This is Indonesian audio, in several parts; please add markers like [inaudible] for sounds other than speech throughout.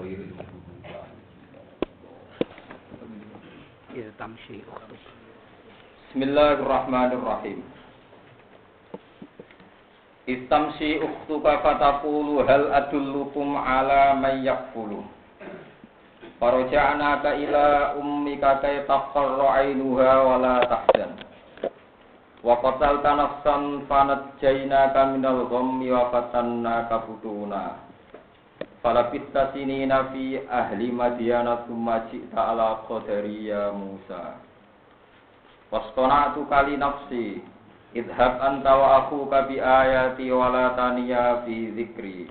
غير المغضوب إذ تمشي أختك Bismillahirrahmanirrahim. Istamsi ukhtuka fataqulu hal adullukum ala may yakfulu. Farja'naka ila ummika kay taqarra 'ainuha wa la tahzan. Wa qatalta nafsan fanajjaynaka minal ghammi wa fatannaka futuna. Falabitta sinina fi ahli madyana thumma ji'ta ala qadari ya Musa. Wastona'tu kali nafsi Idhab anta wa akhuka bi ayati wa la taniya fi zikri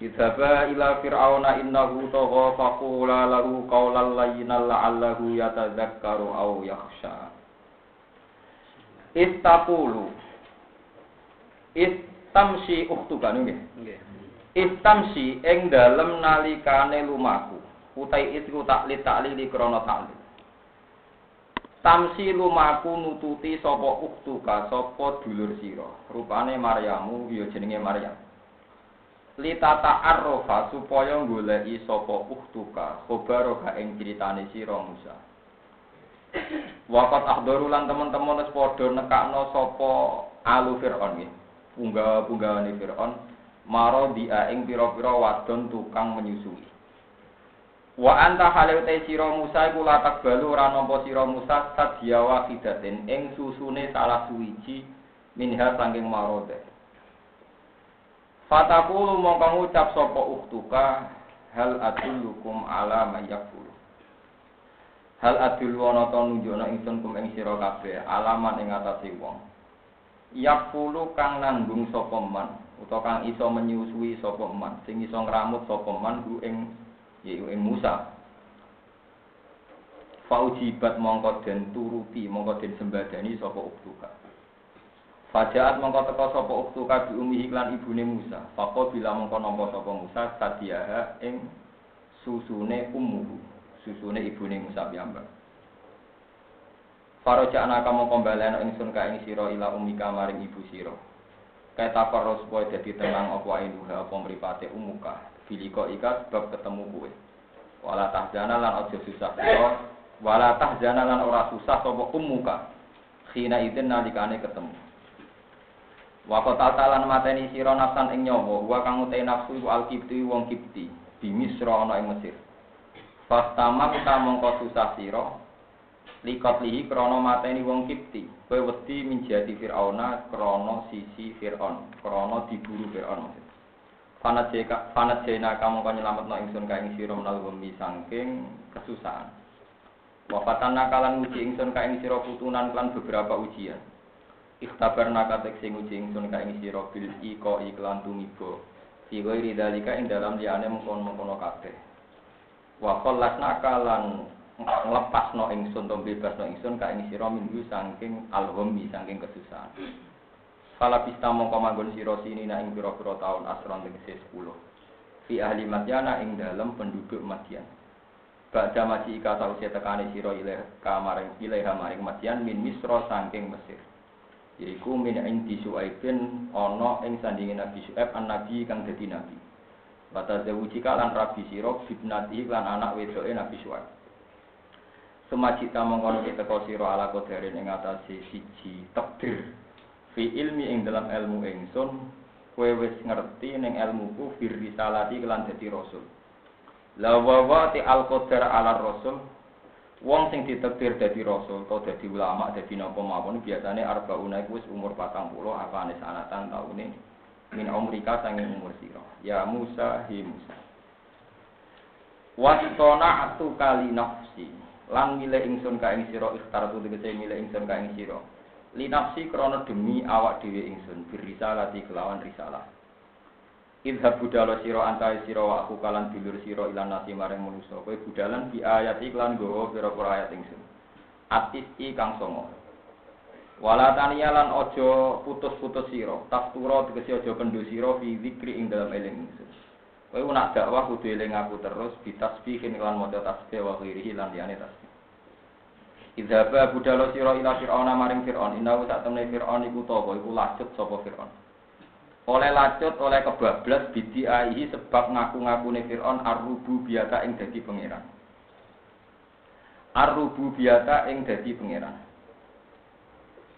Idhaba ila fir'auna innahu tagha faqula lahu qawlan layyinan la'allahu yatadzakkaru aw yakhsha Istaqulu Istamsi ukhtuka nggih Nggih. Istamsi ing dalem nalikane lumaku utai itu taklit taklili krana taklil Tamsi lumaku nututi sapa uktuka sapa dulur sira. Rupane Maryamu ya jenenge Maryam. Litata arrofa supaya goleki sapa uktuka khobaroka ing critane sira Musa. Waqat ahdaru teman-teman wis padha nekakno sapa alu Firaun nggih. Punggawa-punggawani Firaun maro dia ing pira-pira wadon tukang menyusui. Wa anta halil te sira Musa iku latak balu ora nampa sira Musa sadya wahidatin ing susune salah suwiji minha saking marode. Fatakulu mongko ngucap sapa uktuka hal adullukum ala mayyakul. Hal adul wana ta nunjukna ingsun kum ing sira kabeh alaman ing atase wong. Yakulu kang nanggung sapa man utawa kang iso menyusui sapa man sing iso ngramut sapa man ku ing yaiku ing Musa. Faujibat mongko den turuti mongko den sembadani sapa uktuka. Fajaat mongko teka sapa uktuka bi umi iklan ibune Musa. Faqo bila mongko nampa sapa Musa sadiaha ing susune ummuhu. Susune ibune Musa piyambak. Faraja anaka mongko balena ingsun ka ing sira ila umika maring ibu sira. Kae tafarro supaya dadi tenang apa induha apa mripate umuka biliko ika sebab ketemu kue. Wala tahjana lan aja susah sira, wala tahjana lan ora susah sapa ummuka. Khina idin nalikane ketemu. Wa qatatalan mateni sira nafsan ing nyawa, wa kang utai nafsu iku al-kipti wong kipti, di Misra ana ing Mesir. Fastama kita mongko susah sira, likot lihi krono mateni wong kipti. Kowe wedi minjati Firauna krono sisi Firaun, krono diburu Firaun maksud. Fanat jena kamu kan nyelamet no ingsun ka ing sira menawi wemi saking kesusahan. Wafatan nakalan uji ingsun ka ing sira putunan beberapa ujian. Ikhtabar nakatek sing uji ingsun ka sira bil iko iklan tumibo. Fi ghairi dalika ing dalam liyane mengkon-mengkono kabeh. Wa khallas nakalan nglepas no ingsun to bebas no ingsun ka ing sira minggu saking alhumi saking kesusahan. Fala pista mongko manggon sira sini na ing pira-pira taun asron tegese 10. Fi ahli Madyana ing dalem penduduk Madyan. Ba'da maji ika sause tekane sira ilaih kamaring ilaih maring Madyan min Misra saking Mesir. Yaiku min indi Su'aibin ana ing sandinge Nabi Su'aib an nabi kang dadi nabi. Bata zawujika lan rabi sira bibnati lan anak wedoke Nabi Su'aib. Semajita mongkono teko sira ala kodarin ing atase siji takdir. Fi ilmi ing dalam ilmu ingsun kowe wis ngerti ning ilmuku fir risalati kelan dadi rasul. La wa wa ti al qadar ala rasul wong sing ditakdir dadi rasul atau dadi ulama dadi napa mawon biasane arbauna iku wis umur 40 apane sanatan taune? Min umrika sanging umur sira. Ya Musa hi Musa. Wastona atu kali nafsi lan milih ingsun ka ing sira ikhtar tu tegese milih ingsun ka ing sira. Linafsi krono demi awak dhewe ingsun birisalati kelawan risalah. Idhab budalo siro antai siro aku kalan dulur siro ilan nasi maring manusa kowe budalan bi ayat iklan gowo pira-pira ayat ingsun. Atis i kang songo. Wala taniya lan aja putus-putus siro taftura tegese aja kendho siro fi zikri ing dalam eling ingsun kowe nak dakwah kudu eling aku terus bitasbihin lan maca tasbih wa ghirihi lan liyane tasbih Idhaba budalo sira ila Fir'auna maring Fir'aun innahu sak temne Fir'aun iku tapa iku lacut sapa Fir'aun oleh lacut oleh kebablas bidiaihi sebab ngaku-ngakune Firaun arrubu biata ing dadi pangeran. Arrubu biata ing dadi pangeran.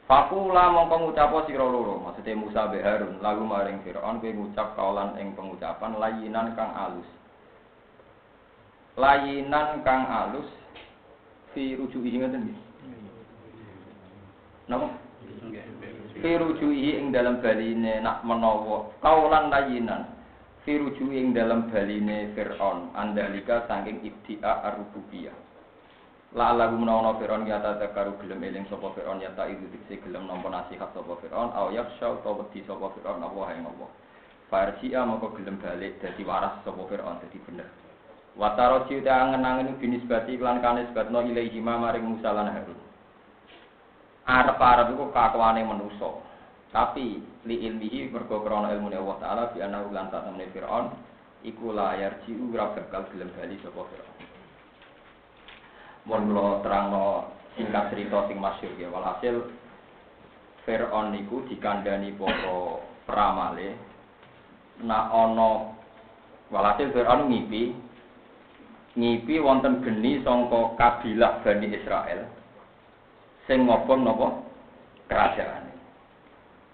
Fakula mongko ngucapo sira loro, maksudnya Musa be Harun, lalu maring Firaun kowe ngucap kaulan ing pengucapan layinan kang alus. Layinan kang alus fi rujuki ngoten nggih. Napa? Firujuhi ing dalam baline nak menawa kaulan layinan. Firujuhi ing dalam baline Fir'aun andalika saking ibti'a ar-rububiyah. La lagu menawa Fir'aun ya takaru gelem eling sapa Fir'aun ya tak itu diksi gelem nampa nasihat sapa Fir'aun au yakhsha utawa wedi sapa Fir'aun Allah ing Allah. Farji'a moko gelem balik dadi waras sapa Fir'aun dadi bener. Wataro ciuta angen-angen binisbati lan kanisbatno ilaihi maring Musa lan Harun. arep-arep iku kakuane manusa. Tapi li ilmihi mergo krana ilmune Allah taala bi ana lan satemene Firaun iku layar jiu ora bakal gelem bali sapa Firaun. Mun kula terangno singkat cerita sing masyhur ya walhasil Firaun niku dikandani para pramale nak ana walhasil Firaun ngipi ngipi wonten geni sangka kabilah Bani Israel sing ngobong napa kerajaan.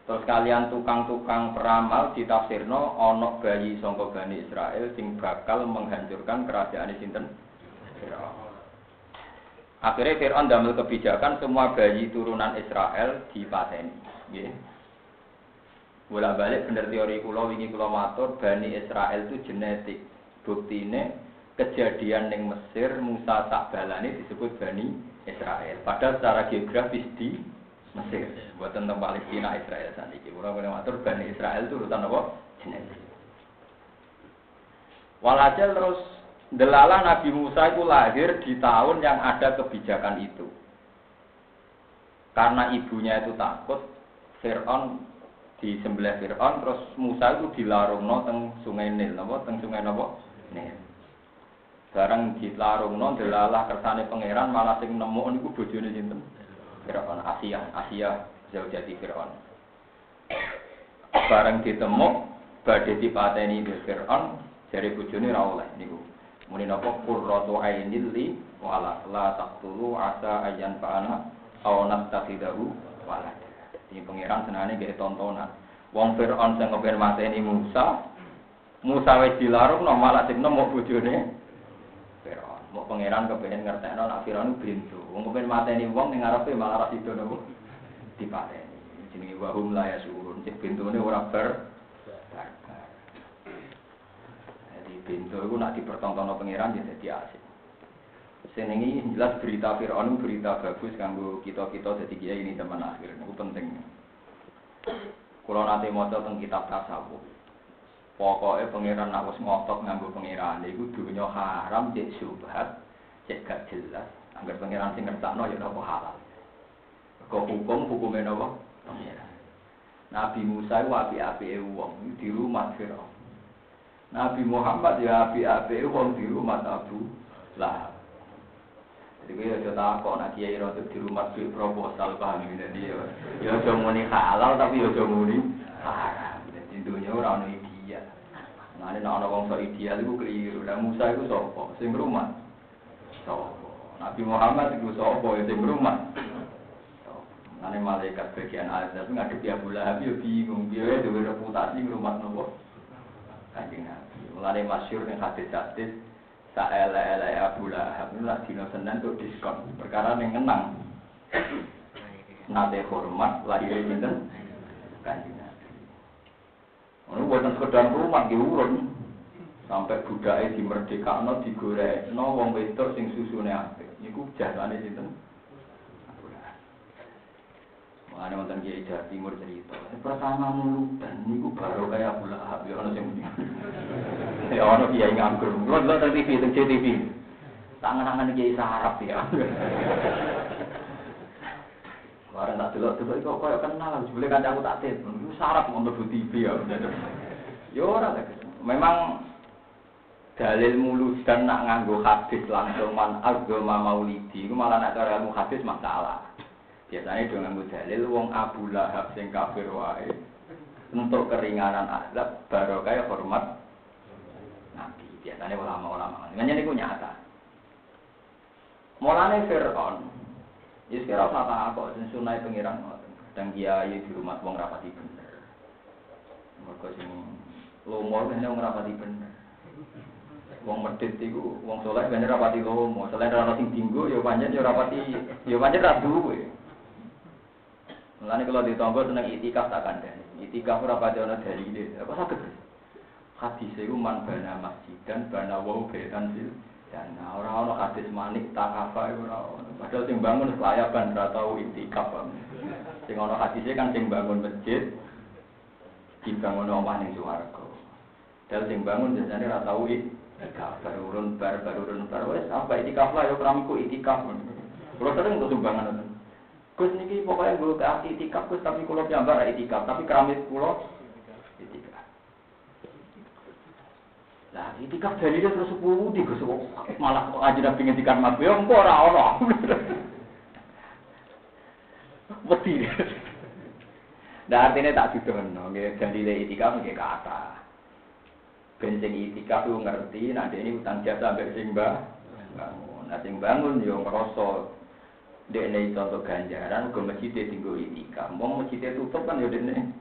Terus kalian tukang-tukang peramal ditafsirno ana bayi sangka Bani Israel sing bakal menghancurkan kerajaan sinten? Firaun. Akhirnya Fir'aun damel kebijakan semua bayi turunan Israel dipateni. Nggih. Bola balik bener teori kula wingi kula matur Bani Israel itu genetik. Buktine kejadian ning Mesir Musa tak balane disebut Bani Israel. Padahal secara geografis di Mesir, buat tentang Palestina Israel saat ini. Orang yang matur Bani Israel itu urusan apa? Genetik. Walhasil terus delala Nabi Musa itu lahir di tahun yang ada kebijakan itu. Karena ibunya itu takut, Fir'aun di sebelah Fir'aun, terus Musa itu dilarung no teng sungai Nil, apa? Teng sungai apa? Nil. Barang non delalah kersane pangeran malah sing nemu niku bojone sinten? Firaun Asia, Asia jauh jadi Firaun. Barang ditemu badhe dipateni di Firaun jare bojone ra oleh niku. Muni napa qurratu ainil li wala la taqtulu asa ayan fa'ana aw nastakhidahu wala. Ini pangeran senane nggih tontonan. Wong Firaun sing ngepen mateni Musa, Musa wis dilarung no malah sing nemu bojone Mau pangeran kepengen ngertekno nak Firaun bintu. Wong kepengen mateni wong ning ngarepe malah ra sida nopo dipateni. Jenenge wahum la yasurun. Cek bintune ora ber Jadi bintu itu nak dipertontonno pangeran ya dadi asik. Senengi jelas berita Firaun berita bagus kanggo kita-kita dadi kiai ini zaman akhir. Itu penting. Kalau nanti mau tentang kitab tasawuf, Pokoknya pangeran nak wis ngotot nganggo pangeran iku dunya haram cek subhat, cek gak jelas. Angger pangeran sing ngertakno ya napa halal. Kok hukum hukumnya napa? Pangeran. Nabi Musa itu api-api wong di rumah Firaun. Nabi Muhammad ya api-api wong di rumah Abu Lahab. Jadi gue aja takut, nah kiai rotuk di rumah gue proposal paham ini dia. Ya aja muni halal tapi ya aja muni haram. Jadi dunia orang ini Nah, ini nak wong so ideal itu keliru. Dan Musa itu sopo, sing rumah. Sopo. Nabi Muhammad itu sopo, ya sing rumah. Nanti malaikat bagian azab ada Abu Lahab ya bingung dia itu reputasi rumah nopo kanjeng Nabi. Mulane masyhur ning hadis-hadis saele-ele Abu Lahab nulak dino senen tuh diskon perkara ning kenang. Nate hormat lahir dinten kanjeng Nabi. Ono boten sekedar rumah di urun sampai budaya di merdeka wong wedok sing susune apik niku jasane sinten? Mengenai wonten Kiai Jawa Timur cerita. Pertama mulu dan niku baru kayak Abu Lahab ya ono sing. Ya ono Kiai nganggur. Kulo ndelok TV teng CTV. Tangan-tangan Kiai sarap ya. Barang tak delok delok kok koyo kenal, jebule kancaku tak tet. Iku sarap untuk TV ya. Ya ora Memang dalil mulus dan nak nganggo hadis langsung man agama maulidi itu malah nak cara ilmu hadis masalah. Biasanya dengan nganggo dalil wong Abu Lahab sing kafir wae. untuk keringanan azab baru kayak hormat nabi. Biasanya ulama-ulama. Dengan ini nyata mulane Fir'aun ya sekarang kata aku dan sunai pengiran dan kiai di rumah wong rapati bener. Mereka sing lomo kan wong rapati bener. Wong medit iku wong soleh kan rapati lomo. Selain ora sing dinggo ya pancen ya rapati ya pancen ra duwe Mulane kalau ditombo seneng itikaf tak kandhani. Itikaf ora pati ana dalile. Apa saged? Hadis iku man bana masjidan bana wau betan fil dan ora ana hadis manik takafa ora ana. Padahal sing bangun kelayaban ora tau itikaf. Sing ana hadise kan sing bangun masjid dibangun omah ning swarga. Dan sing bangun biasanya ora tau itikaf. Baru urun bar baru urun bar wis apa itikaf lah yo kramiku itikaf. Kulo sering untuk sumbangan Gus niki pokoknya gue ke itikaf Gus tapi kulo piyambak itikaf tapi keramit kulo itikaf. Lah itikaf dari dia terus sepuluh di Gus malah aja nabi ngendikan mas yo engko ora ora. Wedi. Nah artinya tak didono, nggih dalile itikaf nggih kata. Ben sing itikaf ku ngerti nanti ini utang jasa ambek sing bangun. Nah sing bangun yo ngrasa ini contoh ganjaran, ke masjid tinggal itikaf. Mau masjid tutup kan ya dene.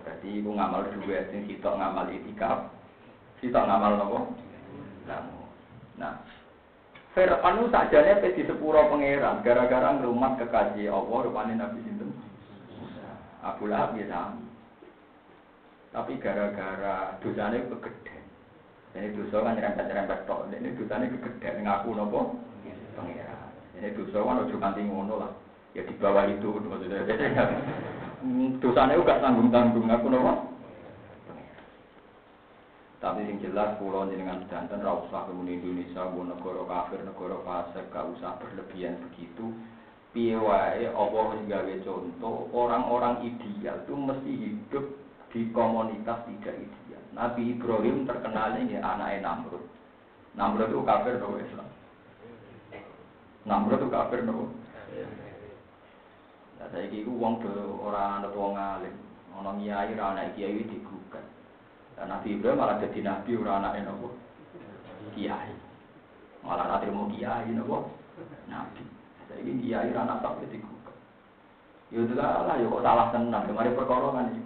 Berarti ibu ngamal dua, sing sitok ngamal itikaf, sitok ngamal nopo. Nah, Fir'aun sajane pe di sepuro pangeran gara-gara ngrumat kekasih Allah rupane Nabi sinten. Abu Lahab ya. Tapi gara-gara dosane kegeden. Ini dosa kan nyerempet-nyerempet tok. Ini dosane kegeden ngaku nopo? Pangeran. Ini dosa kan ojo kanti ngono lah. Ya di bawah itu maksudnya. [laughs] Dosanya juga tanggung-tanggung aku nopo. Tapi yang jelas pulau dengan danten ra usah kemudian Indonesia bu negara kafir, negara fasik, gak usah berlebihan begitu. Piye apa gawe contoh orang-orang ideal itu mesti hidup di komunitas tidak ideal. Nabi Ibrahim terkenalnya ya anaknya Namrud. Namrud itu kafir atau Islam? Namrud itu kafir nopo. Nah, saya kira uang ke orang atau wong alim, orang kiai, orang anak kiai digugat. Dan Nabi Ibrahim malah jadi nabi orang anak nopo kiai. Malah nanti mau kiai nopo nabi. Saya kira kiai orang anak tapi digugat. Ya udah lah, kok salah tenang. Kemarin perkara kan itu.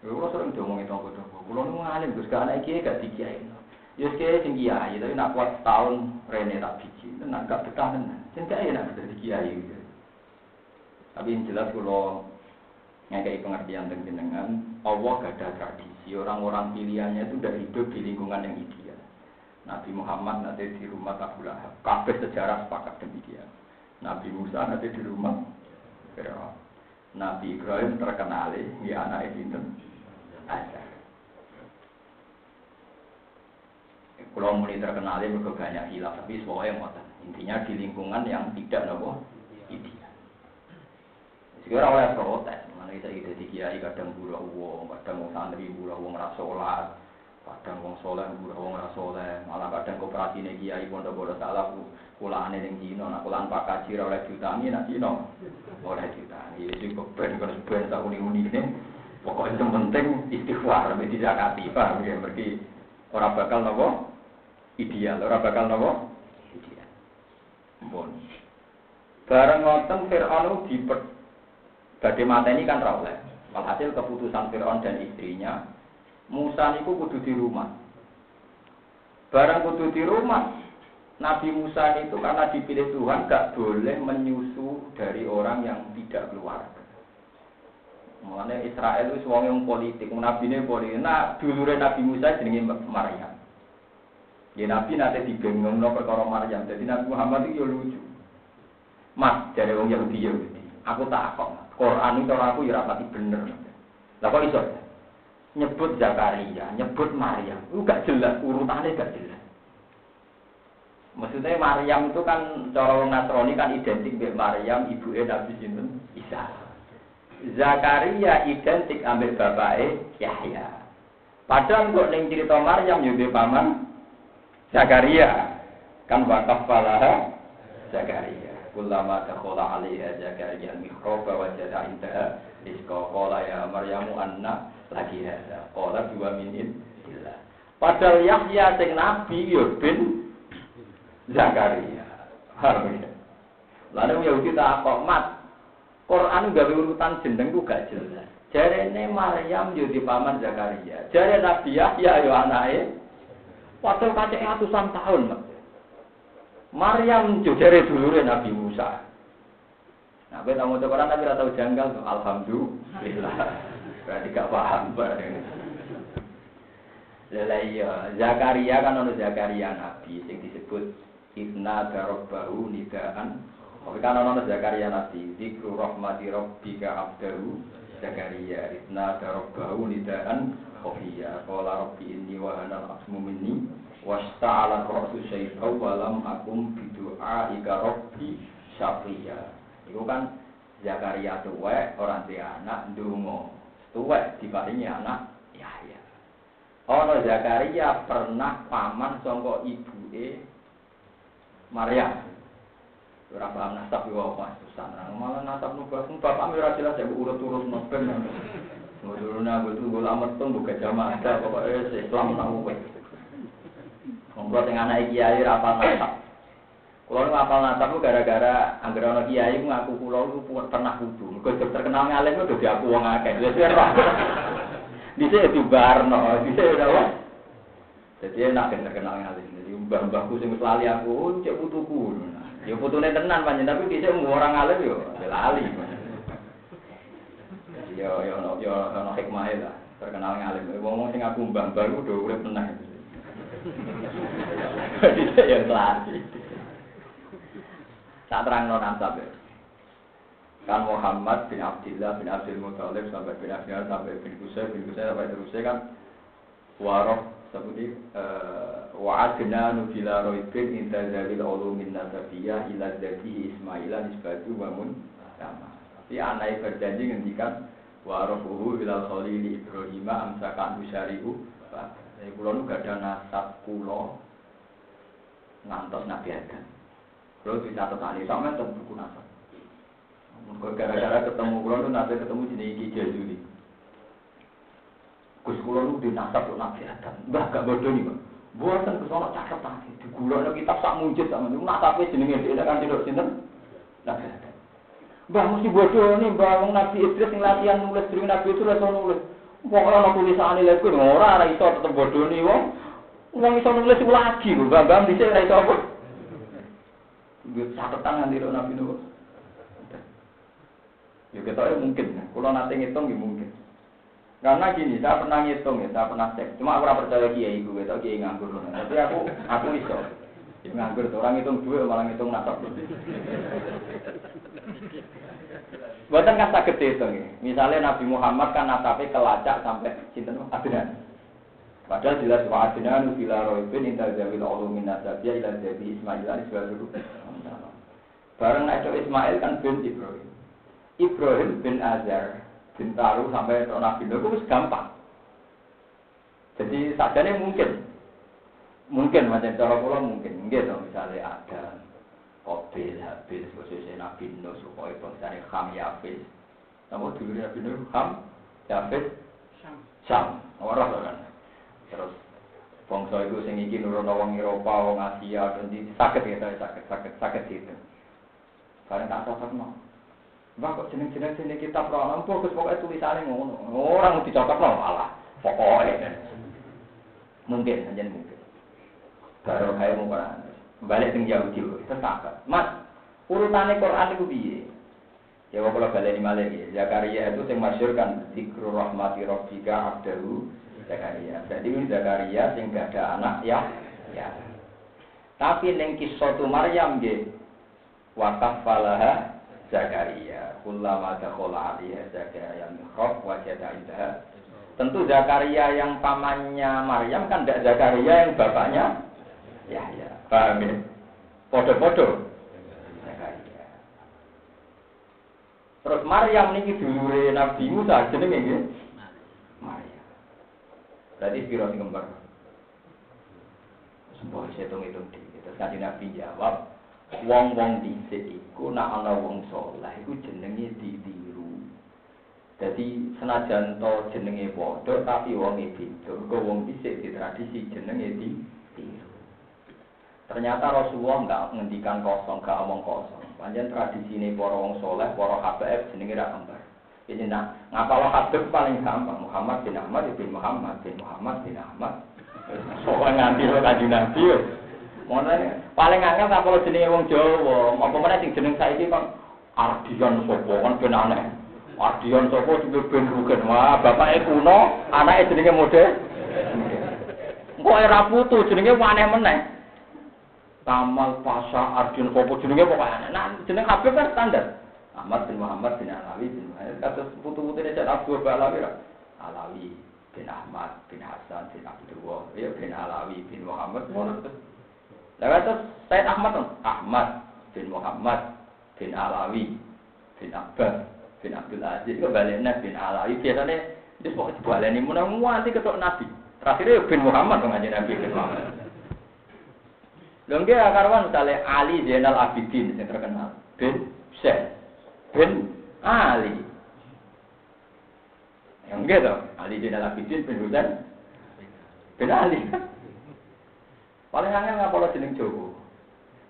Kalau sering diomongin tonggo-tonggo, kalau nu ngalim, terus gak anak kiai gak dikiai. Ya kiai sing kiai, tapi nak kuat setahun rene tak biji, nak gak betah tenan. Sing kiai nak jadi kiai. Gitu. Tapi yang jelas kalau ngekei pengertian tentang jenengan, Allah gak ada tradisi. Orang-orang pilihannya itu udah hidup di lingkungan yang ideal. Nabi Muhammad nanti di rumah Abu Lahab. Kabeh sejarah sepakat demikian. Nabi Musa nanti di rumah. Nabi Ibrahim terkenal di anak itu Azar. Kalau mulai terkenal mereka banyak hilaf, tapi semuanya ngotot. Intinya di lingkungan yang tidak nopo ideal. Sekarang oleh protes, mana kita ide di kiai kadang buruh uang, kadang mau santri buruh uang rasolat, kadang wong soleh buruh uang rasoleh, malah kadang koperasi nih kiai pondok bodoh salah kulaan yang Cina, nak kulaan pak kaji oleh jutaan nak Cina, oleh. Iya sih beban kalau beban tak uni-uni ini, pokoknya yang penting istighfar, tidak paham ya, pergi orang bakal nopo ideal, orang bakal nopo ideal. Bon. Bareng ngoten Fir'aun di badhe mateni kan ra oleh. Walhasil keputusan Fir'aun dan istrinya Musa niku kudu di rumah. Barang kudu di rumah, Nabi Musa itu karena dipilih Tuhan gak boleh menyusu dari orang yang tidak keluarga. Mulanya Israel itu wong yang politik, nabi ini politik. Nah, dulure Nabi Musa jenenge Maryam. Ya Nabi nanti digengeng no perkara Maryam. Jadi Nabi Muhammad itu ya lucu. Mas, dari wong Yahudi Yahudi. Aku tak kok. Quran itu aku ya rapati bener. Lah kok iso? Nyebut Zakaria, nyebut Maryam. Itu gak jelas, urutannya gak jelas. Maksudnya Maryam itu kan cara Nasrani kan identik dengan Maryam, ibu Nabi sinten Isa. Zakaria identik ambil bapaknya Yahya. Padahal kok ning cerita Maryam yo paman Zakaria. Kan wakaf Zakaria. Kullama dakhala alaiha Zakaria al-mihrab wa jada indaha. Rizqa qala ya maryamu anna lagi hada qala dua gila padahal Yahya sing nabi ya bin Zakaria. Harusnya lalu Yahudi tak kok mat Quran gawe urutan jeneng ku gak jelas jarene Maryam yo di paman Zakaria jare Nabi Yahya yo anake padahal kacek ratusan tahun. Maryam jujare dulure Nabi Musa. Nah, kowe tamu Quran tapi ora tau janggal tuh. Alhamdulillah. [laughs] Berarti gak paham bareng. Lha iya, Zakaria kan ono Zakaria nabi sing disebut Ibna darabbahu nidaan. Tapi kan ono Zakaria nabi, zikru rahmati rabbika abdahu Zakaria Ibna darabbahu nidaan khafiya. Qala rabbi inni wa hanal asmu minni wasta'ala ra'su syaitan walam akum bidu'a ika rabbi syafiya itu kan Zakaria tuwek orang dia anak dungo tuwek diparingi anak Yahya. Ono Zakaria pernah paman songko ibu e Maria Paham nasab yo apa susah. Malah nasab nu bapak bapak ora jelas ya urut-urut. Nguruna betul gue lamet tuh buka jamaah ada pokoknya Islam nang kowe. Kulo sing anak kiai ra apal nasab. Kulo nu apal nasab gara-gara anggere ana kiai ngaku ku pernah kudu. Mergo terkenal ngalim ku dadi aku wong akeh. Wis ora. Dise dibarno, dise ora wae. Jadi enak terkenal ngalim. Jadi mbah-mbahku sing wis aku, cek putuku. Ya putune tenan panjen tapi dise orang ngalim yo lali. Yo yo yo ono hikmahe lah. Terkenal ngalim. Wong sing aku mbah-mbah ku udah urip tenang. Jadi saya kelasi. Tak terang non ansab ya. Kan Muhammad bin Abdullah bin Abdul Muthalib sampai bin Abdullah sampai bin Qusay bin Qusay sampai terusnya kan waroh seperti wa adna nubila roibin inta zalil ulumin nasabiyah ila zati Ismaila nisbatu wa mun sama. Tapi anaknya berjanji ngendikan warohuhu ilal khalili Ibrahim amsakan usyarihu jadi kulo nu gak ada nasab kulo ngantos Nabi Adam. Kulo di catatan ini sama itu buku nasab. Gara-gara ketemu kulo nanti ketemu jenis Ki Jazuli. Gus kulo nu di nasab tuh Nabi Adam. Mbah gak bodoh nih bang. Buatan ke sana catatan di kulo nu kitab sak mujud sama ini. Nasabnya jenenge dia kan tidak sinten Nabi Adam. Mbah mesti bodoh nih, mbah Nabi Idris yang latihan nulis dari Nabi itu rasa nulis. Pokoknya ana tulisane lha kuwi ora ora iso tetep bodoni wong. Wong iso nulis lagi lho, Bambang dhisik ora iso apa. Gue catatan nganti Nabi Nuh. Ya kita mungkin, kalau nanti ngitung ya mungkin. Karena gini, saya pernah ngitung ya, saya pernah cek. Cuma aku percaya kiai gue, tau kiai nganggur. Tapi aku, aku iso. Ya nganggur, orang ngitung dua malah ngitung nasab. Buatan kan sakit itu nih. Misalnya Nabi Muhammad kan nasabnya kelacak sampai cinta Adnan. Padahal jelas wa Adnan bila roibin inta zawil ulumin nasabiyah ila jadi Ismail ini dulu. Bareng naik Ismail kan bin Ibrahim. Ibrahim bin Azar bin Taruh sampai Nabi Nuh itu gampang. Jadi sajane mungkin. Mungkin macam cara kula mungkin. Mungkin misalnya ada Kobil, habis, khususnya Nabi Nuh, supaya bangsanya Ham, Yafis. Nama dulu Nabi Nuh, Ham, Yafis, Syam. Orang kan. Terus, bangsa itu sing iki nurun wong Eropa, wong Asia, dan di sakit ya, sakit, sakit, sakit gitu. Karena tak cocok no. Mbak kok jeneng-jeneng sini kita pernah bagus pokoknya tulisannya ngono. Orang dicocok no malah. Pokoknya. Mungkin, aja mungkin. Baru kayak mau balik ting Yahudi tersakat. Mas, urutannya Quran itu piye? Ya kalau balik di ya. Zakaria itu yang masyur kan zikru rahmati rabbika abdahu Zakaria. Jadi Zakaria sing gak ada anak ya. Ya. Tapi neng kisah tu Maryam ge wakaf falaha Zakaria. Kullama dakhala alaiha Zakaria mihrab wajada indaha. Tentu Zakaria yang pamannya Maryam kan tidak Zakaria yang bapaknya ya ya. Paham ya? Podo-podo. Terus Maryam niki dulure Nabi Musa jenenge nggih. Maryam. Berarti piro sing kembar? Semua hitung-hitung di. Terus kan Nabi jawab, wong-wong dhisik iku nak ana wong saleh iku jenenge ditiru. Jadi senajan to jenenge padha tapi wonge beda. Mergo wong dhisik di tradisi jenenge di tiru. Ternyata Rasulullah enggak ngendikan kosong, enggak omong kosong. Panjen tradisi ini para wong soleh, para habaib jenenge ra kembar. Ini nah, ngapal habib paling gampang. Muhammad bin Ahmad bin Muhammad bin Muhammad bin Ahmad. Soalnya nganti lo kaji nabi Mulane paling angel ngapal jenenge wong Jawa. Apa meneh sing jeneng saiki kan Ardian sapa kan ben aneh. Ardian sapa juga ben rugen. Wah, bapake kuno, anake jenenge mode. Engko era putu jenenge aneh meneh. Kamal Pasha Ardian sapa jenenge pokoke aneh. Nah, jeneng Habib kan standar. Ahmad bin Muhammad bin Alawi bin Muhammad. Kasus putu-putu ini jadi Abdul Alawi bin Ahmad bin Hasan bin Abdullah. Ya bin Alawi bin Muhammad. Terus Said Ahmad Ahmad bin Muhammad bin Alawi bin Abbas bin Abdul Aziz. Itu baliknya bin Alawi. Biasanya itu pokoknya dibalik ini. Mudah nanti ketok Nabi. Terakhirnya bin Muhammad dong aja Nabi bin Muhammad. Lalu dia karwan misalnya Ali Zainal Abidin yang terkenal. Bin Syekh bin Ali. Yang gitu, Ali bin Al-Abidin bin Husain bin Ali. Paling angel nggak kalau jeneng Jowo.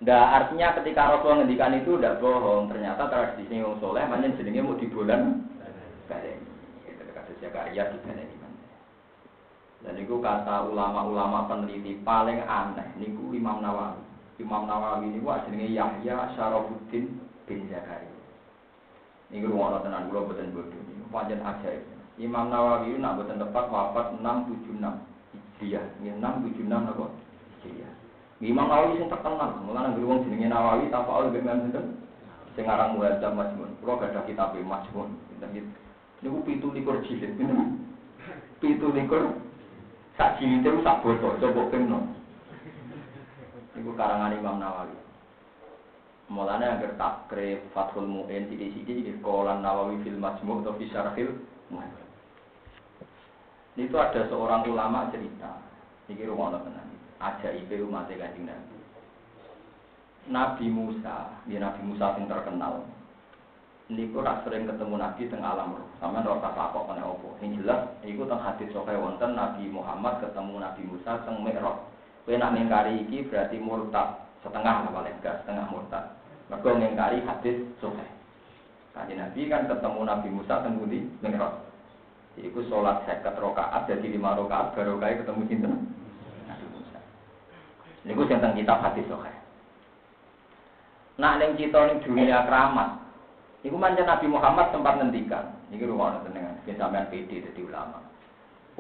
Nggak artinya ketika Rasul ngendikan itu udah bohong. Ternyata tradisi yang soleh, mana jenengnya mau dibulan baleni. Itu kasus Zakaria di baleni. Dan itu kata ulama-ulama peneliti paling aneh. Niku Imam Nawawi. Imam Nawawi ini wah jenenge Yahya Syarafuddin bin Zakaria. Ini rumah tenan kula boten bodoh. Pancen ajaib. Imam Nawawi nak boten tepat wafat 676 Hijriah. Ini 676 napa? Imam Nawawi sing terkenal, mulane nggih wong jenenge Nawawi tafaul ben sinten? Sing aran Muhadzab Majmun. Kula gadah kitab Majmun. Niku 17 jilid. Pitu likur sak jilid itu sak botol, coba pengno. Niku karangan Imam Nawawi. Mulanya agar takrib Fathul Mu'in sini di Kolan Nawawi fil Majmu' atau fi Syarhil Itu ada seorang ulama cerita. Ini rumah Allah tenang. Ajaib umat kanjeng Nabi. Nabi Musa, dia Nabi Musa yang terkenal. Ini rak sering ketemu Nabi tengah alam roh. Sama rasa takok kena opo. Ini jelas, teng hadis sokai wonten Nabi Muhammad ketemu Nabi Musa teng Mi'raj. Kowe nak mengkari iki berarti murtad setengah paling enggak setengah murtad. Mereka mengkari hadis sahih. Kanjeng Nabi kan ketemu Nabi Musa teng Mi'raj. Iku sholat seket rokaat jadi lima rokaat baru ketemu Musa. Niku sing teng kitab hadis sahih. Nak ning cita ning dunia keramat. Iku manjen Nabi Muhammad sempat ngendikan. Niki rumah dengan sampean PD dadi ulama.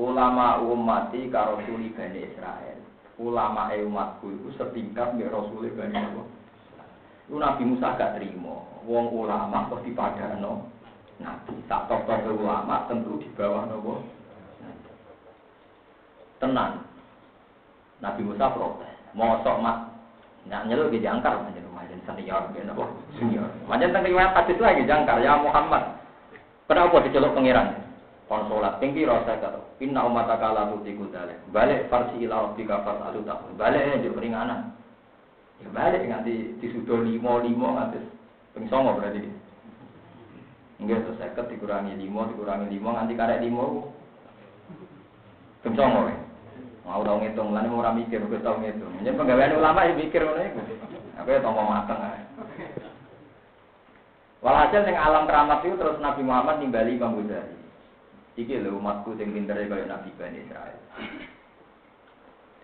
Ulama umati karo suli Bani Israel. Ulama umatku itu setingkat mbek Rasul Bani Allah. Itu Nabi Musa gak terima. Wong ulama kok dipadano. Nabi tak tok-tok ulama tentu di bawah nopo. Tenang. Nabi Musa protes. Mosok mak Nah, nyeluk di jangkar, macam macam senior, gitu, apa senior. Macam tentang riwayat hadis lagi jangkar, ya Muhammad. Kenapa diceluk pangeran? Konsolat tinggi rasa kata, inna umat akala tuti kudale. Balik farsi ila rabbika fasalu tak. Balik ya jadi peringanan. Ya balik nganti disudo limo limo nganti pengsongo berarti. Enggak seket dikurangi limo dikurangi limo nganti karek limo. Pengsongo. Mau tau ngitung, lan ora mikir, gue tau ngitung. Jadi penggawean ulama ya mikir ngono iku. Aku ya tombo mateng. Walhasil ning alam keramat itu terus Nabi Muhammad nimbali Imam Ghazali. Iki lho umatku sing pintere kaya Nabi Bani Israel.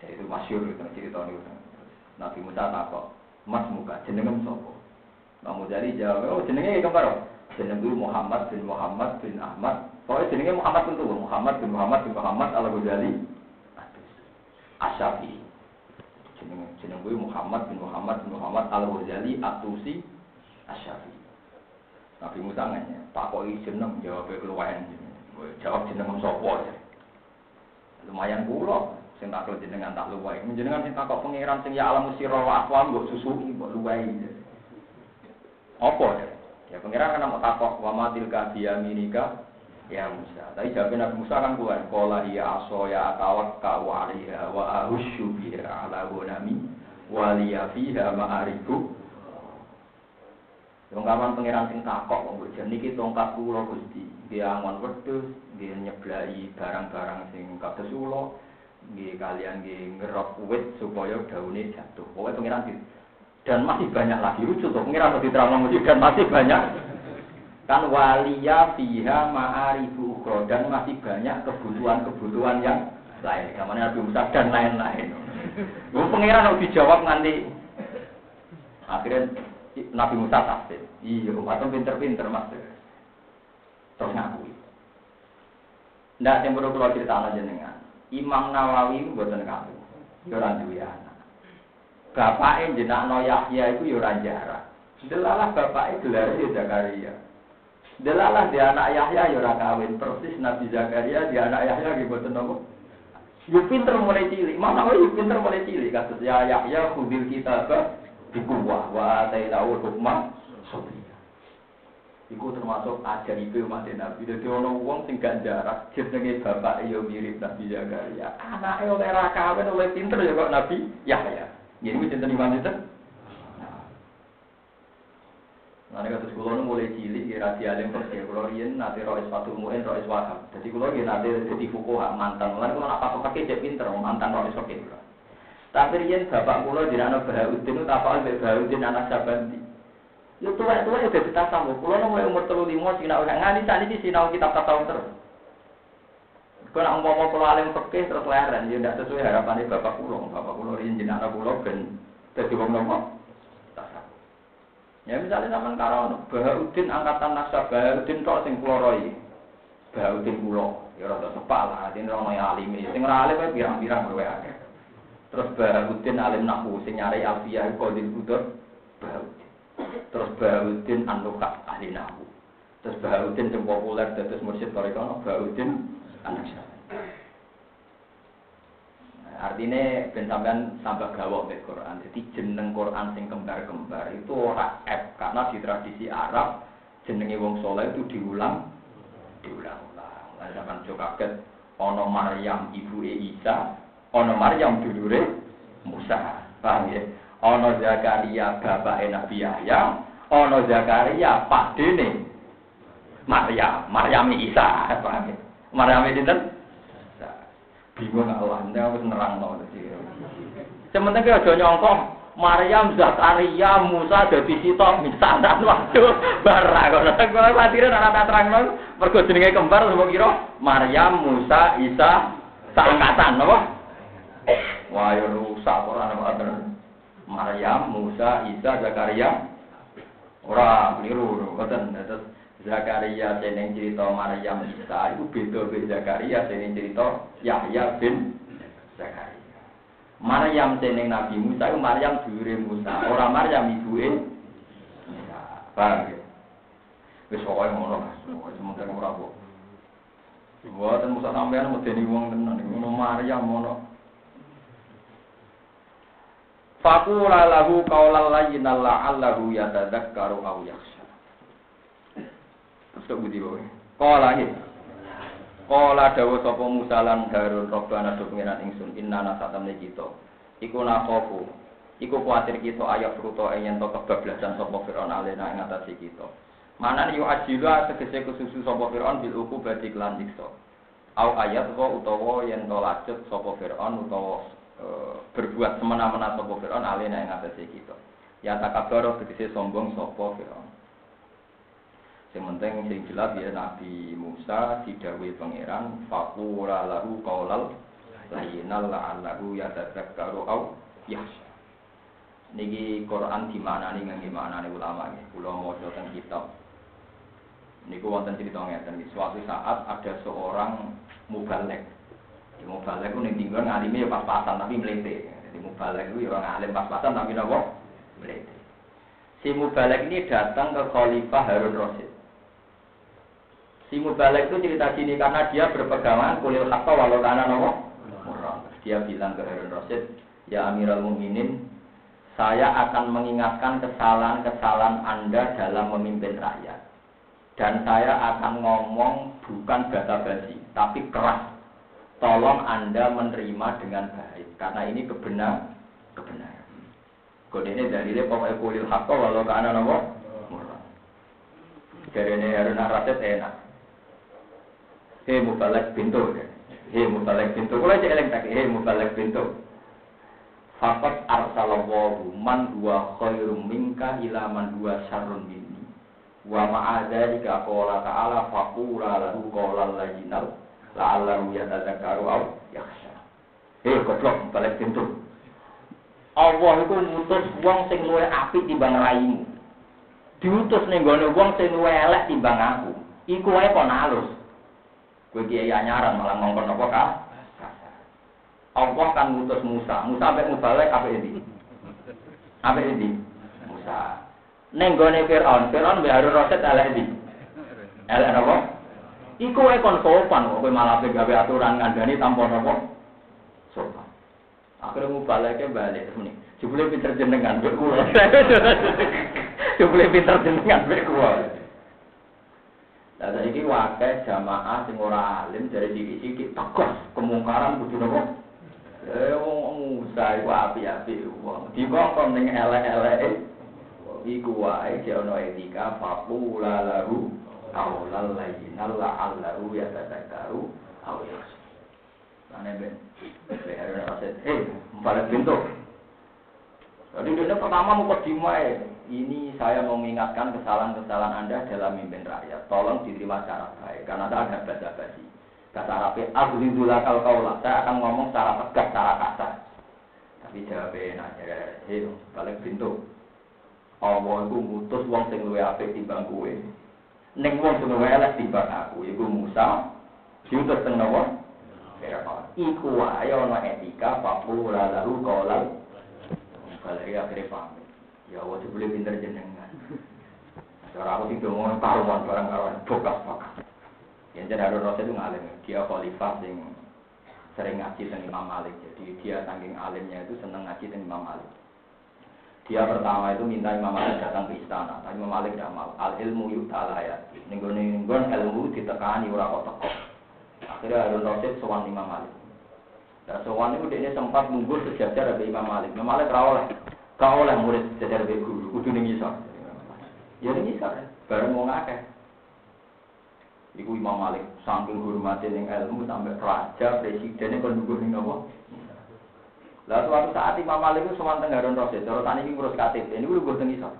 Jadi itu masyur itu cerita itu. Nabi Musa takok, Mas muka jenengem sapa? Imam Ghazali jawab, oh jenenge kembar. Jenenge Muhammad bin Muhammad bin Ahmad. Pokoknya jenenge Muhammad tentu Muhammad bin Muhammad bin Muhammad Al-Ghazali. Asyafi. Jeneng jeneng gue Muhammad bin Muhammad bin Muhammad Al Ghazali Atusi Asyafi. Nabi Musa nanya, tak kok jeneng jawab keluaran jawab jeneng sopo ya. Lumayan pulau, sing tak jenengan tak luwai. Jenengan sing tak pangeran sing ya alam sira wa aqwam mbok susui mbok luwai. Apa ya? Ya pangeran kan mau takok wa matil ka biyaminika ya Musa. Tapi jawabnya Nabi Musa kan bukan kola ya aso ya atawak kau alaiha wa ahusyu biha ala gunami waliya fiha ma'arifu. Wong kawan pangeran sing takok wong bojan niki tongkat kula Gusti. Nggih angon wedhus, nggih nyeblai barang-barang sing kados ula, nggih kalian nggih ngerok wit supaya daune jatuh. Pokoke pangeran dan masih banyak lagi lucu tuh pangeran diterangno mesti dan masih banyak kan waliya fiha ma'arifu ukhra dan masih banyak kebutuhan-kebutuhan yang lain. Namanya Nabi Musa dan lain-lain. Gue pangeran harus dijawab nganti akhirnya Nabi Musa tafsir. Iya, umatnya pinter-pinter mas. Terus ngakui. Yang perlu kalau cerita aja dengan Imam Nawawi itu buatan kamu. Yoran duwe anak. Bapaknya jenak no Yahya itu yoran jarak. Delalah bapaknya gelar di Zakaria. Delalah dia anak Yahya yoran kawin persis Nabi Zakaria dia anak Yahya gitu buatan nopo. Yuk pinter mulai cilik. Mana yuk pinter mulai cilik. Kasus ya Yahya kudil kita dikuwah wa tahu hukmah sobria. Iku termasuk ajaib umat Nabi. Jadi ono wong sing gak jarak jenenge bapak yo mirip Nabi Zakaria. Anake oleh ra kawin oleh pinter ya kok Nabi Yahya. Jadi wis sinten itu? Ini kata sekolah mulai cilik, ya rasi alim persis. Kalau rian nanti rois satu muin, rois wahab. Jadi kalau dia nanti jadi fukuha mantan. Lalu kalau apa pakai dia pinter, mantan rois oke. Tapi rian bapak kulo di anak Bahaudin, tak apa Bahaudin anak Sabanti. Yo tua tua udah kita sambung. Kulo mulai umur telu lima sinau ngani tadi di sinau kitab tahun terus. Kau nak umpama kulo alim pergi terus leren, dia tidak sesuai harapannya bapak kulo. Bapak kulo rian jadi anak kulo ben jadi wong. Ya misalnya zaman karo Bahaudin angkatan Naksa Bahaudin kok sing kulo roi. Bahaudin kulo, ya rada sepak lah, dene rono alim. Sing ora alim pirang-pirang luwe akeh. Terus Bahaudin alim nahu sing nyari Alfiyah Qadir Budur Bahaudin. Terus Bahaudin Anukat ahli nahu. Terus Bahaudin sing populer dados mursyid Torikono Bahaudin anak Artinya ben sampean tambah gawok mek Quran. Jadi jeneng Quran sing kembar-kembar itu ora F karena di tradisi Arab jenenge wong soleh itu diulang diulang-ulang. Lah sampean jo kaget ana Maryam Isa, ana Maryam dulure Musa. Paham ya? Ana Zakaria bapak Nabi Yahya, ana Zakaria pak dene Maryam, Maryam Isa. Paham ya? Maryam dinten bingung Allah, ini harus nerang no. Sementara kita nyongkok Maryam, Zakaria, Musa, jadi sitok, misalnya, waduh, barang. Kalau khawatirin anak-anak terang no, pergo jenenge kembar, semua kira, Maryam, Musa, Isa, seangkatan, apa? Wah, ya rusak, apa Maryam, Musa, Isa, Zakaria, orang keliru, betul. Zakaria seneng cerita Maryam Isa itu beda be Zakaria seneng cerita Yahya bin Zakaria. Maryam seneng Nabi Musa itu Maryam dulure Musa, orang Maryam ibuke Musa. Paham ya? Wis pokoke ngono, sementara ora kok. Buatan Musa sampean medeni wong tenan, ngono Maryam ngono. Fakula lahu qaulal layyinal la'allahu yatadzakkaru aw yakhsha. Terus budi bae. Kala iki. Kala dawuh sapa Musa lan Harun Robbana do pengiran ingsun inna nasatamne kita. Iku nakofu. Iku kuatir kita ayat fruto yen to kebablasan sapa Firaun alena ing atase kita. Mana yo ajila tegese kesusu sapa Firaun bil uku badi klan dikso. Au ayat wa utawa yen to lacut sapa Firaun utawa e, berbuat semena-mena sapa Firaun alena ing atase kita. Ya takabaro tegese sombong sapa Firaun. Yang penting sing jelas ya Nabi Musa didhawuhi pangeran faqula lahu qaulal layyinal la'allahu yatadzakkaru au yahsha. Niki Quran di mana nih nggih mana nih ulama nggih. Kula maca teng kitab. Niku wonten cerita ngeten. Suatu saat ada seorang mubalek. Mubalek ku ning tinggal ngalime ya pas-pasan tapi melete. Jadi mubalek ku ya orang pas-pasan tapi napa? Melete. Si mubalek ini datang ke Khalifah Harun Rasid. Si Mubalek itu cerita gini karena dia berpegangan kulil hakka walau karena nopo. Dia bilang ke Harun Rasid, ya Amirul Mukminin, saya akan mengingatkan kesalahan-kesalahan Anda dalam memimpin rakyat. Dan saya akan ngomong bukan basa-basi, tapi keras. Tolong Anda menerima dengan baik, karena ini kebenar. Kode ini dari pokoknya kulil hakka walau karena nopo. Dari Harun Ar-Rasyid enak. Hei mubalek pintu. Hei mubalek pintu. Kalau aja eleng tak. Hei mubalek pintu. Fakat arsalallahu man huwa khairum minka ila man huwa syarrun minni. Wa ma'adzalika qala ta'ala faqula lahu qawlan layyinal la'allahu yatadzakkaru aw yakhsha. Hei goblok balik pintu. Allah itu ngutus wong sing luwih apik timbang raimu. Diutus ning gone wong sing luwih elek aku. Iku wae kok nalus. Kowe kiai anyaran malah ngongkon apa kah? Allah kan ngutus Musa. Musa sampai mubalek apa ini? Apa ini? Musa. Neng gone Fir'aun, Fir'aun Rasid elek ndi? Elek napa? Iku wae kon sopan kok kowe malah gawe aturan ngandani tanpa napa? Sopan. Akhirnya mubaleke balik ini. Jebule pinter jenengan mbek kula. [laughs] Jebule pinter jenengan kula. Lah saiki wakai jamaah sing ora alim dari sisi tegas kemungkaran kudu napa? Eh wong Musa iku api-api wong. Dikongkon ning elek-elek iku wae jek ana etika faqula lahu qaulan layyinan la'allahu yatadzakkaru aw yakhsha. Ane ben. Ben aset. Eh, balik pintu. Jadi dia pertama mau dimai. Ini saya mau mengingatkan kesalahan-kesalahan Anda dalam mimpin rakyat. Tolong diterima cara baik. Karena ada bahasa basi. Kata Arabnya, Abdullah kal kaulah. Saya akan ngomong secara tegas, secara kasar. Tapi jawabnya nanya, hei, balik pintu. Allah itu ngutus wong sing luwe apik timbang kowe. Ning wong sing luwe elek timbang aku, iku Musa. Diutus teng? Iku wae ana etika papula lalu kolal. Balik akhirnya pamit. Ya Allah boleh pinter jenengan. Cara aku sih ngomong karuan barang karuan bokas bokas. Yang jadi Harun Rasul itu ngalim. Dia khalifah sing sering ngaji dengan Imam Malik. Jadi dia saking alimnya itu seneng ngaji dengan Imam Malik. Dia pertama itu minta Imam Malik datang ke istana. Tapi Imam Malik tidak mau. Al ilmu yuk ya. Ninggon ilmu ditekani ora kok teko. Akhirnya Harun Rasul sowan Imam Malik. Dan sowan itu dia sempat nunggu sejajar dari Imam Malik. Imam Malik rawol Kau oleh murid sejajar be guru, kudu ning isor. Ya ning isor, bareng wong akeh. Iku Imam Malik saking hormati ning ilmu sampai raja, presiden kon nunggu ning apa? Lah suatu saat Imam Malik itu semanten Harun Rasid, terus tani iki ngurus KTP, ini gue teng isor.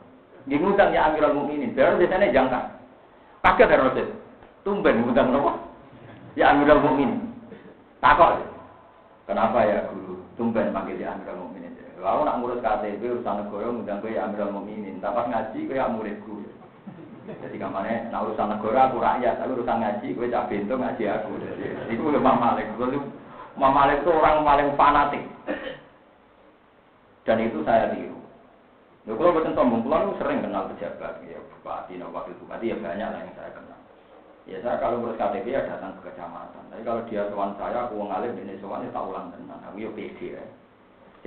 Nggih ngundang ya Amirul Mukminin, baru biasanya jangka. Kaget Harun Rasid. Tumben ngundang napa? Ya Amirul Mukminin. Takok. Kenapa ya guru? Tumben panggil ya Amirul Mukminin. Lalu nak ngurus KTP urusan negara ngundang gue ya Amirul Mukminin. Tapi ngaji gue ya muridku. Jadi kamarnya, nak urusan negara aku rakyat, tapi urusan ngaji gue cak pintu ngaji aku. Jadi itu udah Imam Malik. Itu orang paling fanatik. Dan itu saya tiru. Nah, kalau buatan sombong, kalau sering kenal pejabat, ya bupati, nah, wakil bupati, ya banyak lah yang saya kenal. Ya saya kalau ngurus KTP ya datang ke kecamatan. Tapi kalau dia tuan saya, aku ngalim ini soalnya tak ulang tenan. Aku ya pede ya.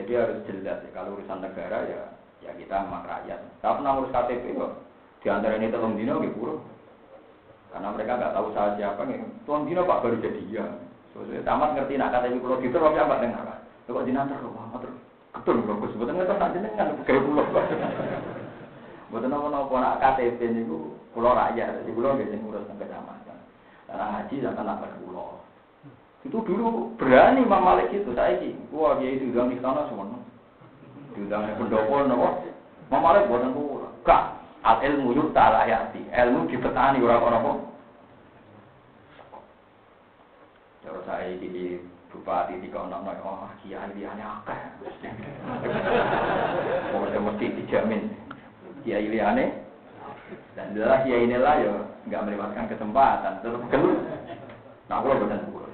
Jadi harus jelas ya. Kalau urusan negara ya ya kita sama rakyat. Kalau pernah urus KTP kok di antara ini telung dino gitu buruk. Karena mereka nggak tahu saya siapa nih. Tuan dino pak baru jadi ya. Soalnya tamat ngerti nak KTP pulau gitu tapi apa dengar kan? Kok dinantar loh, terus ketul loh. Sebetulnya nggak tahu jenengan kayak pulau. Buat nopo-nopo nak KTP niku pulau rakyat, jadi biasanya ngurus sampai kecamatan. Karena haji sampai nak pulau. Itu dulu berani Imam Malik itu saya ini. Wah dia itu udah istana semua. Diundang pendopo nopo. Imam Malik buatan pula. Kak, al ilmu yuk tak yati. Ilmu dipetani orang-orang apa? Terus saya di bupati di kau nak oh kiai dia akeh. [laughs] Pokoknya mesti dijamin kiai liane. Dan jelas kiai inilah ya nggak melewatkan kesempatan. Tetap gelut. Nah, kalau bukan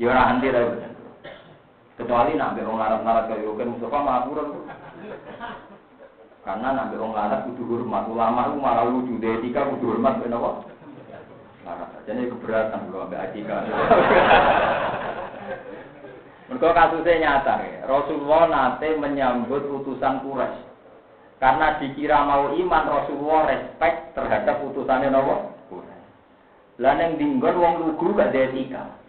Ya ora anti ta. Kecuali nak mbek wong larat-larat kaya kan Mustafa mapuran. Karena nak mbek wong larat kudu hormat ulama itu malah lucu etika kudu hormat ben apa? Larat. Jadi keberatan kalau mbek etika. Mereka kasusnya nyata ya. Rasulullah nate menyambut utusan Quraisy. Karena dikira mau iman Rasulullah respect terhadap utusannya Nabi. Lah neng dinggon wong lugu gak ada etika.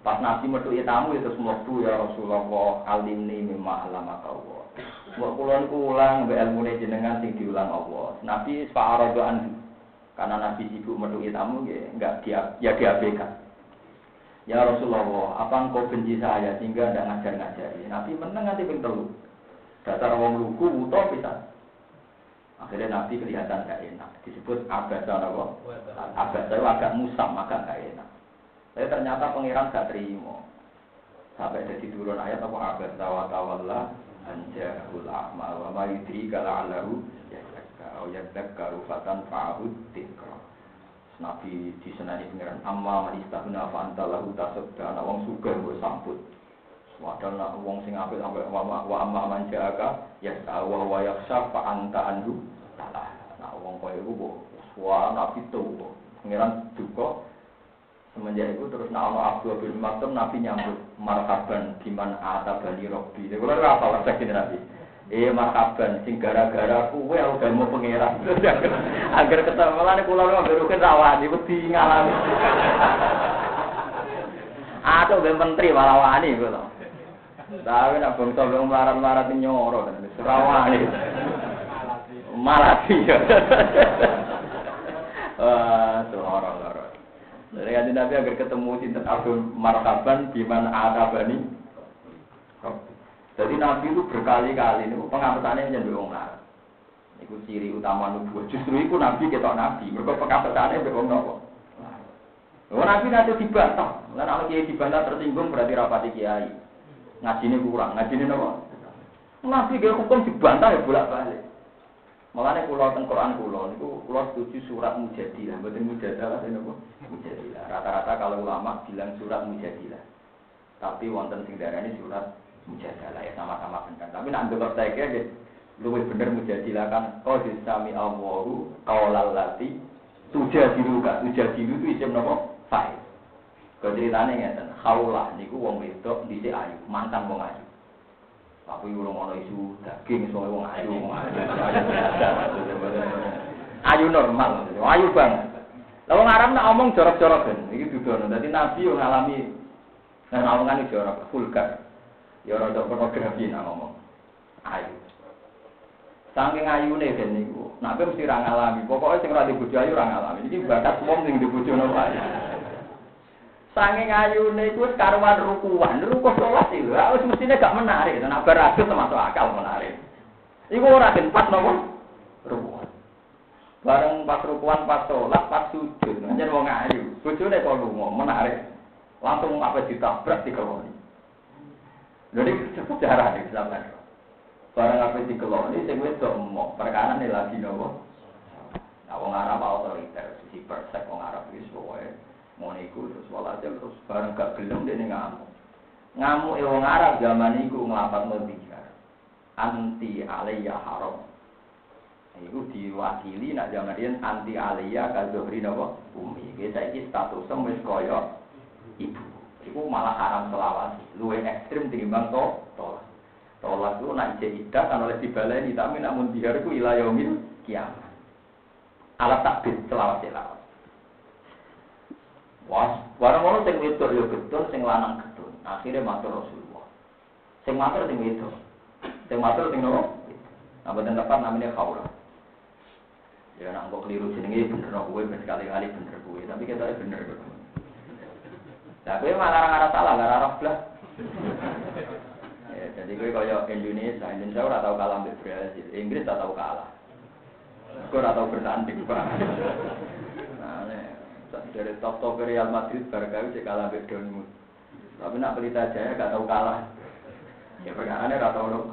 Pas Nabi metu tamu itu semua tuh ya Rasulullah alimni mimma alama Allah. Kula niku ulang mbek ilmune jenengan sing diulang Allah. Nabi fa'aradu an Karena Nabi sibuk menuhi tamu, ya enggak dia ya diabaikan. Ya Rasulullah, apa engkau benci saya sehingga tidak ngajar-ngajari? Nabi menang nanti ping telu. Dasar wong lugu wuto bisa. Akhirnya Nabi kelihatan gak enak. Disebut abasa apa? Abasa agak musam, agak gak enak. Tapi ternyata pangeran gak terima. Sampai jadi turun ayat apa abasa wa tawalla anjahul a'ma wa ma yudri kala alahu au yadzakkaru fatan fa'ahud dzikra. Nabi disenani pengiran amma man istahna fa anta lahu tasabda ana wong sugih mbok sambut. Padahal nak wong sing apik sampai wa wa amma man ja'aka ya sawa wa yakhsha fa anta anhu talah. Nah wong koyo iku mbok wa nabi tuh pengiran duka semenjak itu terus nak ono Abdul bin Maktum Nabi nyambut marhaban gimana atabani robbi. Kalau ora apa resep Nabi. Eh marhaban sing gara-gara kuwe udah mau pangeran. [laughs] Agar ketemu lan kula lu ambil rukin rawani wedi ngalami. [laughs] Atau ben menteri malah wani kula. Tapi nak bangsa wong melarat-melarat nyoro rawani. Malah dia. [laughs] Wah, loro-loro. Dari kanjeng Nabi agar ketemu sinten Abdul Marhaban ada bani. Jadi Nabi itu berkali-kali ini pengapetannya jadi wong larat. Iku ciri utama nubuah. Justru itu Nabi kita Nabi. Mereka pengapetannya berwong nopo. Oh Nabi nanti dibantah. Nah kalau kiai dibantah tersinggung berarti rapati kiai. Ngajine kurang. Ngajine nopo. Nabi gak hukum dibantah ya bolak balik. Makanya pulau teng Quran itu pulau setuju surat mujadilah, betul mujadilah ini apa? Mujadilah. Rata-rata kalau ulama bilang surat mujadilah. Tapi wonten sing darani surat mujadalah ya sama-sama benar. Tapi ndelok saiki ya luwih bener mujadilah kan qad sami Allahu qaulal lati tujadilu ka tujadilu itu isim napa? Fa'il. Kau ceritanya ngeten, khaulah niku wong wedok dhisik ayu, mantan wong ayu. Tapi urung ana isu daging soal wong ayu, wong ayu. [laughs] Ayu normal, ayu banget. Lah wong Arab nak omong jorok-jorok kan, iki dudono. Dadi Nabi yo ngalami nah omongan iki jorok, vulgar. Ya ada pornografi nak ngomong. Ayu. Saking ayune ben niku, nak mesti ra ngalami. Pokoke sing ora dibojo ayu ora ngalami. Iki bakat wong sing dibojono wae. Saking ayune iku wis karuan rukuan, rukuh salat iki. Lah wis mestine gak menarik, nak beratus termasuk akal menarik. Iku ora ben pas nopo? Rukuan. Bareng pas rukuan pas salat pas sujud, njen wong ayu. Bojone kok lunga menarik. Langsung apa ditabrak dikeloni. Jadi [laughs] sejarah di Islam kan. Barang apa dikeloni, sing wedok emok, perkara nih lagi nopo. Nah, wong Arab otoriter, sisi persek wong Arab wis pokoke ngono iku terus walhasil terus bareng gak gelem dene ngamuk. Ngamuk e wong Arab zaman iku nglapat mutiara. Anti alaiya haram. Iku diwakili nak zaman anti alaiya ka Zuhri napa? Umi. Iki saiki status wis kaya ibu. Iku malah haram selawasi. Luwe ekstrim tinimbang to tolak. Tolak itu nak ijek idah kan oleh dibaleni tapi namun biar iku ila kiamat. Alat takbir selawasi. Wah, warang orang sing wedok yo gedon, sing lanang gedon. Akhirnya matur Rasulullah. Sing matur sing wedok. Sing matur sing nopo? Nah, boten tepat namanya khawra. Ya nak kok keliru jenenge bener kowe ben sekali-kali bener kowe, tapi kita bener kok. Lah kowe malah ora salah, ora arah blas. Ya, jadi kowe kaya Indonesia, Indonesia ora tau kalah mbek Brazil, Inggris ora tau kalah. Kowe ora tau bertanding, Pak. Nah, dari top top Real Madrid barangkali cek kalah mbek Dortmund. Tapi nak Pelita Jaya gak tahu kalah. Ya perkara tahu loh.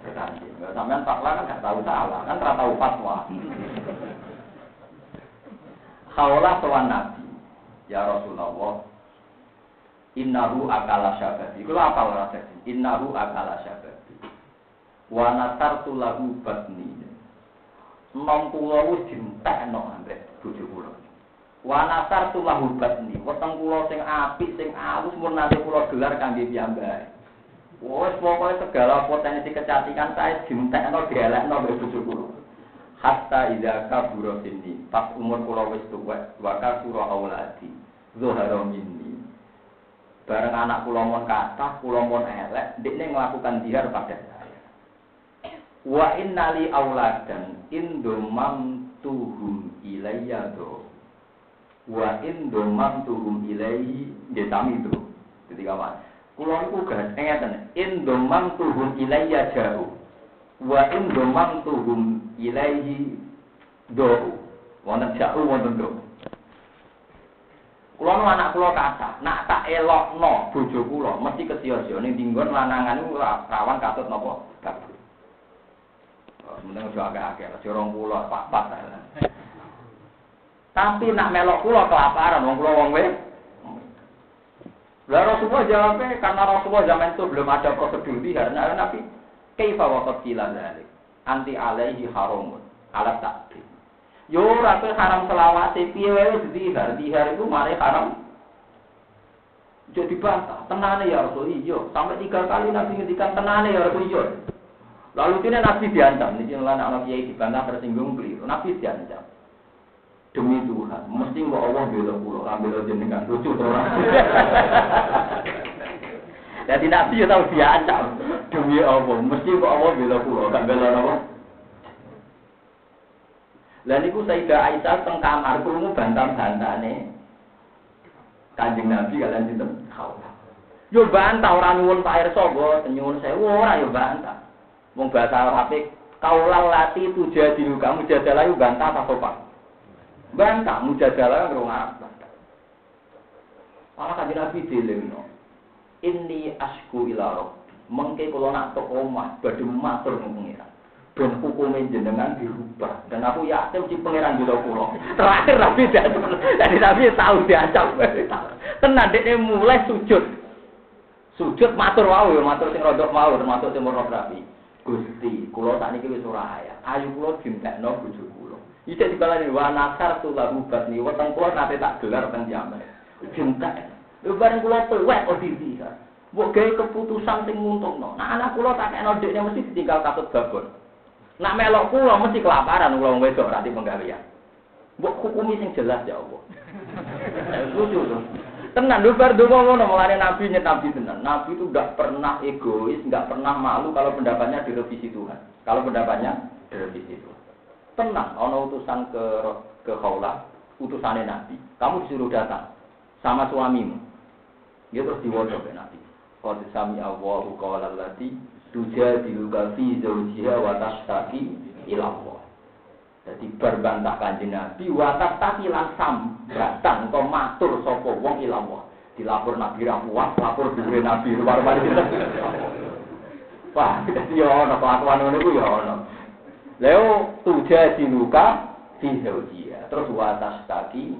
Bertanding. Sampean fatwa kan gak tahu salah, kan gak tahu fatwa. Khawlah sowan Nabi. Ya Rasulullah. Innahu akala syabati. Itu apa lah Innahu akala syabati. Wa natartu lahu batni. Nom kula wis dintekno ambek bojo kula. Wanasar tulah hubat nih, weteng kulo sing apik, sing alus, mun nanti kulo gelar kangge piyambak. Wes pokoknya segala potensi kecantikan saya jintek no dielek no bojo kulo. Hatta ida kaburo sini, pas umur kulo wis tuwek, waka suro awladi, zoharo minni. Bareng anak kulo mon kata, kulo mon elek, dia melakukan dihar pada saya. Wa innali auladan indomam tuhum ilayya do. Wa in domam tuhum ilayhi ya sami itu jadi kawan. Kulo niku gak ngeten. In domam tuhum ilayya jauh. Wa in domam tuhum ilayhi do wonten jauh wonten do Kulo nu anak kulo kata, nak tak elokno bojo kulo mesti kesio-sio ning dinggon lanangan rawan katut napa kabur. Sementing udah agak-agak, jorong pulau, pak-pak. Tapi nak melok pulau kelaparan, wong pulau wong weh. Lah Rasulullah jawabnya, karena Rasulullah zaman itu belum ada prosedur bihar, nah Nabi, kaifa waqat kila dhalik, anti alaihi haramun, ala takdir. Yo rasul haram selawase piye wae dihar, dihar itu mari haram. Jadi bantah, tenane ya Rasul, iya. Sampai tiga kali Nabi ngendikan tenane ya Rasul, iya. Lalu ini Nabi diancam, ini jelas anak kiai dibantah tersinggung beli. Nabi diancam. Demi Tuhan, mesti mau Allah bela pulau, ambil jenengan lucu orang. [laughs] Jadi Nabi ya tahu diancam. Demi Allah, mesti mau Allah bela pulau, kan bela apa? Lah niku Sayyidah Aisyah teng kamar krungu bantah-bantane. Kanjeng Nabi kalian sinten? Yo bantah ora nyuwun Pak Irsa, nyuwun sewu ora yo bantah. Wong bahasa Arab kaulah lati itu jadi kamu jadalah itu bantah apa sopan? Bantah mujadalah kan orang Arab. Malah kanjeng Nabi dilingno. Ini asku ila. Mengke kula nak tok omah badhe matur pengiran. Ben hukume jenengan dirubah. Dan aku yakin si pangeran juga kula. Terakhir Nabi dari Nabi tahu diacap. Tenan dekne mulai sujud. Sujud matur wau ya matur sing rodok mau termasuk sing rapi. Gusti, kula sakniki wis ora ayah. Ayu kula dintekno bojo kula. Iki dikalani wa nasar tulahu batni weteng kula nate tak gelar teng jaman. Dintek. Lho bareng kula tuwek kok diri. Mbok gawe keputusan sing nguntungno. Nah anak kula tak kena dekne mesti ditinggal katut babon. Nak melok kula mesti kelaparan kula wong wedok ra penggawean. Mbok hukumi sing jelas ya Allah. [laughs] Lucu tuh. Tenan lu bar donga ngono mulane nabi nyet nabi tenan. Nabi itu enggak pernah egois, enggak pernah malu kalau pendapatnya direvisi Tuhan. Kalau pendapatnya direvisi Tuhan. Tenang, ono utusan ke ke Khawla, utusannya Nabi. Kamu disuruh datang sama suamimu. Dia terus diwodo ke Nabi. Qad sami Allahu qawla allati tujadiluka fi zawjiha wa tashtaki ila Allah. Jadi berbantah kanjeng Nabi watas taki langsam batang kau matur sopo wong ilang dilapor Nabi rapuah, lapor dure Nabi luar mari Wah, jadi ya ono kelakuan ngono iku ya ono. Leo tuja diluka fi zaujia. Terus watas taki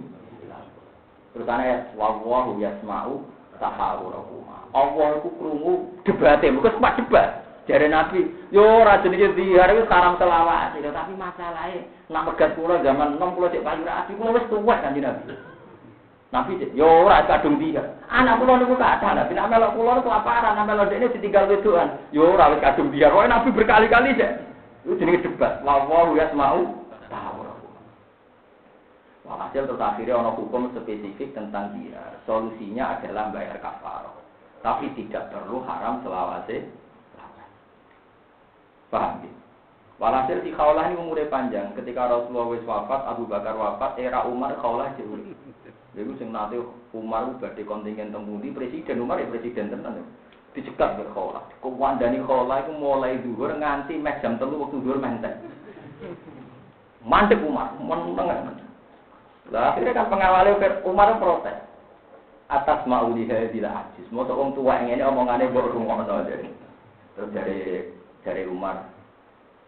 Terus ana wallahu yasma'u tahawurahuma. Allah iku krungu debate, muga sempat debat. Jare Nabi, yo ora jenenge dihar wis karam selawat, tapi masalahnya nak megat kula zaman enom kula cek payu rapi, kula wis tuwek kan Nabi. Nabi cek, yo ora kadung dihar. Anak kula niku kathah, Nabi nak melok kula kelaparan, nak melok dekne ditinggal wedoan. Yo ora wis kadung dihar. Kok Nabi berkali-kali cek. Itu jenenge debat. Yasma'u tahu. Walhasil terus akhirnya ono hukum spesifik tentang dia. Solusinya adalah bayar kafarah. Tapi tidak perlu haram selawase Paham ya? Walhasil si Khawlah ini umurnya panjang. Ketika Rasulullah wis wafat, Abu Bakar wafat, era Umar Khawlah jauh. Lalu sing nanti Umar badhe kontingen temudi presiden Umar ya presiden tenan ya. Dicegat ke Khawlah. Kewandani Khawlah itu mulai dhuwur nganti meh jam 3 waktu dhuwur mentek. Mandek Umar, meneng. Lah akhirnya kan pengawalnya Umar protes. Atas mauliha tidak ajis. Mau wong tua ini omongannya mbok rungokno jadi. Terus dari dari Umar.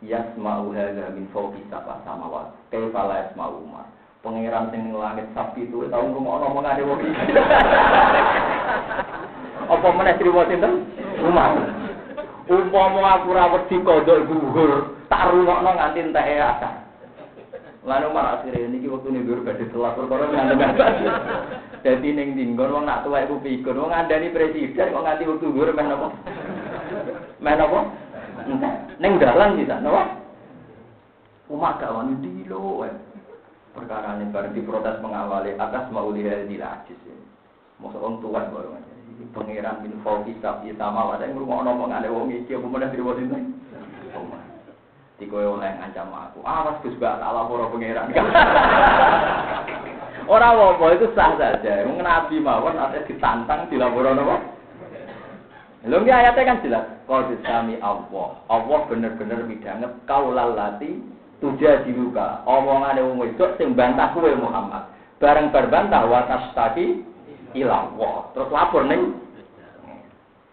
Yasma'u hadza min fawqi sab'a samawat. Kaifa la yasma'u Umar? Pangeran sing langit sapi itu tau ngomong omongane wong iki. [laughs] Apa meneh triwo sinten? Umar. Umpama aku ra wedi kodok gugur tak rungokno nganti entek asar Lalu Umar akhirnya ini waktu ini gue badhe telat perkara nganti Jadi ning dinggon wong nak tuwek ku pikun wong ngandani presiden kok nganti waktu gue meh napa? Meh napa? Neng dalan kita, napa? Umat gak wani dilo Perkara ini bareng diprotes pengawali atas mau lihat di lajis. Masa orang tua baru aja. Pangeran bin Fawki tapi sama ada yang rumah orang ada wong iki apa mana dirwati ini. Di kowe oleh ngancam aku. Awas Gus gak tak lapor pangeran. [laughs] Ora apa itu sah saja. Wong nabi mawon ate ditantang dilapor napa? Lho iki ayatnya kan jelas. Qad sami Allah. Allah bener-bener midanget kaulal lati tuja diluka. Omongane wong wedok sing bantah kowe Muhammad. Bareng berbantah wa tastaki ila Allah. Terus lapor ning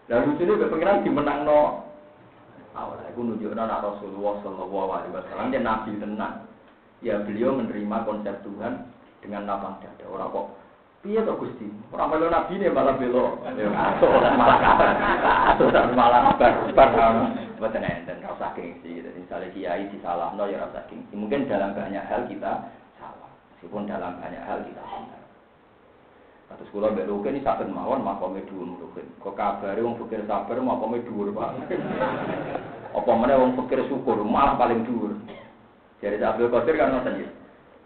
lucune kok pengiran dimenangno awal aku nunjukkan anak Rasulullah Shallallahu Alaihi Wasallam dia nabi tenang ya beliau menerima konsep Tuhan dengan lapang dada. Orang kok Iya toh Gusti, orang melo nabi ini malah belo, ya atau malah kabar, atau malah kabar, kabar, bukan enten rasa gengsi. Jadi misalnya kiai disalah, no ya rasa gengsi. Mungkin dalam banyak hal kita salah, meskipun dalam banyak hal kita benar. Atus kula mbek Rukin ini saben mawon makome dhuwur Rukin. Kok kabare wong pikir sabar makome dhuwur, Pak. [laughs] Apa meneh wong pikir syukur malah paling dhuwur. Jadi Abdul Qadir kan ngoten ya.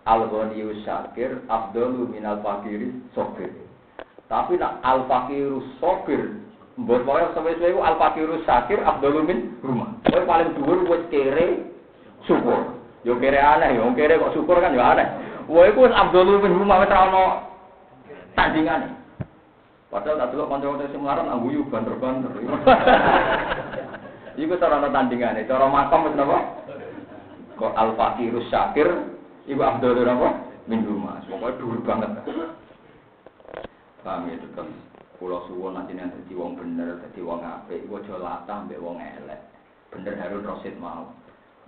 Al ghaniyu syakir afdalu minal fakiri sopir. Tapi nak al fakiru sopir Mbok pokoke sesuai itu al fakiru syakir afdalu min rumah. Kowe paling dhuwur wis kere syukur. Yo kere aneh, yo kere kok syukur kan yo aneh. Wah iku wis afdalu min rumah wis ora ono tandingane. Padahal tak delok kanca-kanca sing melarat nang guyu banter-banter. [laughs] Iku cara ana tandingane, cara makam wis napa? Kok al fakiru syakir Ibu Abdul apa? Min rumah. Pokoknya dulu banget. Paham ya tetap. Pulau suwon nanti nanti wong bener, jadi wong apik. Iku aja latah mbek wong elek. Bener Harun Rasid mau.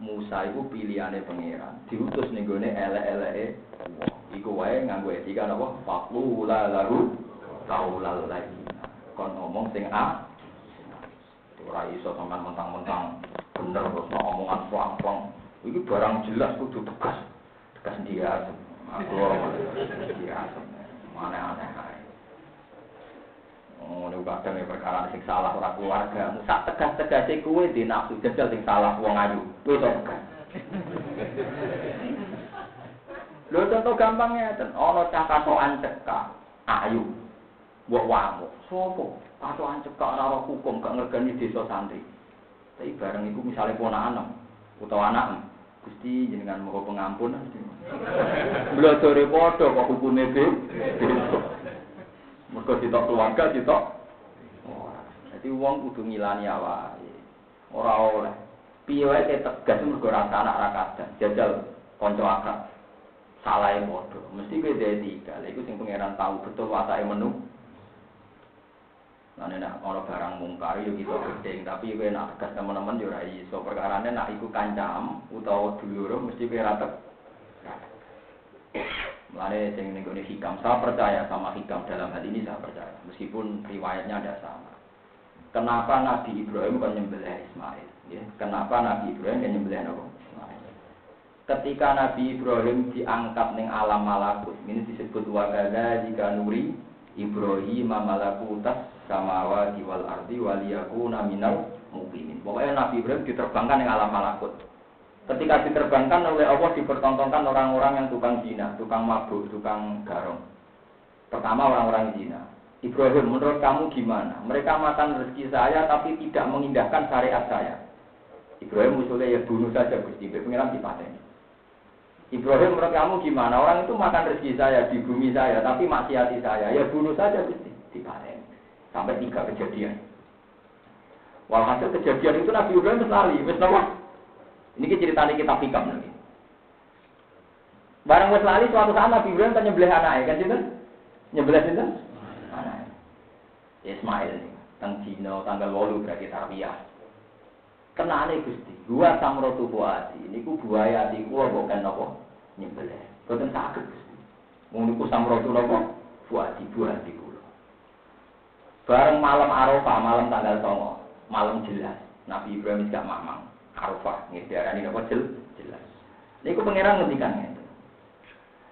Musa itu pilihannya pangeran. Diutus nih gue elek-elek Iku wae nganggo etika napa? Fakula lalu kaulal lagi. Kon ngomong sing a. Ora iso sampean mentang-mentang bener terus omongan pelang-pelang. Iki barang jelas kudu tegas. Tegas dia, aku dia mana aneh Oh, ini kadang ya perkara sing salah ora keluarga. Sak tegas-tegas e kuwe di nafsu jajal sing salah wong ayu. Kuwi to tegas. [laughs] Lho contoh gampangnya ten, ana cah katokan cekak ayu. Mbok wamu. Sopo? Katokan cekak ora hukum gak ngergani desa santri. Tapi bareng iku misalnya ponakan utawa anak Gusti jenengan mau pengampun. Belajar [laughs] padha kok hukume be. Mergo sitok keluarga sitok. Jadi wong kudu ngilani awake. Ora oleh. Piye tegas mergo rasa anak ra kadang. Jajal kanca. Salah e padha. Mesti kowe dhewe tiga. Iku sing pangeran tahu betul wasake menu. Nah, nak ono barang mungkar yo kita gedeng, tapi kowe nak tegas teman-teman yo ora iso. Perkarane nak iku kancam utawa dulur mesti kowe ra Mulane sing ning hikam, saya percaya sama hikam dalam hal ini saya percaya, meskipun riwayatnya ada sama. Kenapa Nabi Ibrahim kan nyembelih Ismail? Ya, kenapa Nabi Ibrahim kan nyembelih Nabi? Ketika Nabi Ibrahim diangkat ning alam malakut, ini disebut wakada jika nuri Ibrahim malakutas samawati wal ardi waliyakuna minal muqimin. Pokoknya Nabi Ibrahim diterbangkan ning alam malakut. Ketika diterbangkan oleh Allah dipertontonkan orang-orang yang tukang zina, tukang mabuk, tukang garong. Pertama orang-orang zina. Ibrahim, menurut kamu gimana? Mereka makan rezeki saya tapi tidak mengindahkan syariat saya. Ibrahim usulnya ya bunuh saja Gusti, pengiran dipateni. Ibrahim menurut kamu gimana? Orang itu makan rezeki saya di bumi saya, tapi maksiati saya. Ya bunuh saja Gusti, dipateni. Sampai tiga kejadian. Walhasil kejadian itu Nabi Ibrahim lali, wis ini ceritanya kita hikam lagi. Barang wes lali suatu saat Nabi Ibrahim kan nyembelih anak kan itu? Nyembelih itu? Anak. Ismail nih, tang Cina tanggal walu berarti tarbiyah. Kenane Gusti, gua samrotu buati, ini ku buaya di gua bukan apa nyembelih. Boten sakit Gusti. Wong niku samrotu napa? Buati buati kula. Bareng malam Arafah, malam tanggal 9, malam jelas. Nabi Ibrahim gak mamang. Arafah nggih diarani napa jel jelas. Niku pangeran ngendikan ngene.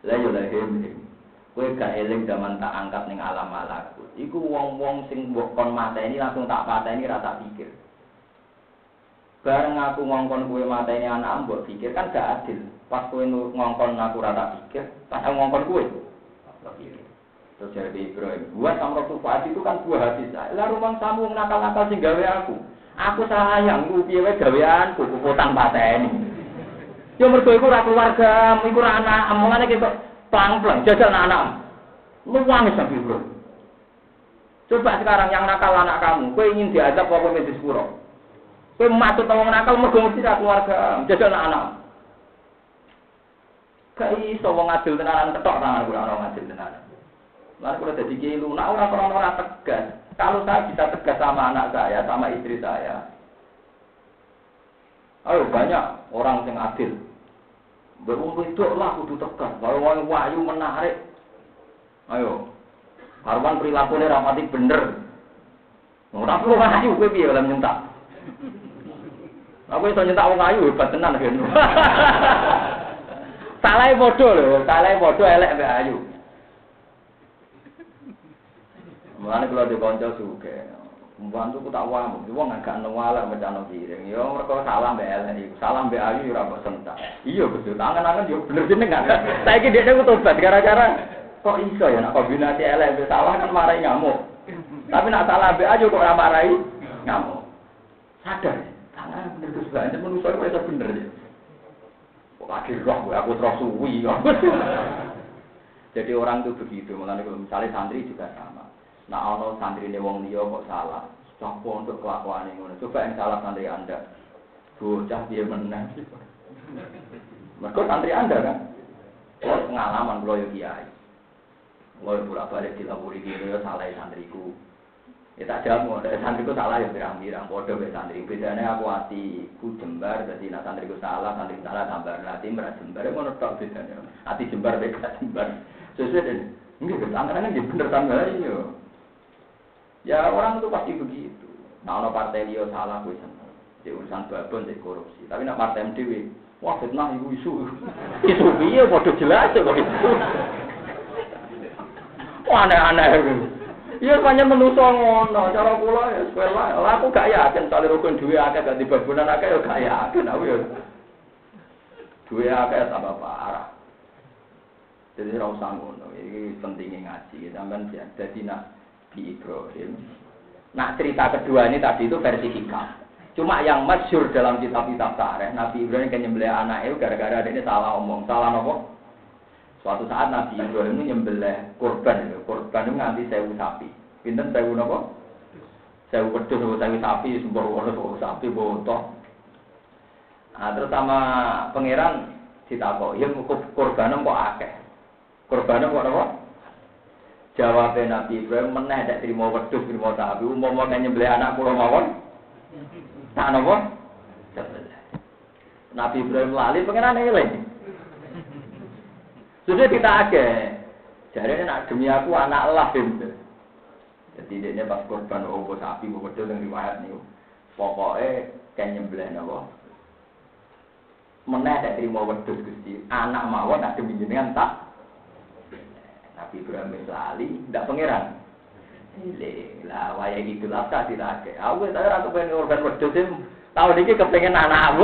La yo la. Kowe gak eling zaman tak angkat ning alam malakut. Iku wong-wong sing mbok kon mateni langsung tak pateni ra tak pikir. Bareng aku ngongkon kowe mateni anak mbok pikir kan gak adil. Pas kowe ngongkon aku ra tak pikir, pas aku ngongkon kowe. Terus jadi Ibrahim, buat sama Fati itu kan buah hati saya. Lalu rumah kamu nakal-nakal gawe aku. Aku sayang ku piye wae gaweanku, ku potang pateni. Ya mergo iku ora keluarga, iku anak, omongane kita plang-plang jajal anak-anak. Luwang Nabi Ibrahim. Coba sekarang yang nakal anak kamu, kowe ingin diajak apa di sepuro? Kowe maksud wong nakal mergo mesti keluarga, jajal anak-anak. Gak iso wong adil tenanan ketok tangan kula ora adil tenanan. Lalu kalau jadi kiai lunak orang orang orang tegas. Kalau saya bisa tegas sama anak saya, sama istri saya, ayo banyak orang yang adil. Berumur itu lah kudu tegas. Kalau mau wahyu menarik, ayo. Harwan perilakunya rapati bener. Ora perlu wahyu kowe piye oleh nyentak. Aku iso nyentak wong ayu hebat tenan kan. Salah bodoh lho, salah bodoh elek mbek ayu. Mulane kula di kanca suke. Pembantu ku tak wamuk, wong agak newala mencano piring. Yo mereka salah mbek elek iku. Salah mbek ayu ora kok sentak. Iya betul. Tangan-tangan yo bener jenengan. Saiki dekne ku tobat gara-gara kok iso ya nak kombinasi elek mbek salah kan marahi ngamuk. Tapi nak salah mbek ayu kok ora marahi ngamuk. Sadar. Tangan bener Gus banget manusa kok iso bener ya. Kok lagi roh aku terus suwi. Jadi orang itu begitu, mulane kalau misalnya santri juga sama. Nah, ono santri ini wong liya kok salah. Sopo untuk kelakuan ngono. Coba yang salah santri Anda. Bocah dia menang. Mereka santri Anda kan. Kalau pengalaman kalau ya kiai. Kalau bolak balik dilapuri gitu ya salah santriku. Ya tak jamu, santriku salah ya pirang-pirang, bodoh be santri. Bedanya aku hati ku jembar, jadi nak santriku salah, santri salah tambah hati merah jembar, ya mau tok bedanya. Hati jembar beda jembar. Sesuai dan enggak tangan kan bener tambah iya. Ya orang itu pasti begitu. Nah, ono partai dia salah gue seneng. Di urusan babon, di korupsi. Tapi nak partai MDW, wah fitnah ibu isu. [laughs] Isu iya, bodoh jelas kok itu. Wah aneh-aneh. Iya banyak menuso ngono, cara kula ya sekolah. Lah aku gak yakin tali rukun duwe akeh ganti babunan akeh ya gak yakin aku ya. Duwe akeh tambah parah. Jadi ora usah ngono. Iki pentingnya ngaji. Sampeyan jadi nak di Ibrahim. Nah cerita kedua ini tadi itu versi hikam. Cuma yang masyur dalam kitab-kitab tareh, Nabi Ibrahim kan nyembelih anak itu gara-gara ini salah omong. Salah nopo? Suatu saat Nabi Ibrahim itu nyembelih korban, korban itu nganti sewu sapi. Pinten sewu nopo? Sewu wedhus, sewu sapi, sumber wono sewu sapi, botoh. Nah, terus sama pangeran ditakok, ya korban kok akeh. Korban kok nopo? Jawab Nabi Ibrahim meneh tidak terima wedhus terima sapi. Umpama kan nyembelih anak kula mawon tak napa Nabi Ibrahim lali pengen eling. Sudah kita agak jadi nak demi aku anak lah jadi dia pas korban obo sapi obo wedhus yang riwayat nih pokoknya kan nyembelih napa meneh tidak terima wedhus Gusti. Anak mawon nak demi jenengan tak Nabi Ibrahim lali, tidak pangeran. Lah, waya itu lah tak dirake. Aku tak ora kepengen organ wedhus tahun ini kepengen anak aku.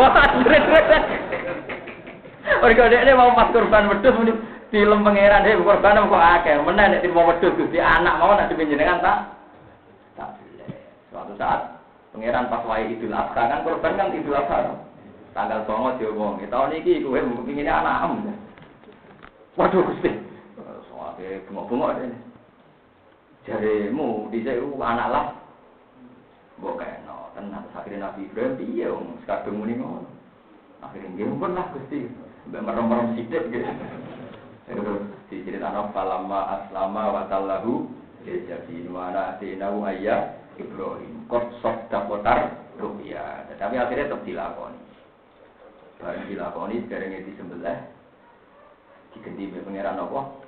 Mereka dia mau pas korban wedhus muni film pangeran dia korban kok akeh. Mana nek mau wedhus Gusti anak mau nak dipenjenengan tak? Tak. Suatu saat pangeran pas waya itu lah kan korban kan itu lah tanggal songo diomong. Tahun ini kowe pengennya anak Waduh Gusti. Oke, bengok-bengok ini. Jarimu di sewu anak lah. Mbok kena tenang akhirnya Nabi Ibrahim iya om sekadung muni ngono. Akhirnya nggih pun lah Gusti. Merem-merem sithik gitu. Terus [laughs] diceritakan falama aslama wa tallahu jadi mana tinahu ayah Ibrahim kot sok dapotar rupiah. Tapi akhirnya tetap dilakoni. Barang dilakoni sekarang di sebelah diganti pengiran apa?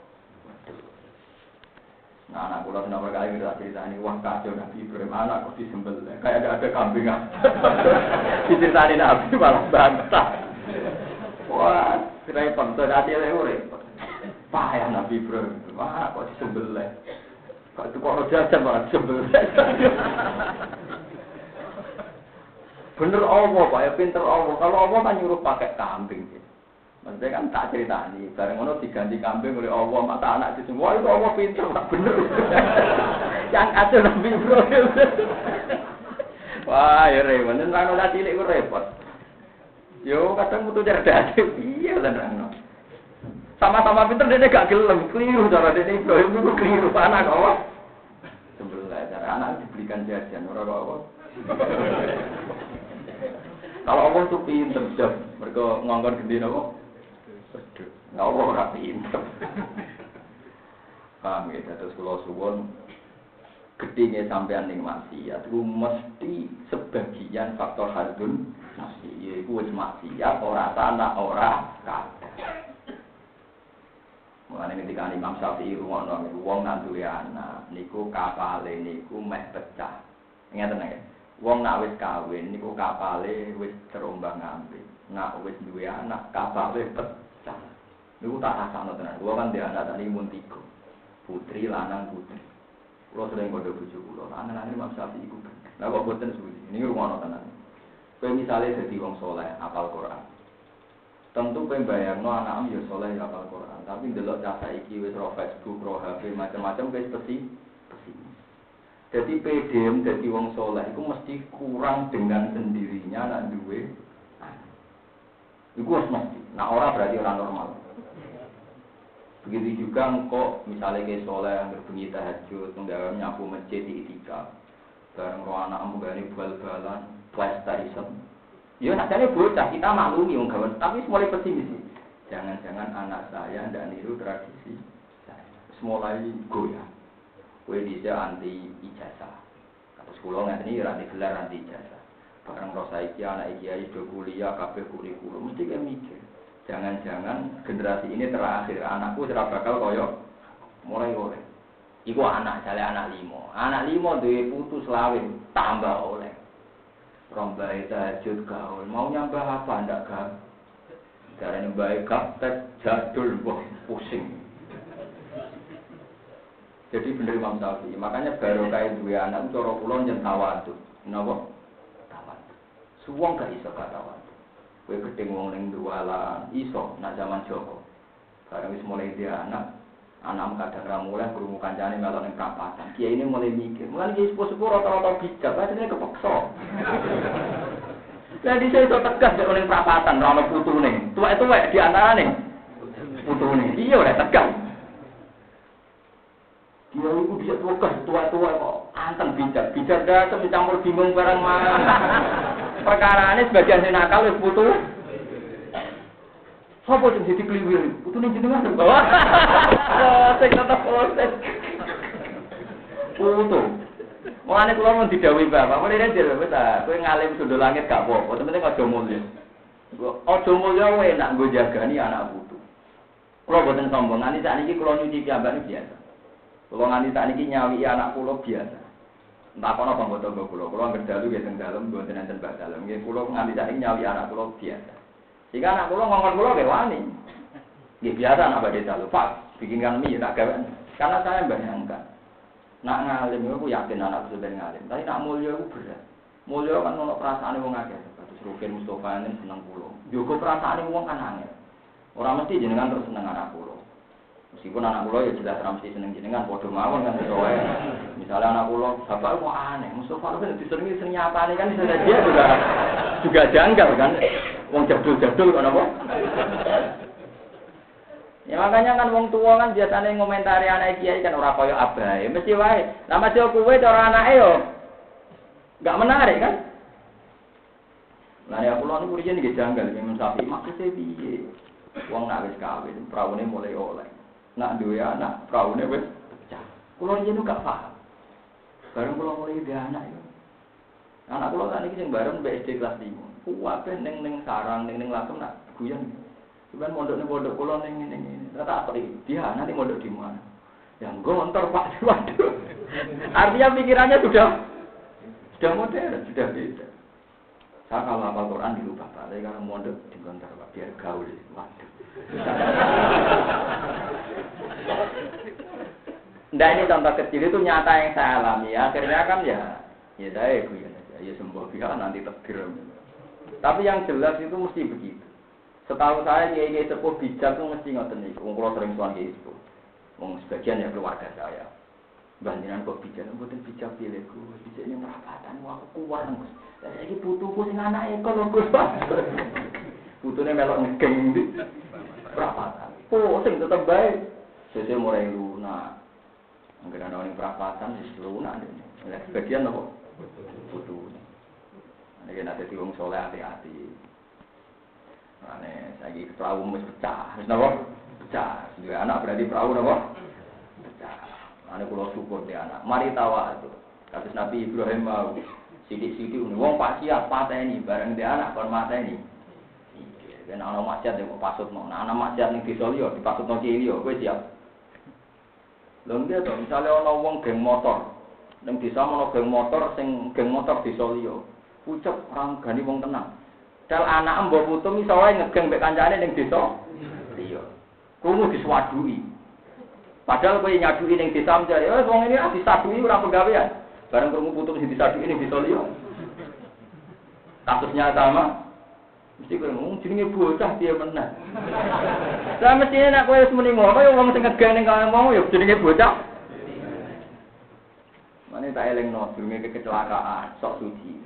Nah, anak kula kenapa kali kita cerita ini wah kacau Nabi Ibrahim anak kok disembel kayak ada ada kambing [laughs] diceritani Nabi malah bantah. Wah, repot tuh hati lewu repot. Payah Nabi Ibrahim, wah kok disembel Kok itu kok jajan malah disembel [laughs] Bener Allah, Pak ya pinter Allah. Kalau Allah kan nyuruh pakai kambing. Gitu. Maksudnya kan tak cerita nih, bareng ngono diganti kambing oleh Allah, mata anak itu semua itu Allah pinter, tak bener. [laughs] Yang kacau Nabi Ibrahim. [laughs] Wah, ya repot, dan rano tadi cilik repot. Yo kadang butuh cerdas. Iya lah Sama-sama pinter dia gak gelem, keliru cara dia Ibrahim itu keliru anak apa? Sebelah cara anak dibelikan jajan orang apa? [laughs] Kalau Allah tuh pinter mereka nganggur gede apa? Nggak Allah ora pinter. Paham ya, terus kalau suwon gedenya sampean ning maksiat itu mesti sebagian faktor hadun nafsi yaiku wis maksiat ora tanah ora kada Mulane ketika Imam Syafi'i rungono wong nak duwe anak niku kapale niku meh pecah. Ngeten nggih. Wong nak wis kawin niku kapale wis terombang-ambing. Nak wis duwe anak kapale pecah. Niku tak rasakno tenan. Wong kan dia anak tadi mun. Putri lanang putri. Kulo sering kode bojo kulo, anak-anak Imam Syafi'i iku. Lah kok boten. Ini rumono tenan. Kowe misale dadi wong soleh, apal Quran. Tentu kowe bayangno anakmu ya soleh ya apal Quran, tapi ndelok cah saiki wis ro Facebook, ro HP, macam-macam wis pesi pesimis. Jadi PDM jadi wong soleh itu mesti kurang dengan sendirinya nak duwe. Iku harus mesti. Nah orang berarti orang normal. Begitu juga engkau misalnya kayak yang berbunyi tahajud, menggawe nyapu masjid di itika, bareng roh anak menggani bal-balan, PlayStation. Ya nadanya bocah kita maklumi wong gawe, tapi mulai pesimis. Jangan-jangan anak saya tidak niru tradisi saya. Mulai goyah. Kue bisa anti ijazah. Kata sekolah nggak ini anti gelar anti ijazah. Barang roh iki anak iki aja kuliah, kabeh kurikulum, mesti kayak mikir. Jangan-jangan generasi ini terakhir anakku sudah bakal koyo mulai oleh. Iku anak saya anak limo. Anak limo duwe putus lawin tambah oleh. Rombai tajud gaul. Mau nyambah apa ndak gak? Cara baik kaptek jadul boh pusing. Jadi bener Imam Syafi'i. Makanya baru kayak dua anak cara kula nyen tawadu. Napa? Tawadu. Suwong gak iso tawadu. Kue gedeng wong ning dualan, iso nak zaman Joko. Barang wis mulai dia anak, anak kadang ra mulai krungu kancane melok ning perapatan. Kiai ini mulai mikir, mulai kiai sepuh-sepuh rata-rata bijak, ini kepeksa. Jadi saya itu tegas di oleh perapatan, rano putu nih. Tua itu di antara nih. Putu nih. Iya udah tegas. Dia itu bisa tegas, tua-tua kok. Anteng bijak. Bijak dah mencampur bingung barang [laughs] mana. perkara ini sebagian sing nakal wis putu. Sopo sing dadi kliwir? Putune jenengan. Wah, sing tetep proses. Putu. Mulane kula mun didhawuhi Bapak, mulane dhewe wis ta, kowe ngalim sundul langit gak apa-apa, penting aja mulya. Aja mulya enak nggo jagani anak putu. Kula boten sombong, nganti sakniki kula nyuci piyambak biasa. Kula nganti sakniki nyawi anak kula biasa. Entah kono apa tangga kula, kula anggere dalu nggih teng dalem mboten enten bak dalem. Nggih kula nganti sak nyawi anak kula biasa. Jika anak kula ngomong kula nggih wani. Nggih biasa anak badhe dalu, Pak, bikinkan mie tak gawe. Karena saya bayangkan, nak ngalim aku yakin anak sudah ngalim, tapi nak mulia aku berat. Mulia kan ono perasaan wong akeh. Terus Rukin Mustafa ini seneng kula. Juga perasaan wong kan angel. Orang mesti jenengan terus seneng anak kula. Meskipun anak kula ya jelas ramsi seneng jenengan padha mawon kan soe. Misalnya anak kula bapak kok aneh, Mustafa kan diseringi sering nyapa kan sudah dia juga juga janggal kan. Wong jadul-jadul kan apa? Ya makanya kan wong tua kan biasanya ngomentari anak kiai kan ora kaya abai, mesti wae. Lah masih kowe cara anake yo enggak menarik kan? Lah ya kula niku riyen nggih janggal, Imam Syafi'i maksudnya piye? Wong nak kawin, praune mulai oleh nak dua anak, praune wis pecah. Kulo riyen gak paham. Bareng kulo mulai dia anak itu. Anak kan iki sing bareng BSD kelas 5. Kuwabe ning ning sarang ning ning langsung nak guyon. Cuman mondok ning pondok kulo ning ning apa iki? Dia nanti mondok di mana? Yang gontor Pak [laughs] waduh. Artinya pikirannya sudah sudah modern, sudah beda. Saya kalau hafal Quran di lupa Pak, tapi kalau mondok di gontor Pak biar gaul. Waduh. [laughs] Nah ini contoh kecil itu nyata yang saya alami. Akhirnya kan ya, ya saya ya aja. Ya sembuh pihak nanti tegir. Tapi yang jelas itu mesti begitu. Setahu saya kiai kiai sepuh bijak itu mesti ngoten nih. Kalau sering tuan kiai sepuh. Wong sebagian ya keluarga saya. Bandiran kok bijak, mboten bijak pilihku. Bijak ini merapatan, wah kuat. Saya ini butuhku sing anak ekor lho Gus. putune melok ngegeng ndi. Perapatan. Pusing tetep baik. Sese mulai lunak. Angger ana ning perapatan wis lunak. Lah sebagian apa? Putu. Ini nanti wong soleh hati-hati. Ane saiki perahu wis pecah. Wis napa? Pecah. Dua anak berarti perahu napa? Pecah. Ane kula syukur di anak. Mari tawa itu. Kasus Nabi Ibrahim mau sidik-sidik ini. Wong pak siap pateni bareng di anak kon mateni. Dan anak maksiat yang pasut mau. Nah, anak ning desa liya dipasut nang kiai liya, kowe siap. Lho nggih to, misale ana wong geng motor. Ning desa ana geng motor sing geng motor desa liya. Pucuk orang gani wong tenang. Dal anak mbok putu misale ngegeng mek kancane ning desa liya. Kumu diswadui. Padahal kowe nyadui ning desa mencari, "Eh, wong ini ora disadui ora pegawean." Bareng krungu putu sing disadui ning desa liya. Kasusnya sama, Mesti kowe ngomong jenenge bocah piye meneh. Lah mestine nek kowe wis muni ngono ya wong sing ning kaya mau ya jenenge bocah. Mane tak elingno jenenge kecelakaan sok suci.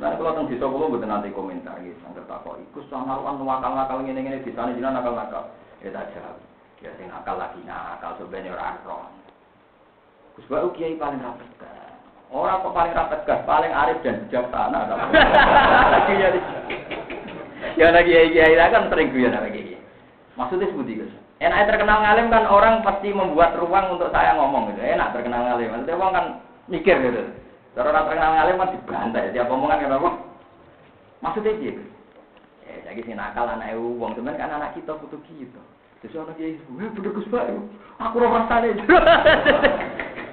Nah, kalau tentang desa kulo mboten nanti komentar gitu, angker takok. Iku sangalan nakal-nakal ngene-ngene di sana jinan nakal-nakal. Ya tak jawab. Ya sing nakal lagi nakal sebenarnya ora roh. Gus Bau kiai paling rapet. Orang kok paling rapet gas, paling arif dan bijaksana. Lagi [laughs] ya. Ya lagi kiai kiai kan sering guyon lagi. Maksudnya seperti Gus. Enak terkenal ngalim kan orang pasti membuat ruang untuk saya ngomong gitu. Enak terkenal ngalim. Maksudnya orang kan mikir gitu. Kalau orang terkenal ngalim kan dibantai. Tiap omongan kan apa? Maksudnya gitu. Eh, jadi si nakal anak ewu wong teman kan anak kita butuh gitu. Terus anak kiai, gue butuh Gus. Aku ora rasane. [laughs]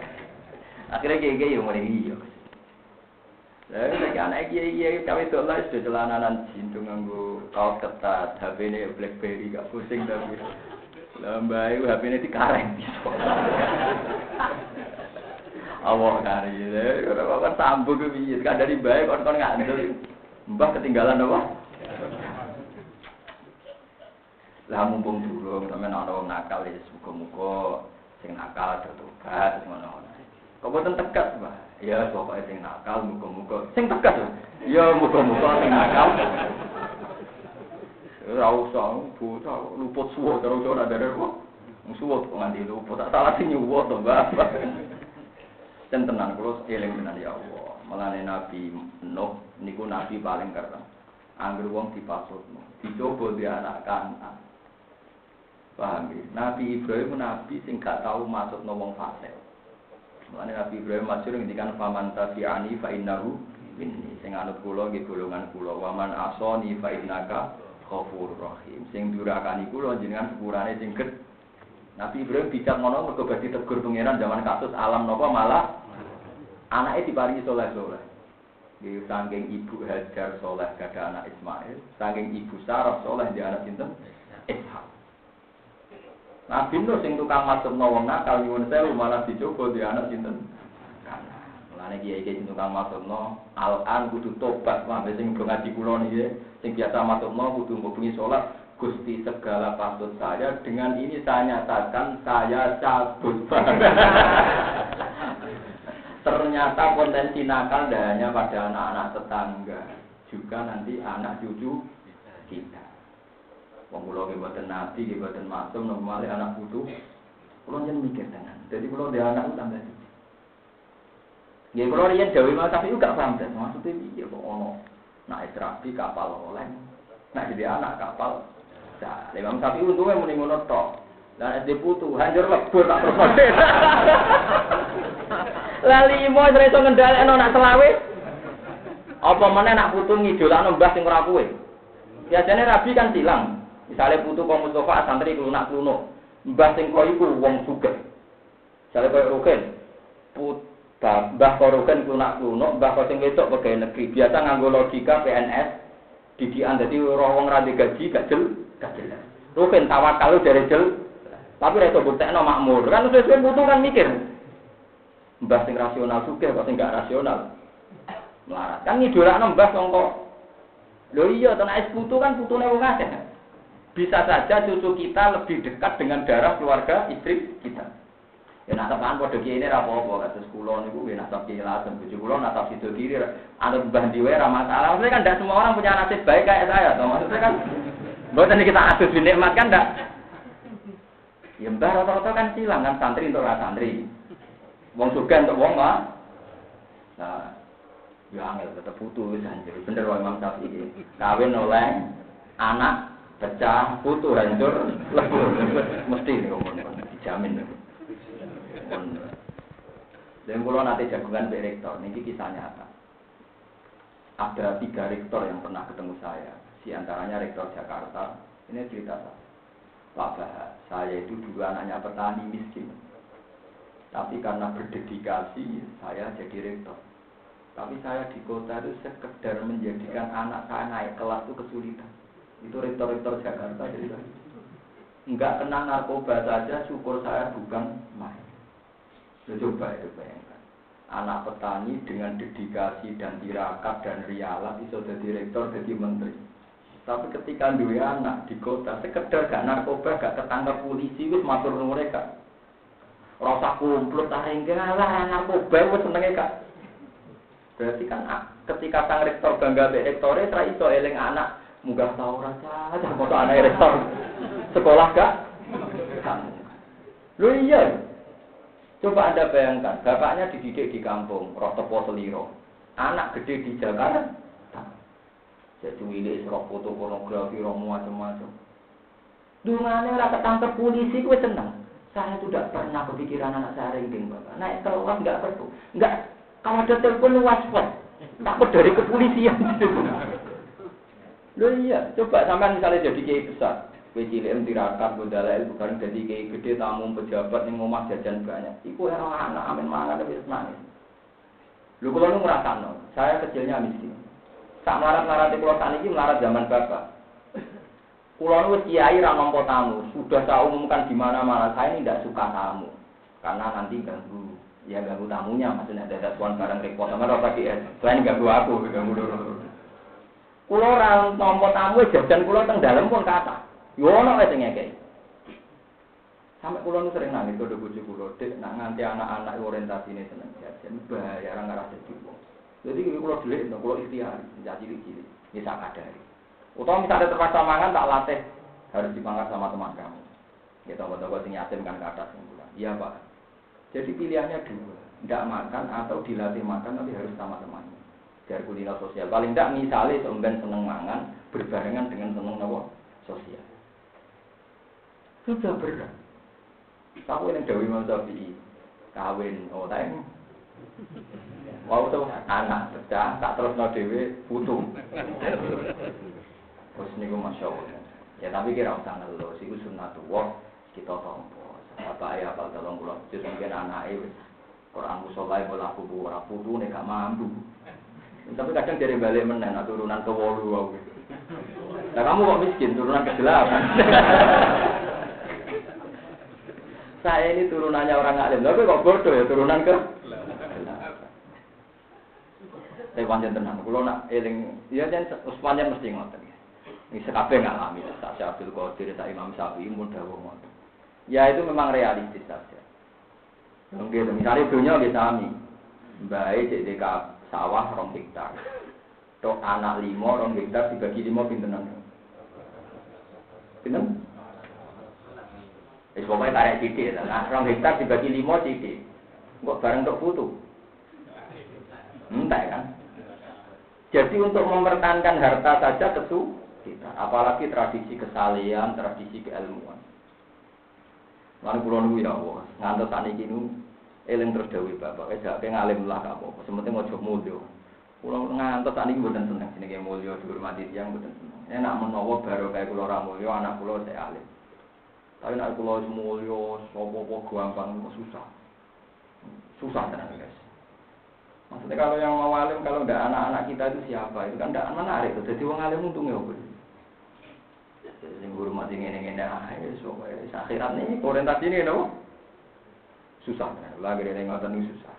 Akhirnya kiai kiai yang mulai iya. Lalu lagi anak kiai kiai kawin itu lah sudah celananan jintung nganggo kaos ketat, HP ini BlackBerry gak pusing tapi. Lambai HP ini dikareng. Awak kari, kalau kan sambung ke biji, kan dari baik kon kon ngandel, mbah ketinggalan apa? Lah mumpung dulu, ana wong nakal ya muga-muga sing nakal tertobat ngono. Boten tegas, Mbah? Ya pokoke sing nakal muga-muga. Sing tegas lah. Ya muga-muga sing nakal. Ora usah bocah luput suwo terus ora ada kok. Suwo kok nganti luput. Tak salah sing nyuwo to, Mbah. Dan tenan kula eling tenan ya Allah. Melane Nabi Nuh niku nabi paling keren. Angger wong dipasutno, dicoba di anak kanan. Paham ya? Nabi Ibrahim nabi sing gak tau masuk wong fasik. Mulane Nabi Ibrahim masyhur ngendikan faman tabi'ani fa innahu minni. Sing anut kula nggih golongan kula. Waman asoni fa innaka ghafurur rahim. Sing durakani kula jenengan sepurane sing. Nabi Ibrahim bijak ngono mergo badhe tegur pangeran zaman kasus alam napa malah anake diparingi soleh-soleh. Di saking ibu Hajar soleh gada anak Ismail, saking ibu Sarah soleh di anak sinten? Ishak. Nabi Nuh sing tukang masuk wong nakal nyuwun sewu malah dicoba di anak sinten. Mulane kiai kiai sing tukang masuk no, al-an kudu tobat sampe sing do ngaji kula niki sing biasa masuk no kudu ngubungi sholat Gusti segala pasut saya dengan ini saya nyatakan saya cabut. [laughs] Ternyata potensi nakal tidak hanya pada anak-anak tetangga, juga nanti anak cucu kita. Wong kula nggih mboten nabi, nggih mboten maksum, normal anak putu. Kula jeneng mikir tenan. Jadi kula ndek anak tambah iki. Nggih kula riyen Jawa Mas tapi gak paham dan maksudnya piye kok ono nak terapi kapal oleh. Nak jadi anak kapal. Nah, Imam Sapi untungnya muni ngono tok. Lah SD putu hancur lebur tak terus. [laughs] Lali imo ora iso ngendhalekno nak selawe. Apa meneh nak putu ngidolakno mbah sing ora kuwe. Biasanya rabi kan silang. Misalnya putu kok Mustafa santri klunak kluno. Mbah sing kok iku wong sugih. Misalnya koyo Rukin. Put Mbah kok Rukin klunak kluno, mbah kok sing wedok pegawai negeri. Biasa nganggo logika PNS didikan dadi roh wong ra gaji gak jel, gak jelas. Rukin tawakal dari jel. Tapi ra iso buktekno makmur. Kan sesuai putu kan mikir. Mbah sing rasional sugih kok sing gak rasional. Melarat. Kan ngidolakno mbah sangka Lho iya, tanah es putu kan putune wong akeh. Bisa saja cucu kita lebih dekat dengan darah keluarga istri kita. Ya nasaban padha kiye ini apa-apa, kados kula niku nggih nasab kiye lasem, bojo kula nasab sido kiri, anut mbah diwe masalah. Maksudnya kan tidak semua orang punya nasib baik kayak saya, toh. Maksudnya kan Bukan kita adus nikmat kan enggak? Ya mbah rata-rata kan silang kan santri untuk santri. Wong surga untuk wong mah. Nah, ya angel tetep putus anjir. Bener wae Imam Syafi'i. Kawin oleh anak pecah, putu hancur, lebur. Mesti dijamin. Dan kalau nanti jagungan Pak Rektor, ini kisah nyata. Ada tiga rektor yang pernah ketemu saya. Di antaranya rektor Jakarta. Ini cerita saya. Pak Bahas, saya itu dulu anaknya petani miskin. Tapi karena berdedikasi, saya jadi rektor. Tapi saya di kota itu sekedar menjadikan anak saya naik kelas itu kesulitan. Itu rektor-rektor Jakarta jadi Enggak kena narkoba saja, syukur saya bukan main. Coba itu bayangkan. Anak petani dengan dedikasi dan tirakat dan rialat bisa jadi rektor, jadi menteri. Tapi ketika dua anak di kota, sekedar gak narkoba, gak ketangkap polisi, wis matur mereka. Rasa kumpul, taring lah narkoba, wis senengnya kak. Berarti kan ah, ketika sang rektor bangga be rektore, tra iso eling anak munggah tahu rasa, aja foto anak rektor sekolah gak? Lu iya, Coba Anda bayangkan, bapaknya dididik di kampung, roh tepo seliro. Anak gede di Jakarta. Jadi ini serok foto pornografi, roh macam-macam. Dungannya rasa ketangkep polisi, gue senang. Saya tidak pernah kepikiran anak saya ringking, Bapak. Naik keluar nggak perlu. Nggak, kalau ada telepon waspada. Takut dari kepolisian. Loh iya, coba sampai misalnya jadi kiai besar. Kowe cilik tirakat gondalail bukan jadi kayak gede tamu pejabat yang ngomong jajan banyak. Iku era anak amin mangan wis nangis. Lu kalau nu ngrasakno, saya kecilnya miskin. Sak melarat-melarat kula saniki melarat zaman bapak. Kulo nu kiai ra tamu, sudah saya umumkan di mana-mana saya ini tidak suka tamu. Karena nanti ganggu ya ganggu tamunya maksudnya ada tuan barang repot sama rasa ya selain ganggu aku ganggu dulu kulo orang nompo tamu jajan kulo teng dalam pun kata Yo ono wae sing ngekeki. Sampai kulo nu sering nangis kode bojo kulo, dek nak nganti anak-anak orientasine seneng jajan, bahaya ora ngarah dadi wong. Jadi kulo delik, kulo ikhtiar, jadi cilik-cilik, bisa kadari. Utama misalnya terpaksa mangan tak latih harus dipangkat sama teman kamu. Ya tahu-tahu sing yatim kan kata sing Iya pak. Jadi pilihannya dua, tidak makan atau dilatih makan tapi harus sama temannya. Biar kuliner sosial. Paling tidak misalnya seumben seneng mangan berbarengan dengan seneng nawa sosial. Sudah berat. Tahu yang Dewi Imam Syafi'i kawin, oh tayang. Wow tuh anak pecah, tak terus no dewi putu. Terus niku masya Allah. Ya tapi kira usah ngeluh, sih sunnatullah kita tompo. Apa ya apa tolong pulau, justru mungkin anak itu Quran musolai bola kubu orang putu nih gak mampu. Tapi kadang dari balik menen, turunan ke wolu wow. Nah kamu kok miskin, turunan ke delapan. [laughs] Saya ini turunannya orang alim, tapi kok bodoh ya turunan ke? Saya panjang tenang, kalau nak eling, ya dan usmannya mesti ngotot. Ini sekabe ngalami, tak Abdul Qadir, tak Imam Syafi'i pun dawuh ngotot. Ya itu memang realistis saja. Mungkin misalnya dunia di sami, baik di sawah rong hektar, Tok anak limo rong hektar dibagi limo pintenan. Pinten? Wis pokoke tarik sithik ta. Nah, rong hektar dibagi lima sithik. Kok bareng tok putu. Entah kan? Jadi untuk mempertahankan harta saja kesu kita, apalagi tradisi kesalian, tradisi keilmuan. Lalu pulau nunggu ya Allah, tani kini eling terus dewi bapak, eh jadi ngalim lah kamu, sementing mau coba mulio. Pulau ngantos tani kini bukan seneng, kayak mulio dihormati tiang bukan seneng. Enak menawa baru kayak pulau ramulio, anak pulau saya alim. Tapi nak kulo semulyo, sopo-sopo gampang susah. Susah tenan guys. Maksudnya kalau yang mau alim, kalau tidak anak-anak kita itu siapa? Itu kan tidak menarik. Jadi wong alim untungnya apa? Sing guru mati ngene-ngene ae sok akhirat nih orientasi ini no. Susah. Lagi dari ngoten ini susah.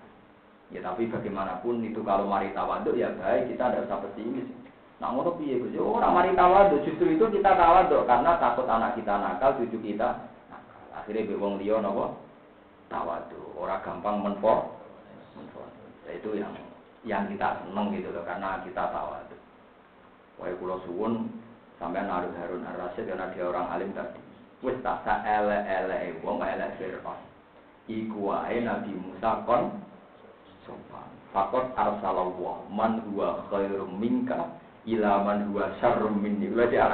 Ya tapi bagaimanapun itu kalau mari tawaduk ya baik kita ada usah pesimis. Nah Gus? Ya ora mari tawadhu, justru itu kita tawadhu karena takut anak kita nakal, cucu kita nakal. Akhirnya be wong liya napa? tawadu, ora gampang menfo. menfo. Ya, itu yang yang kita seneng gitu loh karena kita tawadu. Wahai kulo suwun sampai Harun Harun Ar-Rasyid karena dia orang alim tadi. Wis tak sa ele ele wong ele Fir'aun. Iku wae Nabi Musa kon sopan. Fakot arsalallah man huwa khairum minka ila man huwa syarrum minni. Lha dia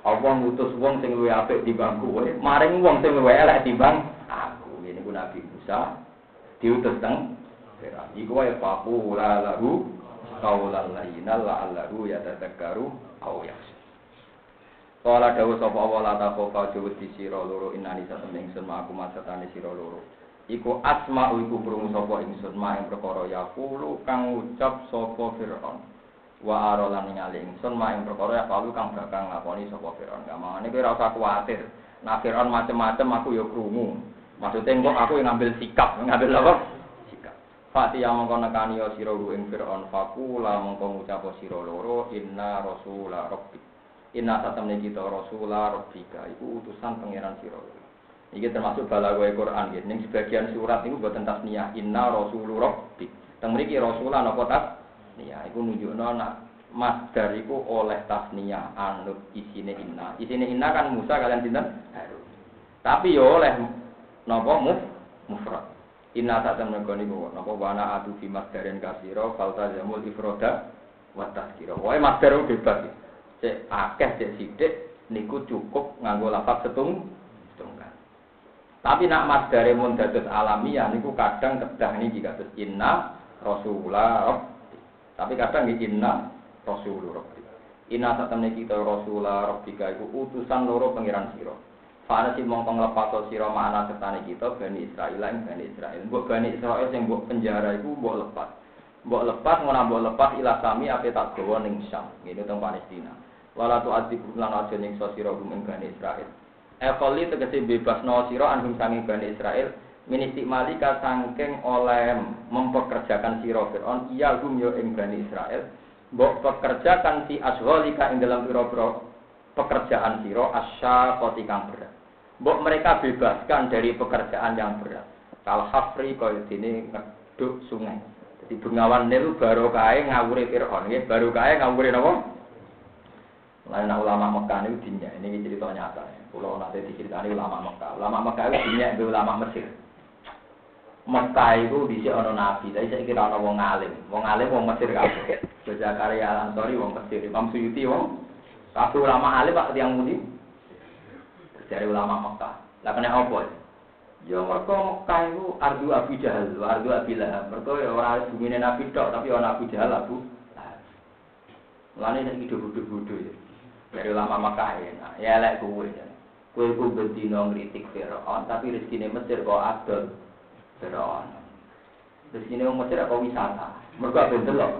Allah ngutus wong sing luwih apik timbang kowe, maring wong sing luwih elek timbang aku. Ini ku Nabi Musa diutus teng Firaun. Iku wae faqula lahu qaulan layyinal la'allahu yatadzakkaru aw yakhsha. Kala dawuh sapa Allah la taqofa di sira loro inani satem ingsun aku masatane sira loro. Iku asma iku krungu sapa ingsun ma ing perkara yaqulu kang ucap sapa Firaun. Wa arolan ningali ingsun ma ing perkara yaqulu kang bakal nglakoni sapa Firaun. Gamane kowe ora usah kuwatir. Nah Firaun macem-macem aku ya krungu. Maksudnya kok aku yang ngambil sikap, ngambil apa? Sikap. Fatih yang mengkon nekani ya sira ing Firaun fakula mengkon ngucap sira loro inna rasula rabbik Inna satamne kita Rasulullah Rabbika Iku utusan pangeran sira. Iki termasuk balagoe Quran gitu. Ning sebagian surat itu buatan tasniyah Inna Rasulullah Rabbik. Teng mriki Rasulullah napa tasniyah iku nunjukno nak masdar iku oleh tasniyah anut isine inna. Isine inna kan Musa kalian sinten? Harun. Tapi yo oleh napa muf mufrad. Inna satamne niku napa wana adu fi masdarin kasira falta jamul ifroda wa tazkira. Wae masdar bebas. Gitu cek akeh cek sidik niku cukup nganggo lafaz setung setunggal. Tapi nak mas dari dados alamiah niku kadang kedah niki kados inna rasulullah Tapi kadang niki inna rasulullah rabbi. Inna satemene kita rasulullah rabbika iku utusan loro pangeran sira. Fana si mongkong lepas sira mana sertane kita Bani Israel ing Bani Israel. Mbok Bani Israel sing mbok penjara iku mbok lepas. Mbok lepas ngono mbok lepas ila sami ape tak gawa ning Syam. Ngene teng Palestina wala tu adib lan aja sira gum ing Bani Israil. Ekoli tegese bebas no sira anhum sangi Bani Israil ministik malika sangking oleh mempekerjakan sira Fir'aun iya gum yo ing Bani Israil mbok pekerjakan si asghalika ing dalam pira-pira pekerjaan sira asya koti kang berat. Mbok mereka bebaskan dari pekerjaan yang berat. Kal hafri kaya dene ngeduk sungai. Jadi bengawan Nil baru kae ngawure Fir'aun nggih, baru kae ngawure napa? Lain ulama Mekah ini dinya, ini cerita nyata. Pulau nanti diceritani ulama Mekah. Ulama Mekah itu itu ulama Mesir. Mekah itu di sini nabi, tapi saya kira ono wong alim. Wong alim wong Mesir kabeh. Karya Ansori wong Mesir, Imam Suyuti wong kabeh ulama alim Pak yang mudi. Dari ulama Mekah. Lah kena apa? Ya mereka Mekah itu ardu Abu Jahal, ardu Abi Lahab. Mereka ya orang bumi Nabi tok, tapi orang Abu Jahal Abu Lahab. Mulane nek bodoh-bodoh ya dari ulama Makkah enak ya lek kuwe kuwe ku bendino ngritik Firaun tapi rezekine Mesir kok adol Firaun. Rezekine wong Mesir kok wisata. Mergo ben delok?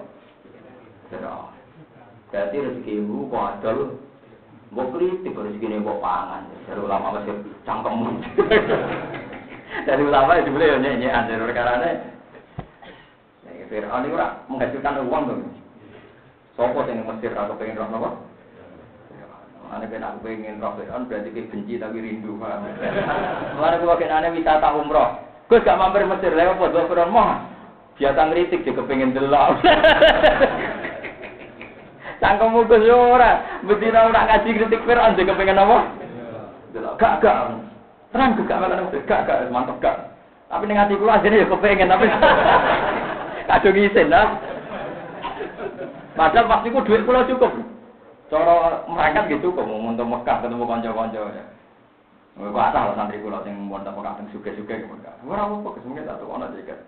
Firaun. Berarti rezekimu kok adol? Mbok kritik rezekine mbok pangan. Dari ulama Mesir cangkemmu [laughs] dari ulama itu boleh nyanyian dari perkara Fir'aun itu menghasilkan uang dong. Sopo yang Mesir atau pengen roh nopo? Ane kan aku pengen roh Fir'aun berarti dia benci tapi rindu. Mana aku pakai ane wisata umroh. Gue gak mampir Mesir lewat buat gue Fir'aun mah. Biasa ngeritik juga pengen delok. Cangkemmu Gus ora. Betina ora ngaji kritik Fir'aun juga pengen apa? Delok. Gak gak. Terang gak malah gak gak mantap gak. Tapi ning ati kula ajene ya kepengen tapi [laughs] kadung isin lah. Padahal pasti ku duit kula cukup. Cara mereka gitu kok mau untuk Mekah ketemu kanca-kanca ya. Kok ada lah santri kula sing mondok Mekah sing suge-suge ke Mekah. Ora apa kesemene tak ono juga.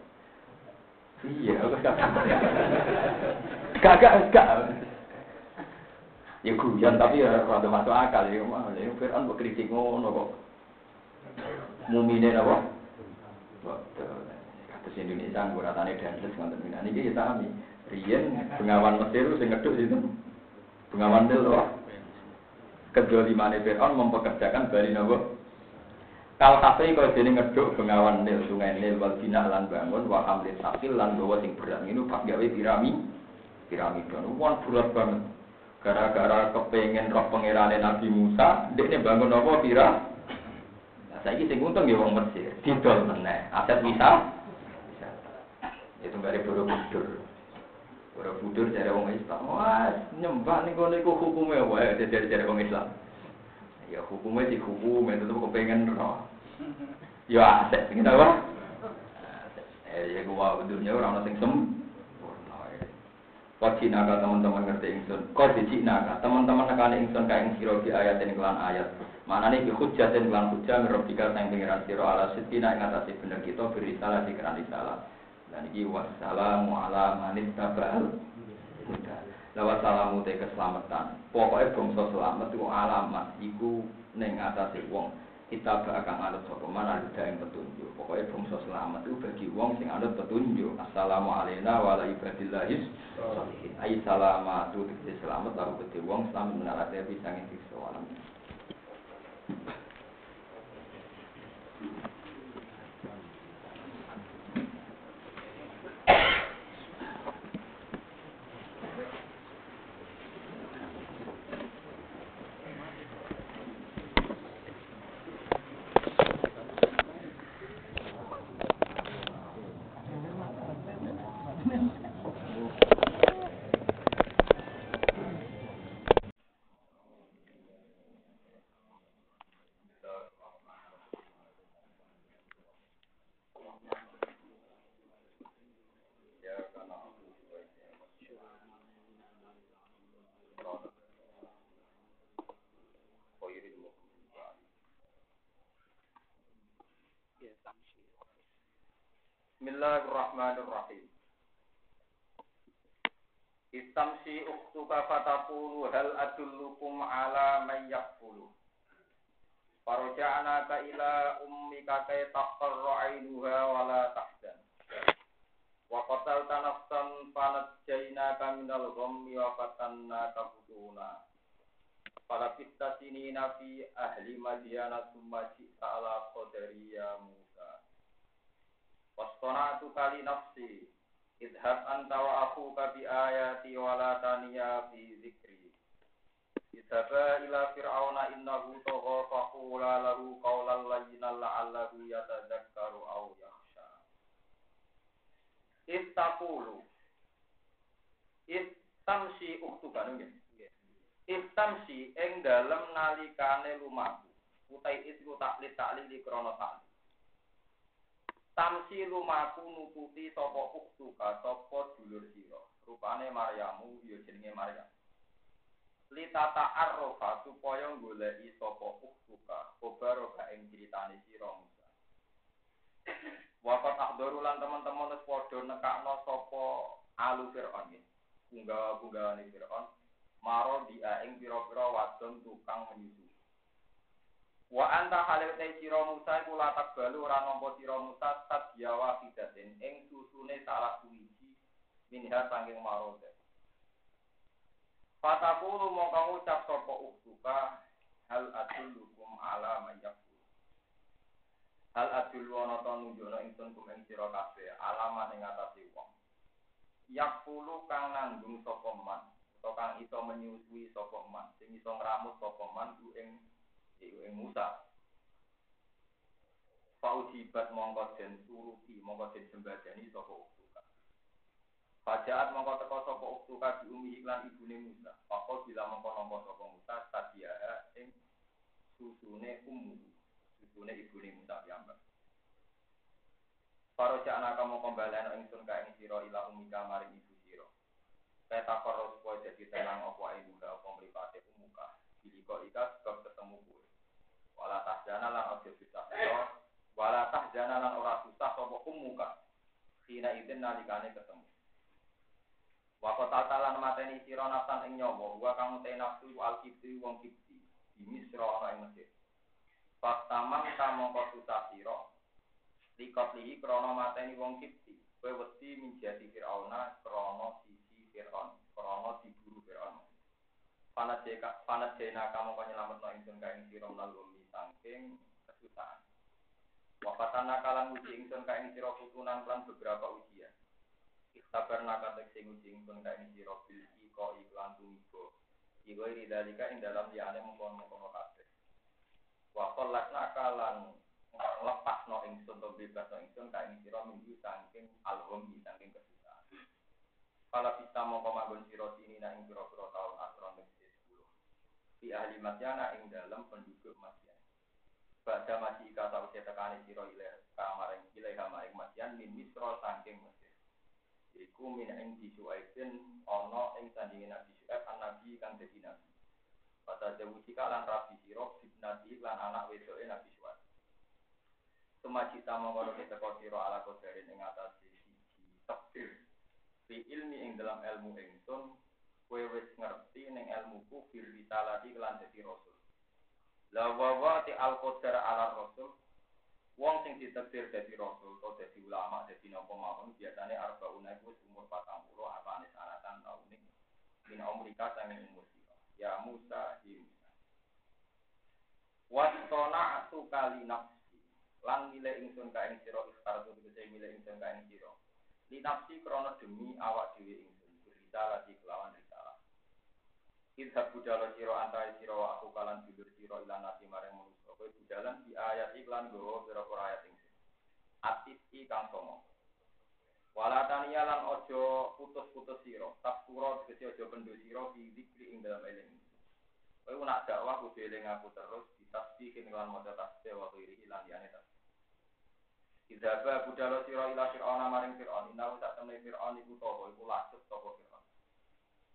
Iya, gak gak. Ya guyon tapi ya rada masuk akal ya mah. Ya Fir'aun kok kritik ngono kok. Mumine apa? Kados Indonesia ngguratane dan terus ngoten iki ya sami. Riyen bengawan Mesir sing ngeduk itu. Bengawan Nil loh. Kedolimannya Fir'aun mempekerjakan Bali Nabi. Kal kafe kalau jadi ngeduk bengawan Nil, sungai Nil, wal bina lan bangun, wa hamlin sakil lan bawa sing berat ini pak gawe pirami, piramida. Wan berat banget. Gara-gara kepengen roh pangerane Nabi Musa, dia bangun apa pira? Saiki sing untung ya wong Mesir, didol meneh. Aset wisata. Itu dari Borobudur. Borobudur dari wong Islam. Wah, nyembah ning kono iku hukume wae dari dari wong Islam. Ya hukumnya di hukum itu tuh kepengen roh. Ya aset sing apa? Eh ya gua dunia orang sing sem. Kau Cina teman-teman ngerti ingsun. Kau di Cina teman-teman nekani ingsun kayak siro di ayat ini kelan ayat. Mana nih hujah dan kelan hujah ngerobika sang pengiran siro ala ing atasi bener kita beri salah di keran salah. Dan iki wassalamu ala manit tabal. Lawat salamu te keselamatan. Pokoknya bangsa selamat itu alamat. Iku neng atasi wong kita akan anut sapa man ada yang petunjuk. Pokoknya bangsa selamat itu bagi wong sing anut petunjuk. Assalamualaikum warahmatullahi wabarakatuh. sholihin. Ai salamatu tegese selamat lalu gede wong selamat menarate bisa ngisi soalan. Bismillahirrahmanirrahim. Istamsi uktuka fataqulu hal adullukum ala man yakfulu. Farja'naka ila ummika kay taqarra 'ainuha wa la tahzan. Wa qatalta nafsan fanajjaynaka minal ghammi wa fatannaka futuna. Fala sinina fi ahli madyana summa ji'ta ala qadari ya Musa. Wastona'tu kali nafsi. Idhab anta wa akhuka bi ayati wa la taniya fi zikri. Idhaba ila fir'auna innahu tagha faqula lahu qawlan layyinan la'allahu yatadzakkaru aw yakhsha. Istaqulu. Istamsi uktuka nggih Istamsi ing dalem nalikane lumaku. Utai itu taklit taklili krana taklit Tamsi lumaku nututi sapa uktuka sapa dulur sira. Rupane Maryamu ya jenenge Maryam. Litata arrofa supaya goleki sapa uktuka kobaroka ing critane sira Musa. Wafat ahdoru lan teman-teman wis padha nekakno sapa alu Fir'aun ya. Punggawa-punggawane Fir'aun maro dia ing pira-pira wadon tukang menyusui. Wa anta halil te sira Musa iku latak balu ora nampa sira Musa tadyawa fidatin ing susune salah suwiji minha sanging marode. Fatakulu mongko ngucap sapa uktuka hal adullukum ala mayyakul. Hal adullu ana ta nunjukno ingsun kum ing sira kabeh alamat ing atase wong. Yakulu kang nanggung sapa man, utawa kang iso menyusui sapa man, sing iso ngramut sapa man ing iku ing Musa. Faujibat mongko den turuti mongko den sembadani sapa uktuka. Fajaat mongko teko sapa uktuka di umi iklan ibune Musa. Pakau bila mongko nampa sapa Musa tadia ing susune ummu. Susune ibune Musa piyambak. Para anak kamu kembali anak ingsun ka ing sira ila umika maring ibu sira. Takor supaya jadi tenang apa ibu apa mripate umuka. Biliko ika sebab wala tahjana lan ojo susah. Sira wala tahjana lan ora susah sapa umuka Sina idin nalikane ketemu. Wa qatatalan mateni sira nafsan ing nyawa wa kang te nafsu al wong kibti di misra ana ing Mesir. Pas tamang mongko susah sira likotlihi krana mateni wong kibti kowe wedi minjati Firauna krana sisi Firaun krana diburu Firaun. Panat jena kamu kau nyelamat no ingsun kain siro melalui sangking kesusahan. Wafatan nakalan uji ingsun kain siro putunan plan beberapa ujian. Ikhtabar nakatek sing uji ingsun kain siro bil iko iklan tumibo. Iko iri dalika ing dalam liane mengkono mengkono kabeh. Wakol lakna kalan bebas no ingsun ka ing sira minggu saking alhum saking kesusahan. Kala bisa mongko manggon sira sini na ing pira-pira taun asron tegese 10. Di ahli Madyana ing dalam penduduk Madyan. Baca masih ika tau tekani sira ile kamaring ile kamaring Madyan min misra saking Mesir. Iku min ing disuaipin ana ing sandinge Nabi Syuaib an Nabi kang dadi nabi. Pada jawusika lan rabi sira nabi lan anak wedoke Nabi Syuaib. Semaji sama kalau kita siro ala kodarin ing atas sisi takdir. Fi ilmi ing dalam ilmu ingsun, kue wis ngerti ning ilmuku fil risalati kelan dadi rasul. La wa ti al qadar ala rasul. Wong sing ditakdir dadi rasul atau dadi ulama dadi napa mawon biasane arbauna iku umur 40 apane sanatan taun ning min umrika sanging umur sira. Ya Musa hi Musa. Wasona atu kali nafsi lan milih ingsun ka ing sira ikhtar tu tegese milih ingsun ka ing sira li nafsi krana demi awak dhewe ingsun berita lagi kelawan Idhab budala sira antara sira aku kalan dulur sira ilan nasi maring manusa. Kowe budalan di ayat iklan gowo pira-pira ayat ingsun atis i kang somo Wala taniya lan ojo putus-putus sira. Tak pura tegese ojo pendu sira di zikri ing dalam eling. Kowe nak dakwah kudu eling aku terus ditasbih lan maca tasbih wa kiri lan liyane tasbih Idaba budalo sira ila Fir'aun maring Fir'aun. Inau tak temne Fir'aun iku toko iku lacut toko Fir'aun.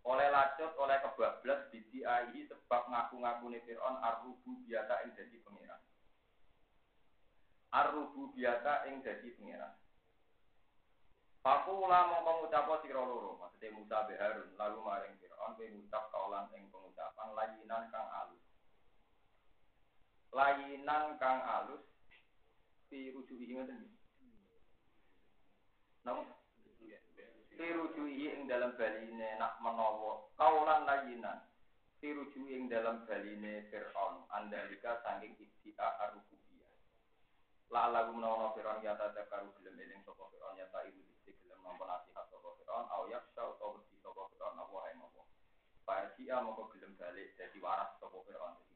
Oleh lacut, oleh kebablas bidiai sebab ngaku-ngakune Fir'aun arrubu biasa ing dadi pangeran. Biasa ing dadi pangeran. Fakula mongko ngucap sira loro, maksudnya Musa Harun, lalu maring Fir'aun kowe ngucap kaulan ing pengucapan layinan kang alus. Layinan kang alus fi rujuhi ngoten. Napa? Fi rujuhi ing dalam baline nak menawa kaulan layinan. Fi rujuhi ing dalam baline Fir'aun andalika saking istia arububiyah. La lagu menawa Fir'aun ya tadakaru gelem eling sapa Fir'aun ya ta ibu disi gelem nampa nasihat sapa Fir'aun au yaksha utawa wedi sapa Fir'aun apa ae napa. Farsia moko gelem balik dadi waras sapa Fir'aun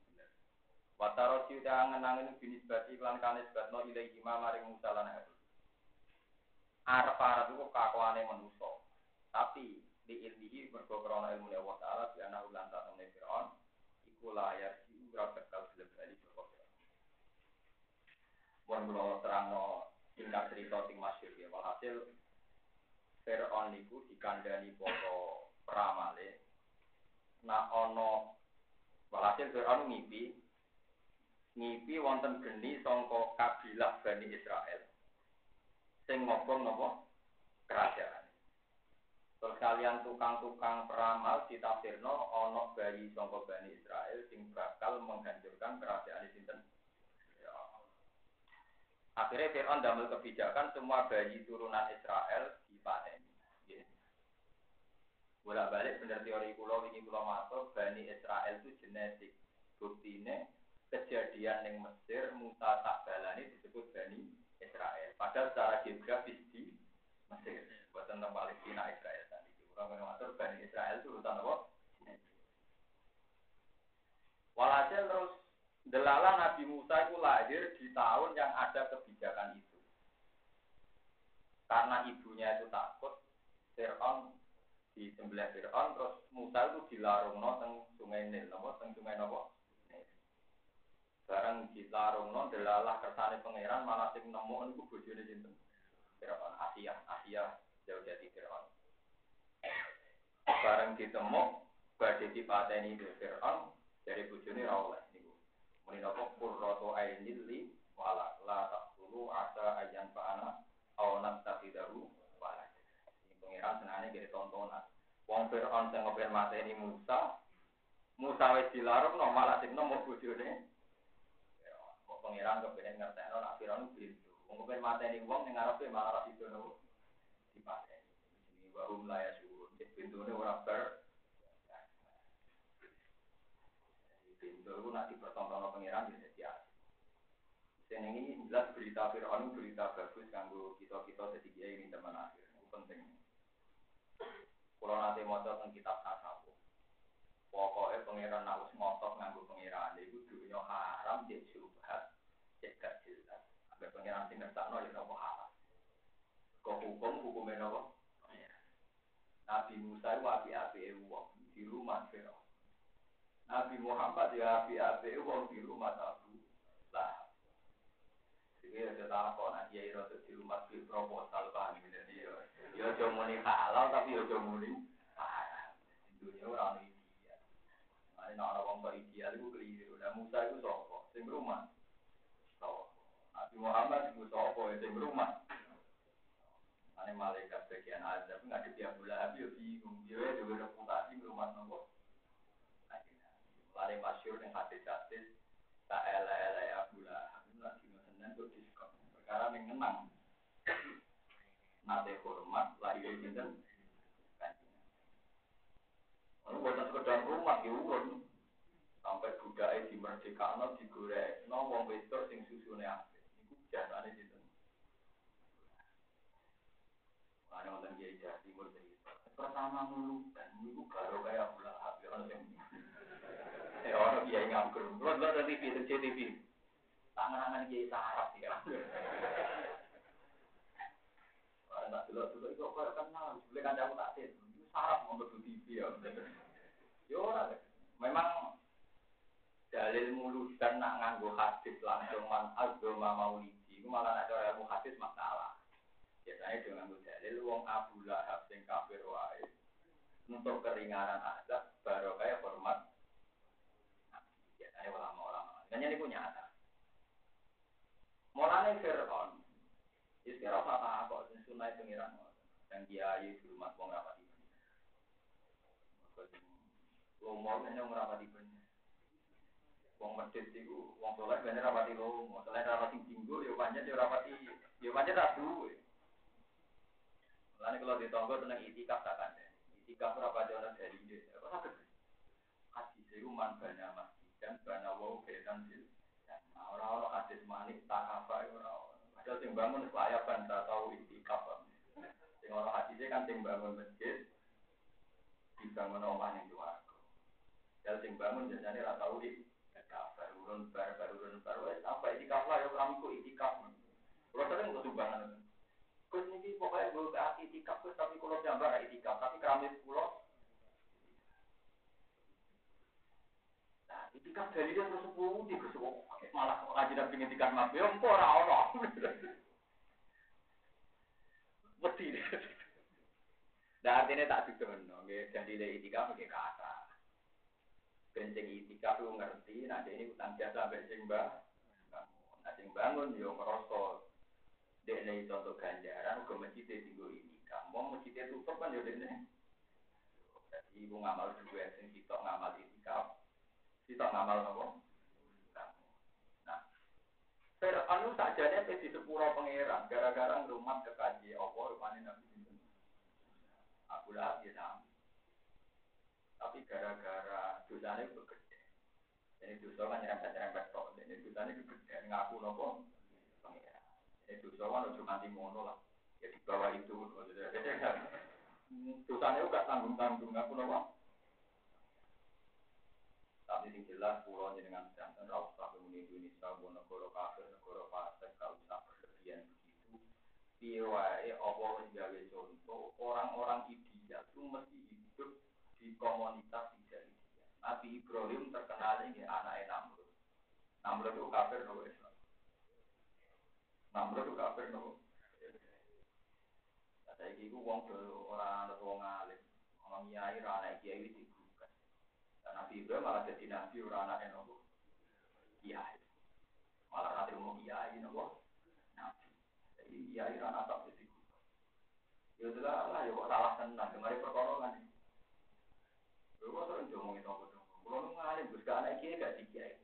Wataro ciuta angen-angen binis bati klan kanis batno ilai hima maring Musa lan Harun. Arep-arep iku kakuane manusa. Tapi di ilmihi mergo krana ilmu Allah taala bi ana ulan ta temne Firaun iku layar si ora bakal gelem bali saka Firaun. Mun kula terangno tingkat cerita sing masyhur ya walhasil Firaun niku dikandani para pramale nah ana walhasil Firaun ngipi ngipi wonten geni sangka kabilah Bani Israel sing ngobong napa kerajaan. Terus kalian tukang-tukang peramal ditafsirno ana bayi sangka Bani Israel sing bakal menghancurkan kerajaan sinten. Ya. Akhirnya Fir'aun damel kebijakan semua bayi turunan Israel dipateni. Bolak balik bener teori kulo ini kulo matur Bani Israel itu genetik. Buktine kejadian yang Mesir Musa tak balani disebut Bani Israel. Padahal secara geografis di Mesir, buatan tentang Palestina Israel tadi. Orang mengatur Bani Israel itu urutan apa? Walhasil terus delala Nabi Musa itu lahir di tahun yang ada kebijakan itu. Karena ibunya itu takut, Fir'aun di sebelah Fir'aun, terus Musa itu dilarung no teng sungai Nil, no, teng sungai Nopo. Barang dilarung non delalah kersane pangeran malah sing nemu niku bojone sinten? Firaun Asia, Asia jauh jadi Firaun. Barang ditemu badhe dipateni di Firaun dari bojone ra oleh niku. Muni napa qurratu ainil li wala la taqulu asa ayan fa'ana aw nastafidahu wala. Pangeran senane gede tontonan. Wong Firaun sing ngopen mateni Musa, Musa wis dilarung no malah sing nemu bojone pangeran kepengen ngerti no nak firon pintu. Mungkin mata ini uang yang ngarepe malah itu no dipakai. Ini baru mulai suruh. Pintu ini orang ber. Pintu itu nak dipertonton pangeran bisa siap. Dan ini jelas berita Fir'aun berita bagus kanggo kita-kita jadi dia ini teman akhir. Itu penting. Kalau nanti mau tentang kitab tasawuf, pokoknya pangeran nak us ngotot nganggo pangeran itu dunia haram jadi cedak jelas. Abe pengiran sing ngersakno ya nopo halal. Kok hukum hukumnya nopo? Ya. Nabi Musa itu api-api wong di rumah Firaun. Nabi Muhammad ya api-api wong di rumah Abu lah. Jadi ya ada takon nanti ya itu iya, di rumah di proposal bahan ini dia. Ya, ya cuma nih halal tapi ya cuma nih. Dunia orang ideal. Mana orang orang dia itu keliru. Nah Musa itu sopo, sing rumah. Muhammad itu sopo, sing rumah. Ane malaikat bagian azab nggak ada Abu Lahab ya bingung. Dia juga reputasi rumah nopo. Lari masyur yang hadis-hadis tak elek-elek Abu Lahab itu lagi ngesen untuk diskon. Perkara yang menang. Nate hormat lagi dari sinten. Lalu buatan sekedar rumah diurun sampai budaya di merdeka digoreng, no wong sing. Iku jasane sinten. Ada nonton kiai Jawa Timur cerita. Pertama dan itu baru kayak bulan habis orang yang [laughs] eh orang kiai nganggur. Lo dari TV dari TV. Tangan-tangan kiai sarap ya. [laughs] Orang tak dulu itu kok kenal. Boleh kan aku tak sih. Itu sarap untuk TV ya. Ya orang. Memang dalil mulus dan nak nganggo hadis langsung man agama maulidi. Itu malah ada ilmu hadis masalah. Biasanya dengan dalil wong Abu Lahab sing kafir wae. Untuk keringanan azab baru kayak hormat. Biasanya ulama-ulama. Dan ini punya nyata. Mulane Fir'aun. Istilah apa apa sing sunai pengiran dan kiai di rumah wong rapati. Lo mau hanya merapati bener. Wong medit iku wong soleh bener rapati lo, selain rapati tinggu, yo panjang yo rapati, yo panjang tak duwe. Lalu kalau di tonggo tentang itikaf tak kan? Itikaf berapa jalan dari dia? Apa sakit? Hadis itu man banyak masjid dan banyak wow kedan sil. Nah orang-orang hadis manik tak apa orang. Padahal sing bangun kan tak tahu itikaf. Sing orang hadisnya kan sing bangun masjid dibangun omah yang dua. Dan sing bangun biasanya rata tahu itikaf. Barurun bar barurun bar. Apa itikaf lah ya kami kok itikaf. Kalau sering kesumbangan. Gus ini pokoknya gue ke itikaf tapi kalau gambar itikaf tapi keramik pulau. Nah itikaf dari dia terus sepuluh di malah ngaji dan pingin mati ya kok ora ono. Wedi. Nah artinya tak didono, jadi dari itikaf kata. Kencing itikaf lu ngerti, nah ini utang jasa bencing mbak. Nah sing bangun yo merosot Dene contoh ganjaran ke masjid tinggal ini. Kamu masjid tutup kan ya dene. Jadi ibu ngamal juga sing kita ngamal itikaf. Kita ngamal nopo? Nah, Fir'aun saja nih di sepuro pangeran gara-gara rumah kekaji Allah rupanya nabi sinten. Aku lah dia nabi. Tapi gara-gara dosanya itu gede. Ini dosa kan nyerempet-nyerempet tok. Ini dosanya gede. Ngaku nopo pangeran. Itu soal ojo nanti mono lah. Ya di bawah itu. Dosanya juga tanggung-tanggung. Aku nopo. Tapi yang jelas pulau dengan sedangkan rauh usah kemudian Indonesia, negara kafir, negara pasir, kalau usah berlebihan begitu. Piwai Allah menjaga contoh orang-orang ideal itu mesti hidup di komunitas. Nabi Ibrahim terkenal ini anak Namrud. Namrud itu kafir nopo Islam. Namrud itu kafir nopo. Saya kira uang orang ada wong alim, orang kiai, orang kiai itu bukan. Dan Nabi Ibrahim malah jadi nabi orang anak nopo. Malah nanti mau kiai nopo. Nabi. Jadi orang atap jadi Ya lah, ya kok salah tenang, kemarin perkara kan. Gue sering ngomongin nopo dong. Kalau lu ngalim, gue sekarang kiai gak di kiai.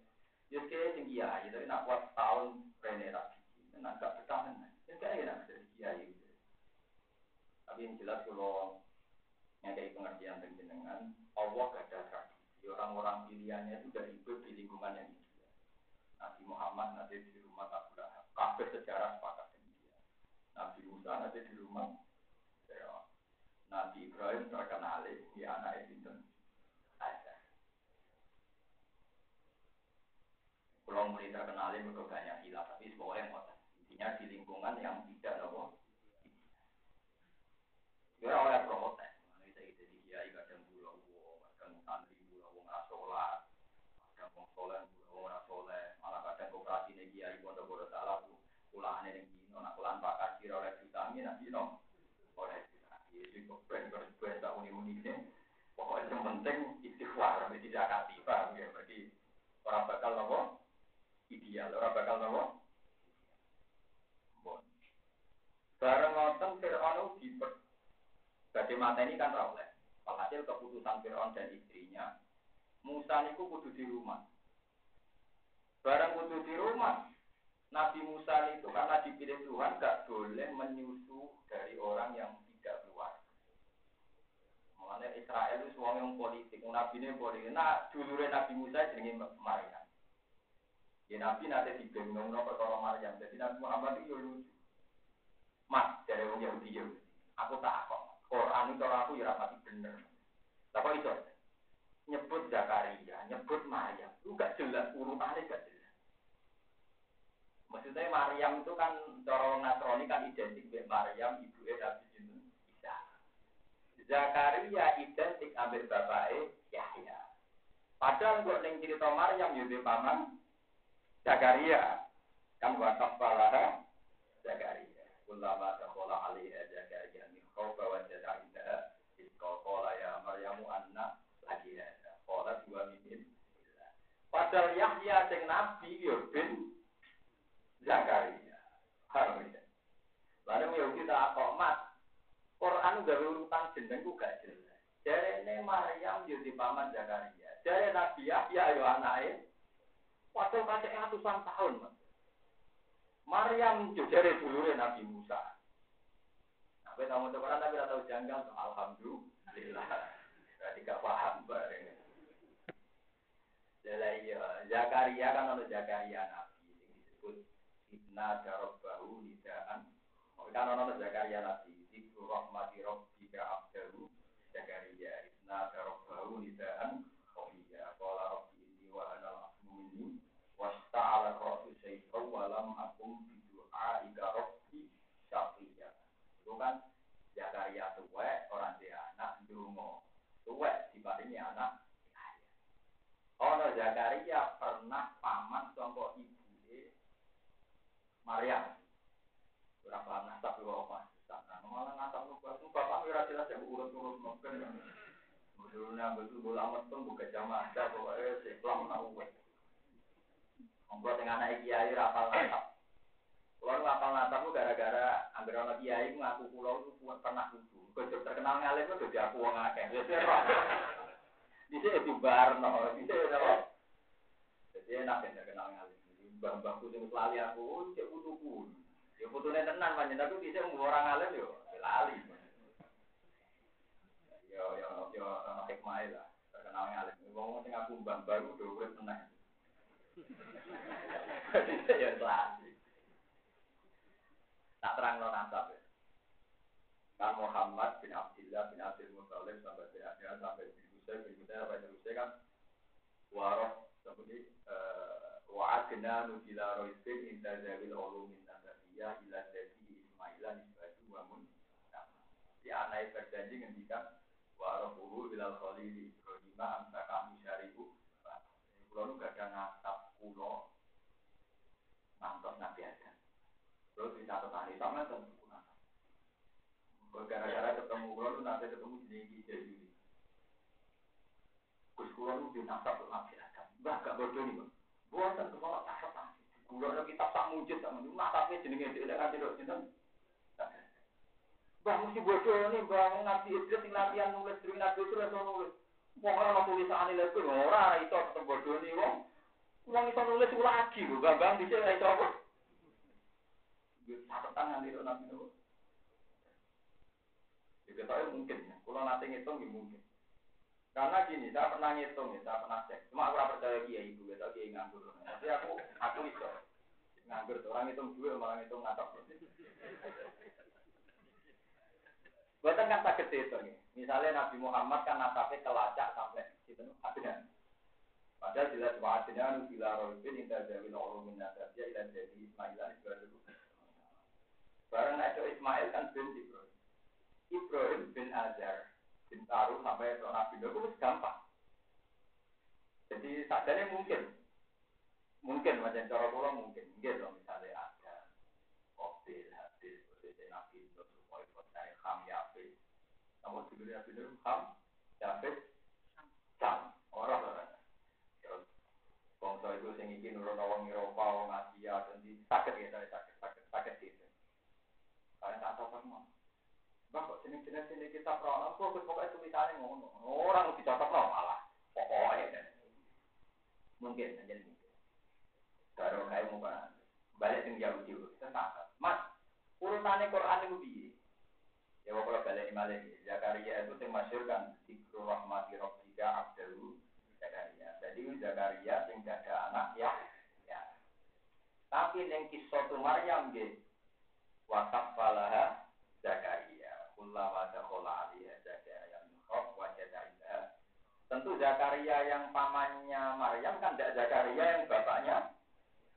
Ya kiai sing kiai, tapi nak kuat tahun rene Nah, gak bertahan. Ya kayak enak dari kiai. Tapi yang jelas kalau kayak pengertian dengan Allah gak ada tradisi. Orang-orang pilihannya itu dari hidup di lingkungan yang ideal. Nabi Muhammad nanti di rumah Abu Lahab. Kafir sejarah sepakat dia. Nabi Musa nanti di rumah ya. Nabi Ibrahim terkenal di anak itu. kalau mulai terkenalin mereka banyak hilaf, tapi semuanya ngotot. Intinya di lingkungan yang tidak nopo. Ya oleh protes, nanti saya jadi kiai kadang pulau wong, kadang santri pulau wong rasola, kadang wong soleh pulau wong rasola, malah kadang koperasi nih kiai pondok pondok salah tuh, pulaan nih kino, nak pulaan pak kasir oleh kita ini nanti no, oleh vitamin, iya, jadi kok ben berbuat tak unik uniknya. Pokoknya yang penting istighfar, tapi tidak kasih, paham ya? Berarti orang bakal nopo ideal, orang bakal nopo. Bon. Bareng ngoten Fir'aun di Badhe mata ini kan rawleh. Walhasil keputusan Fir'aun dan istrinya, Musa niku kudu di rumah. Barang kudu di rumah, Nabi Musa itu karena dipilih Tuhan gak boleh menyusu dari orang yang tidak keluar. Mengenai Israel itu suami yang politik, Nabi ini politik. Nah, dulure Nabi Musa jenenge Maryam. Ya Nabi nanti dibingung no perkara Maryam. Jadi Nabi Muhammad itu lucu. Mas, dari orang Yahudi ya. Aku tak kok. Quran itu aku ya rapati bener. Tapi itu nyebut Zakaria, nyebut Maryam. Itu gak jelas, urutannya gak jelas. Maksudnya Maryam itu kan cara Nasrani kan identik dengan Maryam, ibu Nabi Isa. Zakaria identik ambil bapaknya Yahya. Padahal kok neng cerita Maryam yudhe paman Zakaria kan watak balara Zakaria. Ulama sekolah alaiha Zakaria min khawfa wa jada indaha Iskokola ya Maryamu anna lagi ya. Kola dua min Padahal Yahya sing nabi yo bin Zakaria. Harusnya. Lalu Yahudi tak komat Quran gawe urutan jeneng ku gak jelas. Jare ne Maryam yo di paman Zakaria. Jare Nabi Yahya yo anake. Padahal kasih ratusan tahun. Maryam yo jare dulure Nabi Musa. Nah, kita mau Quran tapi tahu janggal, alhamdulillah. Berarti gak paham bareng. Jadi iya, Zakaria kan ada Zakaria Nabi yang disebut Ibna Darabbahu Nidaan. Kan ada Zakaria Nabi Zikru rahmati rabbika abdahu Zakaria Ibna darabbahu nidaan Khofiya Qala rabbi inni wa anal asmu minni Wasta'ala rasu syaitan Walam akum bidu'a ika rabbi syafiya. Itu kan Zakaria tuwek Orang dia anak Dungo Tuwek diparingi anak Ono Zakaria pernah paman Songko ibu Maryam. Berapa nasab apa Nah, malah ngatap lupa, itu bapak mira jelas ya urut-urut mungkin. Betulnya betul bola amat tuh buka jamaah pokoknya seplam tahu gue. Ngomong dengan anak kiai rapal natap. Kalau rapal natap tuh gara-gara ambil anak kiai ngaku pulau itu buat pernah lucu. Kau terkenal ngalim itu jadi aku wong akeh. Di sini itu barno, di sini apa? Jadi enak ya terkenal ngalim. Mbah-mbah kucing lali aku, cek kutu Ya fotonya tenan banyak tapi bisa orang alim yo lali. Yo yo yo ono hikmah lah. Terkenal alim. Wong sing aku mbah baru do urip. [laughs] Ya lali. Tak terang lo nasab. Kan Muhammad bin Abdullah bin Abdul Muthalib sampai tidak sampai bin Husain bin Husain sampai terusnya kan waroh seperti wa'adna nubila roisin inda zawil ulumin nasabiyah ila jadi ismailah nisbatu wa mun. Di anai berjanji ngendikan warohuhu bilal khalili ibrahima amsa kami syarihu. Kulo nu gak ada nasab kulo ngantos nabi Adam terus di satu hari sama tentu nasab gara-gara ketemu kulo nu nanti ketemu jadi Gus kulo nu di nasab nabi Adam bah gak bodoh nih bang Buatan kepala tak apa. Kulo ada kitab tak mujud tak mujud. Nah tapi dia kan tidak cinta. Bang mesti bodoh nih bang nabi Idris yang latihan nulis dari nabi itu langsung nulis. Mau tulisan ini lagi orang itu tetap bodoh nih wong. Wong itu nulis ulah lagi lho bang bang bisa itu apa? Catatan nanti itu nabi itu. Jadi saya mungkin ya. Kalau nanti ngitung ya mungkin. Karena gini, saya pernah ngitung ya, saya pernah cek. Cuma aku percaya kiai ibu, ya, kiai nganggur. Tapi aku, aku itu nganggur. Orang hitung dua, malah ngitung ngatap. Buatan kan sakit itu nih. Misalnya Nabi Muhammad kan nasabnya kelacak sampai itu akhirnya. Padahal jelas wa'adina nubila rohibin indah jawil ulumin nasabiyah ila jadi Ismail an Ibrahim. Barang itu Ismail kan bin Ibrahim. Ibrahim bin Azhar. Bin Taruh sampai ke Nabi Nuh itu gampang. Jadi sadanya mungkin. Mungkin macam cara kula mungkin. Mungkin loh misalnya ada Kobil, Habil, seperti Nabi Nuh, Sukhoi, Kotai, Ham, Yafis. Namun sebelumnya Nabi Nuh, Ham, Yafis, Sam. Orang bangsa itu sing iki nurun wong Eropa, wong Asia, dan di sakit ya, sakit, sakit, sakit gitu. Kalian tak tahu semua. Bang kok jenis-jenis ini kita prono, kok pokoknya tulisannya ngono. Orang cocok no malah. Pokoknya kan. Mungkin aja nih. Baru kayak muka balik tinggi Yahudi itu tentang Mas, urutannya Quran itu biye. Ya kalau balik malah Zakaria itu yang masyur kan Zikru rahmati robbika Jadi Zakaria yang ada anak ya. ya. Tapi yang kisah Maryam gitu. Wakaf falaha Zakaria. Kullama dakhala alaiha Zakaria min khawf wajada Tentu Zakaria yang pamannya Maryam kan tidak Zakaria yang bapaknya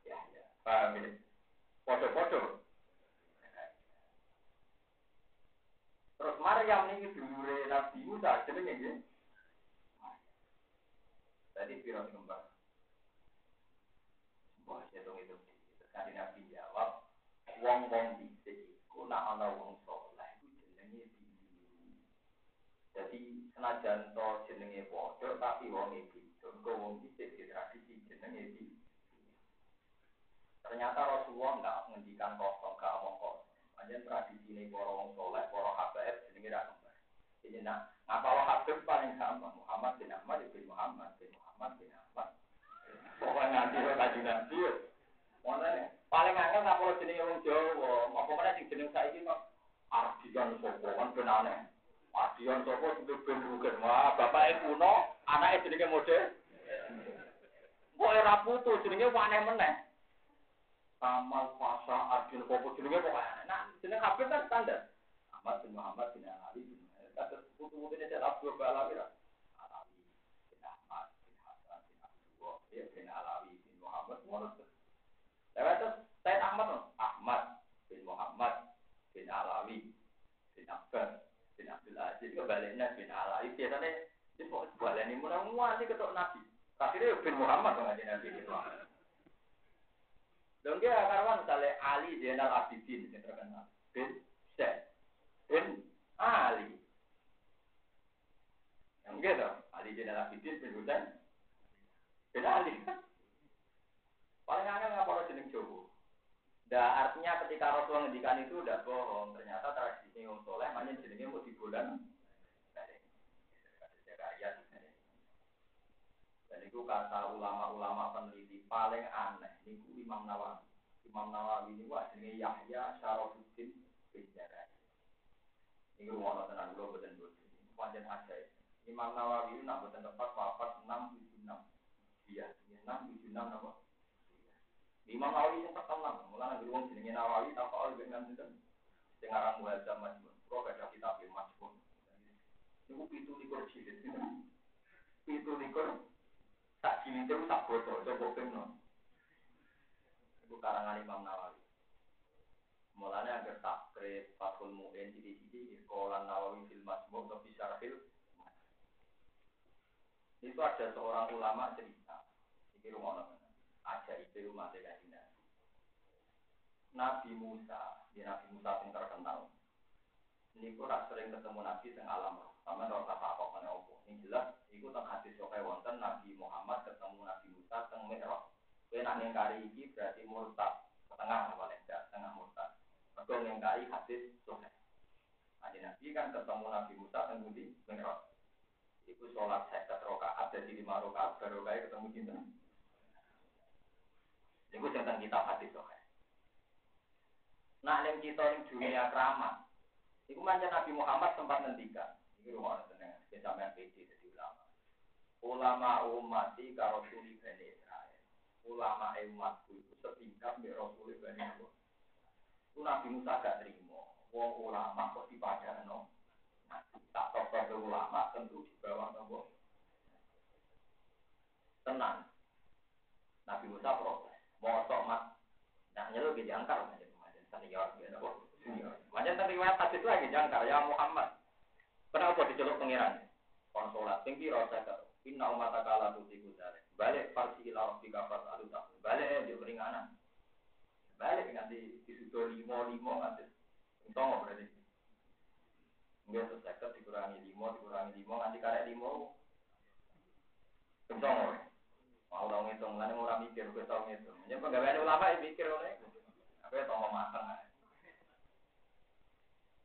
ya, ya. Paham ini? Podo-podo. Terus Maryam ini dulure Nabi Musa jenenge nggih. Tadi piro kembang. Wah, hitung itu. Tadi Nabi jawab, wong-wong dhisik iku nak ana wong saleh iku jenenge biru. Jadi senajan to jenenge padha tapi wong iki Kau wong dhisik di tradisi jenenge biru. Ternyata Rasulullah nggak menghentikan kosong, nggak omong kosong. Hanya tradisi ini para wong soleh, para habaib jenenge ra kembar. Jadi nah, ngapa lo habib paling sama Muhammad bin Ahmad bin Muhammad bin Muhammad bin Ahmad. Pokoknya nanti lo kaji nanti. Mana paling angel ngapa lo jenenge wong Jawa, apa mana sing jeneng saiki kok Ardian sopo kan ben aneh. Ardian sopo itu ben rugen. Wah, bapake kuno, anake jenenge model. Kok ora putu jenenge aneh meneh. Amal fasa pokoknya. Nah, jeneng Habib kan standar. Ahmad bin Muhammad bin Ali bin Kata putu-putu ini saya Abdul Balawi lah. Alawi bin Ahmad bin Hasan bin Abdullah ya bin Alawi bin Muhammad semua Lewat terus saya Ahmad Ahmad bin Muhammad bin Alawi bin Abbas bin Abdul Aziz kebaliknya bin Alawi biasanya ini kok ini mudah-mudahan ini ketok Nabi. Akhirnya bin Muhammad dong aja Nabi itu. Dong dia karuan misalnya Ali Zainal Abidin yang terkenal. Bin Syekh. Bin Ali. Yang gitu. Ali Zainal Abidin bin Husain. Bin Ali. Paling aneh nggak kalau jeneng Jowo. Nah, artinya ketika Rasulullah ngendikan itu udah bohong. Ternyata tradisi Wong Soleh hanya jenengnya mau di bulan. Dan itu kata ulama-ulama peneliti paling aneh. Ini Imam Nawawi. Imam Nawawi ini wah ini Yahya Syarafuddin bin Jarai. Ini rumah tenan betul betul. Panjang aja. Imam Nawawi itu nak betul tepat tujuh enam. Iya, enam tujuh enam apa? Imam Nawawi yang terkenal. Mulai nanti uang jenenge Nawawi tak kau lebih nganti kan. Dengaran muhajir majmun. Kau baca kitab majmun. Ini itu likur jilid. Itu likur tak jilid itu tak botol. Coba pengen. Itu karangan Imam Nawawi. Mulanya agar takrib, fatul mu'in, jadi-jadi, sekolah Nawawi fil masmur, atau bisa fil Itu ada seorang ulama cerita. Ini rumah Ada itu rumah Nabi. Nabi Musa, di Nabi Musa yang terkenal. Ini pun sering ketemu Nabi yang alam roh. Sama rasa apa mana opo. Ini jelas, itu tentang hadis sokai wonten Nabi Muhammad ketemu Nabi Musa tentang Mi'raj. Kue nak nengkari ini berarti murtad. Setengah paling tidak, setengah murtad. Mereka nengkari hadis sokai. Nah, Nabi kan ketemu Nabi Musa tentang Budi. Itu sholat sekat rokaat, jadi lima rokaat, baru ketemu cinta. Itu tentang kitab hadis sokai. Nah, yang kita yang dunia keramat, itu macam Nabi Muhammad sempat ngendikan. Ini rumah tenang, kita sampai PD jadi ulama. Ulama umat di karosuli bani Israel. Ulama umatku itu setingkat di rasuli bani Israel. Itu Nabi Musa gak terima. Wong ulama kok dipadano. Nah, tak ke ulama tentu di bawah nopo. Tenang. Nabi Musa protes. Mat. Nah, nyelu ke jangkar macam macam senior gitu. Senior. Macam tadi riwayat hadis lagi jangkar ya Muhammad. Kenapa diceluk pangeran? Konsolat tinggi rasa ke Inna umat akala tu tiku Balik farsi ila rabbi kafar alu tak. Balik dia keringanan. Balik nanti di situ limo limo nanti. Untung berarti. Terus seket dikurangi lima, dikurangi lima, nganti karek lima. Kencang Mau tau ngitung, lan ora mikir kowe tau ngitung. Yen penggaweane ulama ya mikir ngene. Apa ya tau mateng ae.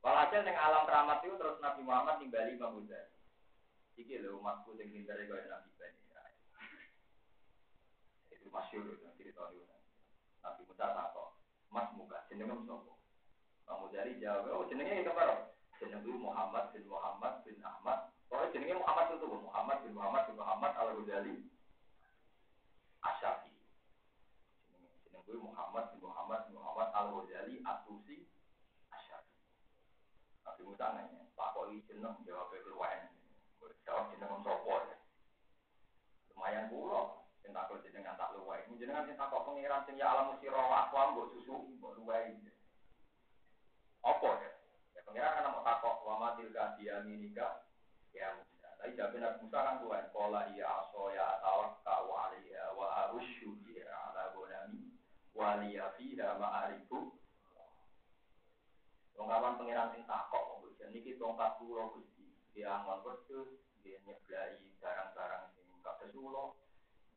Walhasil yang alam keramat itu terus Nabi Muhammad nimbali Imam Ghazali. Iki lho umatku sing pinter kaya Nabi Bani. [laughs] Itu masyhur itu cerita itu. Nabi Musa takok, "Mas muka jenengmu sapa?" Imam Ghazali jawab, "Oh jenenge keparo." Jenengku Muhammad bin Muhammad bin Ahmad. Pokoknya jenenge Muhammad itu Muhammad bin Muhammad bin Muhammad Al Asyafi. Muhammad bin Muhammad bin Muhammad Al Ghazali Atusi Asyafi. Nabi Musa nanya, Pak Koi jeneng jawab keluar. Jawab jeneng sopo. Lumayan pulau. Sing takut jenengan tak luwai. Jenengan sing takut pengiran sing ya alam sira wa aqwam mbok susu mbok luwai. Apa ya? Pengiran kan mau takok wa matil ka nikah ya Musa. Tapi jawab Nabi Musa kan tuan pola iya aso ya wa liya fiha ma'arifu. Tongkapan pengiran sing takok kok niki tongkat kula Gusti. Dia ngon wedhus, dia nyeblai barang-barang sing kados kula.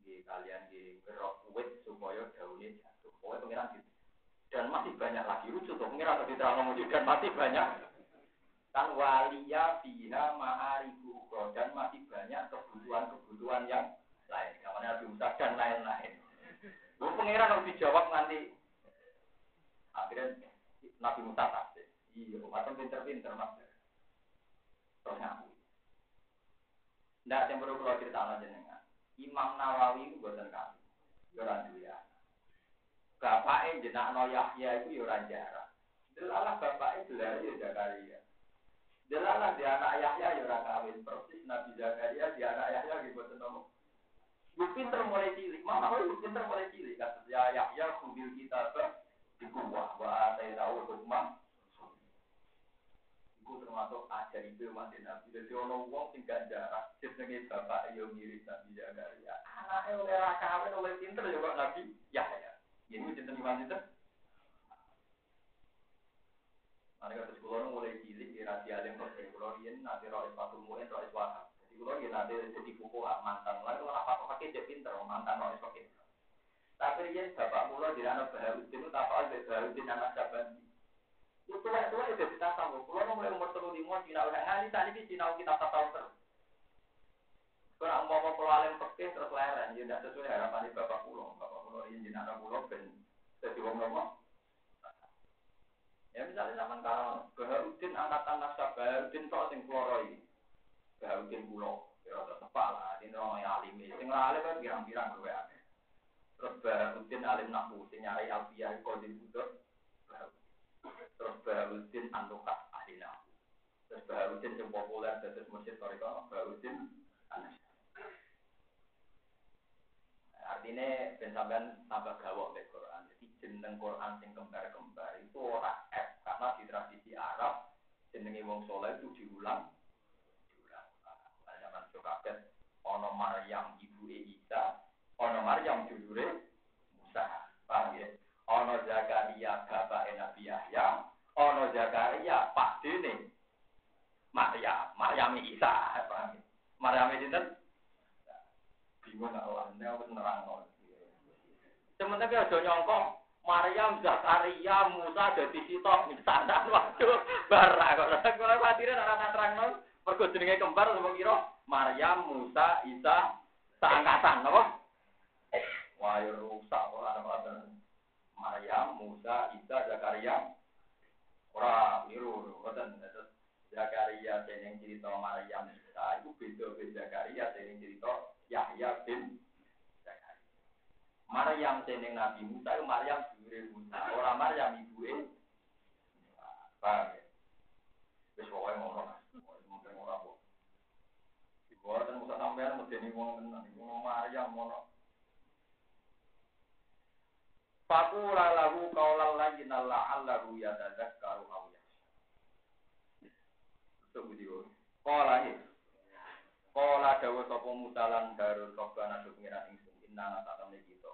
Nggih kalian nggih ngerok kuwit supaya daunnya jatuh. Pokoknya pengiran gitu dan masih banyak lagi lucu tuh pengiran lebih terang ngomong dan masih banyak kan walia biha ma'arifu dan masih banyak kebutuhan-kebutuhan yang lain Musa dan lain-lain lu pengiran harus dijawab nanti akhirnya Nabi Musa tasik iya atau pinter-pinter mas. Terus ngaku. Nggak, yang perlu kalau cerita jenengan. Imam Nawawi itu buatan kami. Yoran ya bapaknya jenakno Yahya itu ora jarak. Delalah bapaknya gelar ya Zakaria. Delalah di anak Yahya ya ora kawin. Persis Nabi Zakaria di anak Yahya gitu boten Gue pinter mulai cilik, mana gue pinter mulai cilik. Kata ya Yahya kubil kita di kuah wa tahu hukmah. Iku termasuk ajar itu masih Nabi. Jadi ono wong sing gak jarak, jenenge bapak yo mirip Nabi Zakaria. Anaknya oleh kawin oleh pinter ya kok Nabi Yahya. Ini cinta iman itu. Mereka terus kulo mulai cilik di rahasia alim persen kulo ini nanti rois sepatu muen rois wahab. Kulo ini nanti jadi buku mantan. Lalu kalau apa pakai jadi pinter mantan rois pakai. Tapi dia bapak kulo di anak Baharudin itu apa aja Baharudin anak Sabandi. Itu tua tua itu kita tahu. Kulo mulai umur terlalu lima Cina udah ngali tadi di Cina kita tahu terus. Kalau mau mau pulau alim pergi terus leren, ya tidak sesuai harapan di bapak pulau. Bapak pulau ini jenazah pulau ben jadi wong nopo. Ya misalnya zaman kalau Baharudin angkatan nasab Baharudin tok sing kloro Baharudin pulau, ya rada kepala, ini orang yang alim. Sing alim kan pirang-pirang kowe akeh. Terus Baharudin alim sing nyari alfiyah qadim butuh. Terus Baharudin antukas ahli nahu. Terus Baharudin yang populer dari masjid Toriko, Baharudin Anas. Artinya ben sampean tambah gawok ke Quran. Jadi jeneng Quran sing kembar-kembar itu ora F karena di tradisi Arab jenenge wong soleh itu diulang. kaget ana Maryam ibuke Isa, ana Maryam dulure Musa. Paham ya? Ana Zakaria bapake Nabi Yahya, ana Zakaria padene Maria, Maryam Isa, paham ya? Maryam dinten bingung Allah, ini aku nerang Sementara ada nyongkong, Maryam, Zakaria, Musa, dadi sitok misalnya, waduh, barang, kok. aku khawatirin orang-orang. Pergo jenenge kembar sama kira Maryam, Musa, Isa, seangkatan, apa? Wah, ya rusak kok anak Maryam, Musa, Isa, Zakaria, ora biru, boten. Zakaria seneng cerita Maryam, Isa, itu beda-beda Zakaria seneng cerita Yahya bin Zakaria. Maryam seneng Nabi Musa itu Maryam dure Musa, orang Maryam ibuke. Paham ya? Wis pokoke ngono. Ibu ora Musa sampean medeni wong tenan, iku Maryam ngono. Fakula lahu kaulan lagi nalla allahu yatadzakkaru aw yakhsha. Sebut itu. Kala ini. Kala dawa sapa Musa lan Harun robbana do pengiran ingsun inna tak temne kita.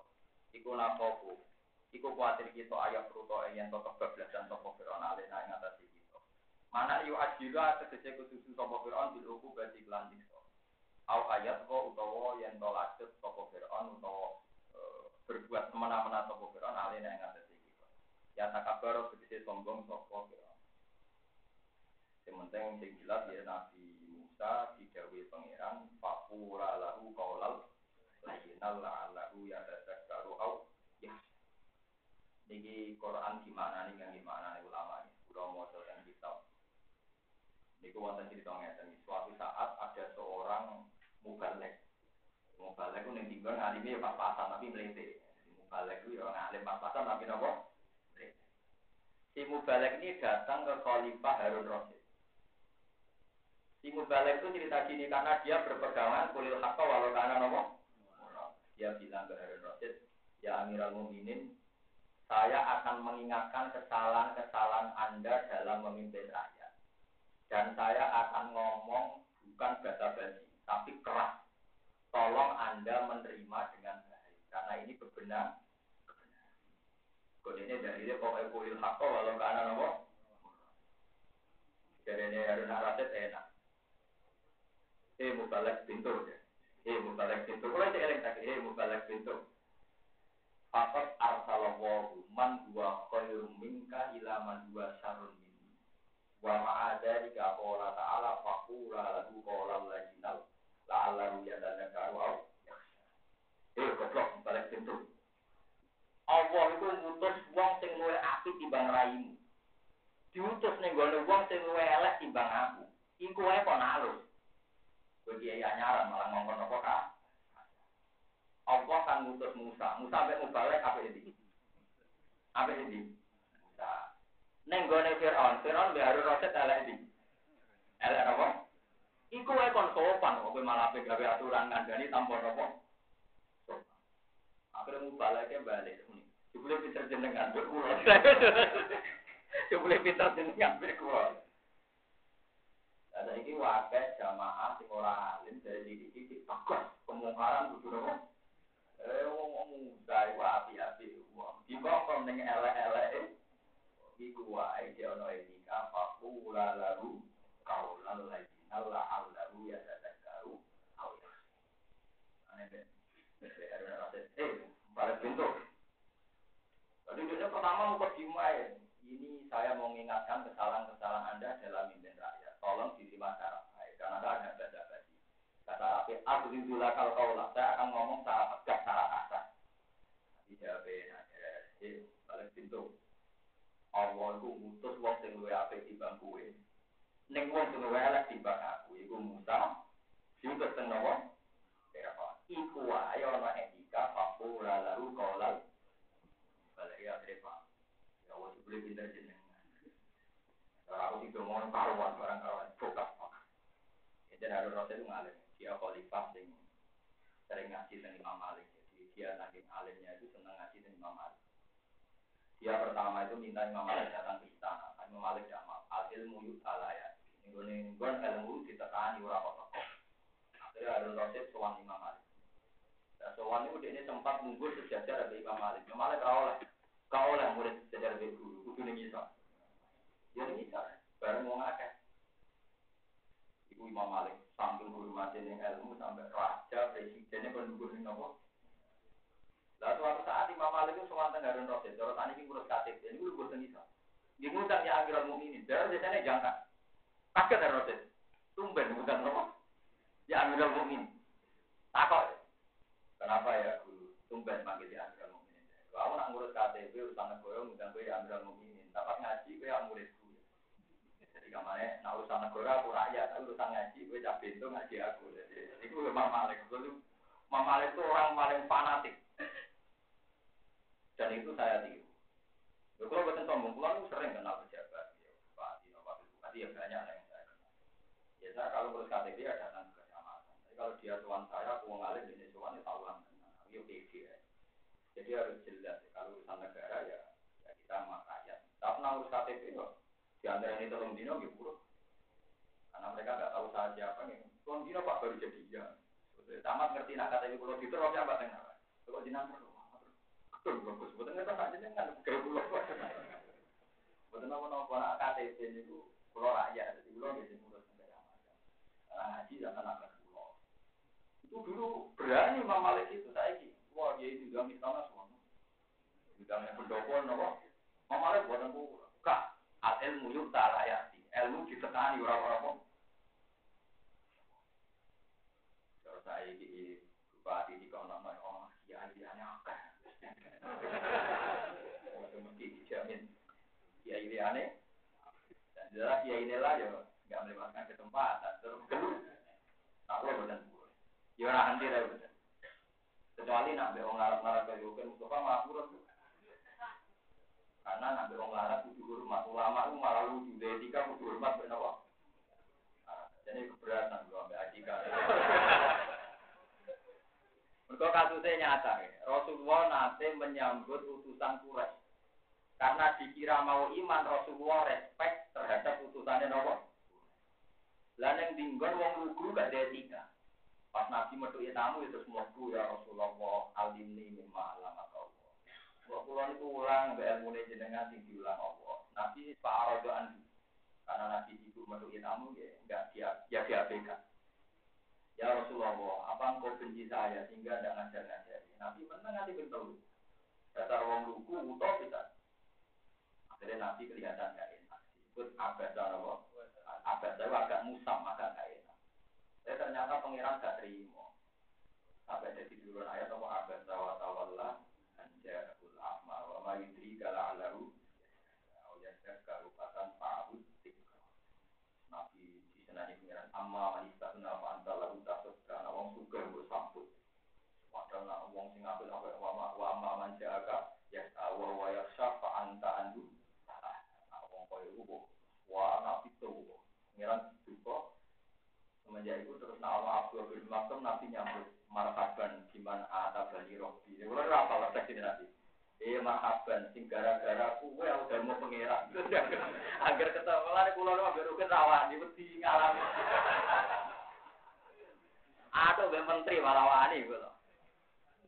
Iku nakofu. Iku kuatir kita ayat ruto yen to kebablasan sapa Firaun alena ing atas kita. Mana yu ajilu tegese kususu sapa Firaun bil uku berarti lan dikso. Au ayat kok utawa yen to lanjut sapa Firaun utawa e, berbuat semena-mena sapa Firaun alene ing atas iki. Ya takabar tegese sombong sapa Firaun. Yang penting sing jelas ya Nabi Musa didawi pangeran fakura lahu qaulal layyinal la'allahu yatadzakkaru au ya. Niki Quran gimana nih yang gimana nih ulama ini. Udah mau dan kitab Niku wonten cerita ngeten. Suatu saat ada seorang mubalek. Mubalek itu ning tinggal ngalimi ya pas-pasan tapi melete. Mubalek itu ya ngalim pas-pasan tapi nopo? Si mubalek ini datang ke Khalifah Harun Rasid. Si mubalek itu cerita gini karena dia berpegangan kulil hakka walau karena nopo? Dia bilang ke Harun Rasid, ya Amirul Mukminin, saya akan mengingatkan kesalahan-kesalahan Anda dalam memimpin rakyat. Dan saya akan ngomong bukan basa-basi, tapi keras. Tolong Anda menerima dengan baik, karena ini bebenar. Kode ini dari dia pokoknya kulil hakko walau karena nopo. Dari ini harus narasit enak. Eh mubalek pintu ya. Eh pintu. Kalau saya eling tak. Eh mubalek pintu. Fakat arsalallahu man huwa khairum minka ila man huwa Wa ma'ada jika qala ta'ala faqura lahu qawlan lajinal la'allahu yatadzakkaru aw Eh goblok balik pintu. Allah itu ngutus wong sing luwih apik timbang raimu. Diutus ning gone wong sing luwih elek timbang aku. Iku wae kok nalus. Kowe kiai anyaran malah ngomong apa ka? Allah kan ngutus Musa. Musa sampai mau balik apa ini? Apa ini? Musa. Neng gone Fir'aun, Fir'aun Harun Rasid elek di. Elek apa? Iku wae kon sopan kok malah gawe aturan ngandani tanpa apa? Akhirnya mau balik balik ini. Jebule pinter jenengan mbek kula. Jebule pinter jenengan mbek kula. Ada iki wae jamaah sing ora alim dari iki takut kemungkaran kudu nopo? Eh wong muda iku api-api wong. Dibongkong ning elek-elek iku wae dia ono etika fakula lalu kaulan lagi Allah Allah ya tadakkaru au ya aneh be eh balik pintu Tadi dia pertama mau dimai ini saya mau mengingatkan kesalahan-kesalahan Anda dalam mimpin rakyat. Tolong disimak secara baik, karena ada baca basi. Kata Rafi, aku rindulah kalau kaulah. Saya akan ngomong secara tegas, secara kasar. Dijawabin aja. Balik pintu. Allah iku ngutus wong sing luwih apik timbang kowe. Ning wong sing luwih elek timbang aku iku Musa. Teng napa? Fir'aun. Iku wae ana etika fakura lalu qaulal. Balik ya trepa. Ya wis boleh pindah jenengan. Kalau aku tidak mau karuan barang karuan fokus pak. Jadi harus itu ngalim. Dia khalifah sing sering ngaji dengan Imam Malik. Jadi dia saking alimnya itu senang ngaji dengan Imam Malik. Dia pertama itu minta Imam Malik datang ke istana. Imam Malik jawab, al ilmu yut ya. Ini gue ilmu ditekani ora kok Akhirnya Harun Rasid sowan Imam Malik. Nah, sowan ini sempat mundur sejajar dari Imam Malik. Imam Malik kau oleh, kau oleh murid sejajar dari guru. Kudu nih bisa. Ya nih bisa. Bareng mau ngakeh. Ibu Imam Malik sambil guru mati ilmu sampai raja presidennya kan guru nopo Lalu suatu saat Imam Malik itu sewanten Harun Rasid, cara tani ini ngurus KTP, ini gue bosan bisa. Di ngutang ya Amirul Mukminin, darah biasanya jangka. Kaget Harun Rasid, tumben ngutang apa? Ya Amirul Mukminin. Takut. Kenapa ya guru? Tumben panggil ya Amirul Mukminin. Kalau nak ngurus KTP, urusan negara, ngutang gue ya Amirul Mukminin. Dapat ngaji, gue yang muridku. Jadi ke mana? Nah urusan negara aku rakyat, tapi urusan ngaji, gue cap pintu ngaji aku. Jadi itu Imam Malik. Imam Malik itu orang paling fanatik dan itu saya tiru. Ya, kalau buatan sombong, kalau sering kenal pejabat, ya, bupati, wakil bupati, ya banyak yang saya. Ya saya kalau ngurus KTP ya datang ke kecamatan. Tapi kalau dia tuan saya, aku ngalir ini tuan, ya tahu lah. Ya pede ya. Jadi harus jelas, ya. kalau urusan negara ya, ya kita sama rakyat. Tapi nah urus KTP kok, di antara ini tolong dino, ya buruk. Karena mereka nggak tahu saya siapa nih. Tolong dino pak baru jadi ya. Tamat ngerti nak KTP kalau diterus ya apa tengah. Kalau jenazah Betul, bagus. Betul nggak tak jenengan kayak pulau. Betul nopo nopo nak KTP itu Pulau rakyat, pulau ngurus macam. Nah, ngaji zaman akan pulau. Itu dulu berani Imam Malik itu saya ini. Wah, dia itu juga misalnya semua. Bidangnya pendopo, nopo. Imam Malik buatan pulau. Kak, al ilmu yuk tak layati. Ilmu ditekani orang-orang Terus saya ini bupati di kawan nama oh iya iya akeh. Mesti dijamin. Ya ini aneh. Dan jelas ya inilah ya nggak melewatkan kesempatan. Terus. Tak boleh benar. Ya orang anti lah benar. Kecuali nak be orang Arab-Arab kayak kan Mustafa malah kurang. Karena nak be orang Arab kudu hormat ulama itu malah lucu. Etika kudu hormat benar Jadi keberatan gua ambil adika. Mereka kasusnya nyata ya. Rasulullah nanti menyambut utusan Quraisy. Karena dikira mau iman Rasulullah respect terhadap utusannya Nabi. Lah yang dinggon wong lugu gak ada etika. Pas Nabi metu tamu itu semua ya Rasulullah alimni mimma alamat Allah. Kok kula niku ulang mbek ilmu jenengan sing diulang Allah. Nabi Pak Arado Karena Nabi itu metu tamu ya enggak dia ya diabaikan. Ya Rasulullah, apa engkau benci saya sehingga tidak ngajar-ngajari? Nabi menang nanti bentuk. Dasar wong lugu, utop bisa. Akhirnya Nabi kelihatan gak enak. Ikut abad Allah. Abad saya agak musam, agak gak enak. Saya ternyata pangeran gak terima. Sampai jadi turun ayat apa abad tawa tawallah anjarul ahma wa ma yudri kala alahu ya karupatan pa'ud Nabi disenani pangeran amma manista guna fa anta lahu tasud karena wong suka mbok sambut. Padahal nak wong sing apik apa wa wa amma man jaga ya wa wa yakhsha fa anta andu. Nah wong koyo iku wa ana pitu. Pangeran duka semenjak itu terus nama Abdul bin Maktum Nabi nyambut marhaban gimana atabani rohbi. Ini kalau apa lah ini nanti. Eh marhaban sing gara-gara kuwe udah mau pengerak. [laughs] Agar ketemu lah kulo lu ambil rukun rawan di wedi ngalami. [laughs] Atau be menteri malah wani gitu.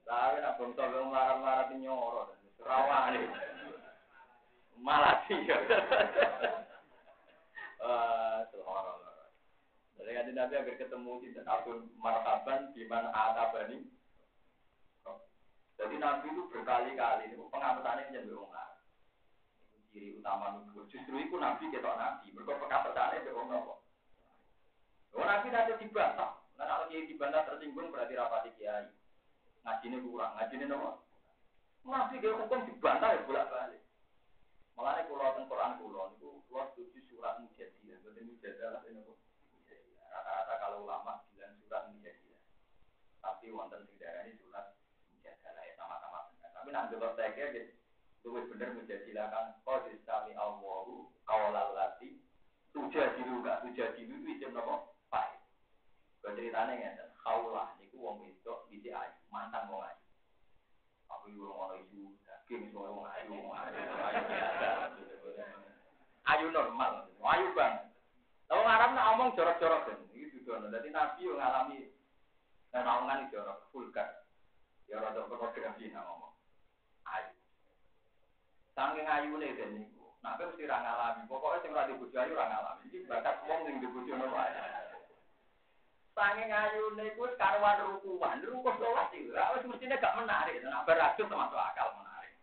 Tapi nak bangsa be marah-marah nyoro rawani. [laughs] Malah sih. Eh, subhanallah. Jadi kan Nabi agar ketemu di akun marhaban di mana atabani jadi Nabi itu berkali-kali itu pengamatannya jadi orang Arab. Ciri utama nubuat. Justru itu Nabi ketok Nabi. Mereka pengamatannya jadi orang Arab. Oh Nabi nanti dibantah. Nah kalau kiai dibantah tersinggung berarti rapati kiai. Ngajinya kurang. Ngajinya nopo. Nabi dia hukum dibantah ya bolak balik. Malah ini pulau tentang Quran pulau itu pulau tujuh surat mujadilah. Berarti mujadilah ini nopo. Rata-rata kalau ulama bilang surat mujadilah. Tapi wonten sing ini surat jaga ya sama-sama benar. Tapi nanti kalau saya kira itu benar menjadilakan kau disami Allahu kawalal lati tujuh dilu gak tujuh dilu itu isim nopo pai. Ceritanya ya, kaulah niku wong itu di ayu mantan wong ayu. Aku ibu orang ayu, daging semua wong ayu, wong ayu, ayu normal, ayu banget. Tahu Arab nak omong jorok-jorok kan, itu tuh. Jadi Nabi yang ngalami dan omongan jorok, vulgar. Ya rada pornografi nak ngomong. Ayu. Saking ayu nih dan niku. Nah, mesti ra ngalami. Pokoknya sing ora dibojo ayu ra ngalami. Iki bakat wong sing dibojo nopo ae. Saking ayu niku karuan rukuan, rukus sholat iki. Lah wis mestine gak menarik. Nah, berajut termasuk akal menarik.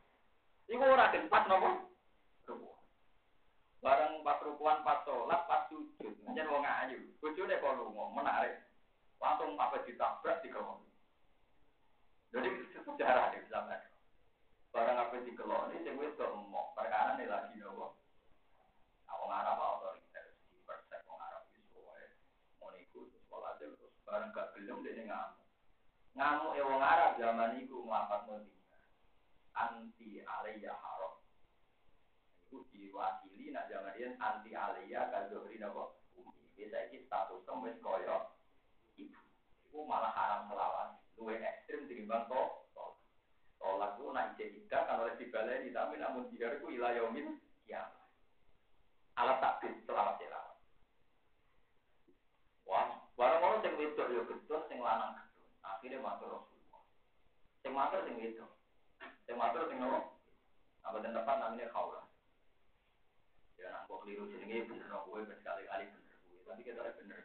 Iku ora pas nopo? Ruku. Bareng pas rukuan, pas sholat, pas sujud. Nyen wong ayu. Bojone kok lunga menarik. Langsung [laughs] apa ditabrak dikerong. Jadi sejarah di zaman. Barang apa di keloni, sing wis kok emok. Perkara nih lagi nopo. Aku ngarap otoriter di persek wong Arab iso wae. Mau iku sekolah terus barang gak gelem dene ngamuk. Ngamuk e wong Arab zaman iku nglapat Madinah. Anti alaiya haram. Iku diwakili nak zaman dia anti alaiya kadohri nopo. Umi. Biasa iki status wis koyo. Ibu. Iku malah haram melawan luwe ekstrim tinimbang to tolak. Itu nak ijek kan oleh dibaleni tapi namun dia itu ilayomin ya alat takdir selamat selamat wah barang-barang sing wedok yo gedut sing lanang gedut akhirnya matur Rasulullah. Sing matur sing wedok. Sing matur sing nopo apa dan tepat namanya kaula ya nang kok keliru jenenge bener kowe berkali-kali bener kowe. Tapi kita bener.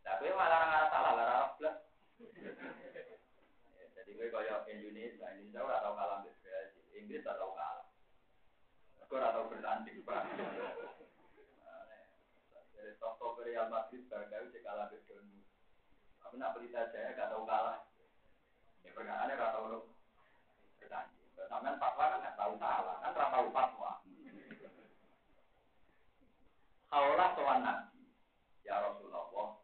Lah kowe malah ora salah, ora blas. [laughs] Jadi kowe kaya Indonesia, Indonesia ora tau kalah mbek Inggris ora tau kalah. Kowe ora tau bertanding, Pak. [laughs] Dari top-top Real Madrid barangkali cek kalah mbek Dortmund. Tapi nak pelita jaya gak tau kalah. Ya perkara gak tau bertanding. Sampean fatwa kan nggak tahu salah, kan nggak tahu fatwa. Kaulah soal nabi, ya Rasulullah.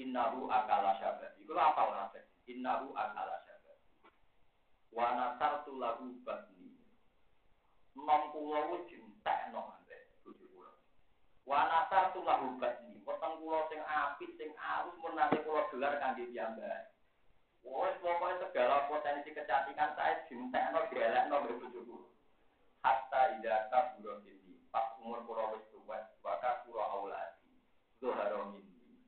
Innahu akala syabat. Iku apa nafas? Innahu akala syabat. Wa nasartu lahu batni. Nom kula wis jentekno ambek bojo kula. Wa nasartu lahu batni. Sing apik sing alus mun nate kula gelar kangge piyambak. Wes pokoknya segala potensi kecantikan saya cinta no gelek no berbujuku. Hatta ida kaburo ini pas umur wis maka kuro auladi. Zuharo mindi.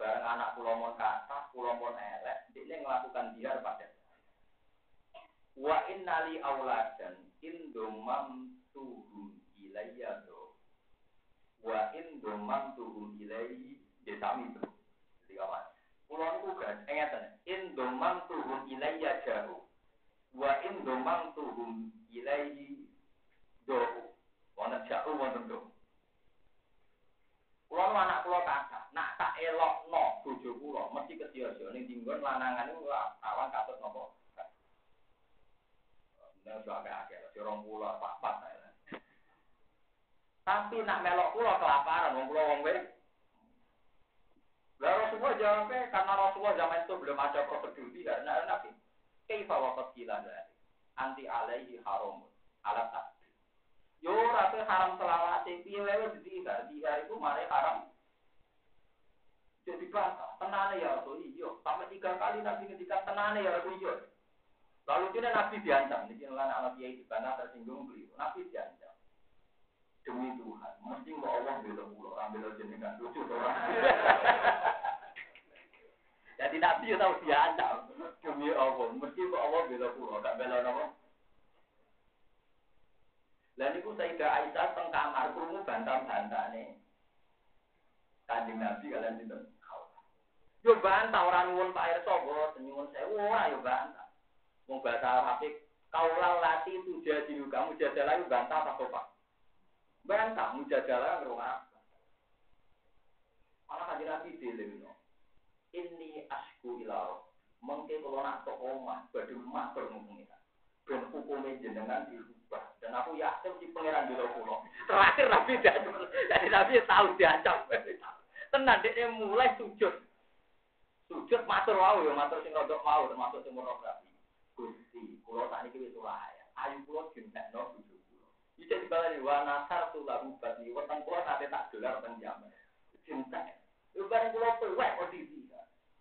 Bareng anak pulau mon kata, pulau mon elek, melakukan biar pada Wa innali auladan indomam tuhum ilayya do. Wa indomam tuhum ilayhi desami do. Jadi kawan. Pulau niku kan ngeten, in domang tuhum ilayya jahu. Wa in domang tuhum ilayhi dohu. Wana jahu wonten do. Kulo anak kulo kata, nak tak elok no bojo kulo mesti kesia-sia ning dinggon lanangan niku awan katut nopo. Nah, sudah agak-agak, jorong pulau apa-apa. Tapi nak melok pulau kelaparan, wong pulau wong. Lah Rasulullah jawabnya karena Rasulullah zaman itu belum ada prosedur tidak nah, Nabi. Kaifa waqat kila dari anti alaihi haram ala tasbih. Yo rasa haram selawase piye wae jadi di hari itu mari haram. Jadi bantah, tenane ya Rasul iya. Sampai tiga kali Nabi ketika tenane ya Rasul iya. Lalu kita Nabi diancam, ini lan anak kiai di sana tersinggung beliau. Nabi diancam. Demi Tuhan, mesti mau Allah bela pulau, ambil jenengan lucu orang. [laughs] Jadi Nabi tahu diancam. Demi Allah, mesti mau Allah bela pulau, gak bela nama. Lalu itu Sayyidah Aisyah teng kamar krungu bantah-bantah nih. Kanjeng Nabi kalian sinten? Yo bantah orang nuwun Pak Irsa kok nyuwun sewu ora yo bantah. Wong bahasa Arab kaulah tuja diu kamu jadalah yo bantah apa Pak? Bantah mujadalah ngrung apa? Ana kanjeng Nabi dilingno. Ini asku ilau. Mengke kalau nak tok omah badhe matur ngomongnya. Ben hukumnya jenengan dirubah. Dan aku yakin si pangeran di pulau. Terakhir Nabi diancam. Jadi Nabi tahu diancam. Tenan dia mulai sujud. Sujud matur wau ya matur sing rodok mau termasuk sing pornografi. Gusti, kula sakniki wis ya. Ayu kula jentekno bojo kula. Iki dibalani wa nasar tu la rubat ni weteng kula nate tak dolar teng jaman. Jentek. Lu bareng kula pewek kondisi.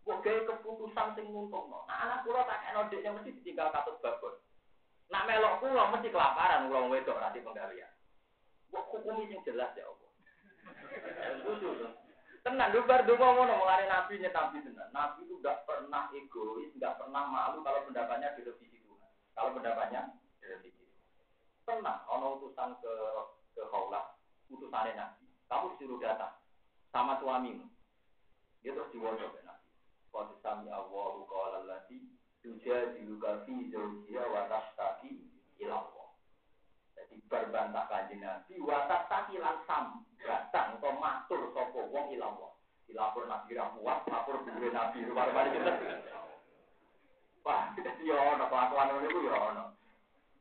Kok keputusan sing nguntungno. Nah, anak kula tak eno dekne mesti ditinggal katut babon. Nak melok kula mesti kelaparan kula wedok di penggawean. Kok hukumi sing jelas ya Allah. Tenan lu bar donga ngono mulane nabi nyetapi tenan. Nabi itu enggak pernah egois, enggak pernah malu kalau pendapatnya direvisi Tuhan. Kalau pendapatnya direvisi. Tenang, ono utusan ke ke Khawlah, utusannya nabi. Kamu disuruh datang sama suamimu. Dia terus diwojok ya nabi. Qad sami Allahu qala allati tujadiluka fi zawjiha wa tashtaki ila Allah. Jadi berbantah kanjeng Nabi wa tashtaki lan sam datang atau matur sapa wong ila Allah. Dilapor Nabi ra kuat, lapor dhuwure Nabi rupa-rupane gitu. Wah, yo ono kelakuan ngono iku yo ono.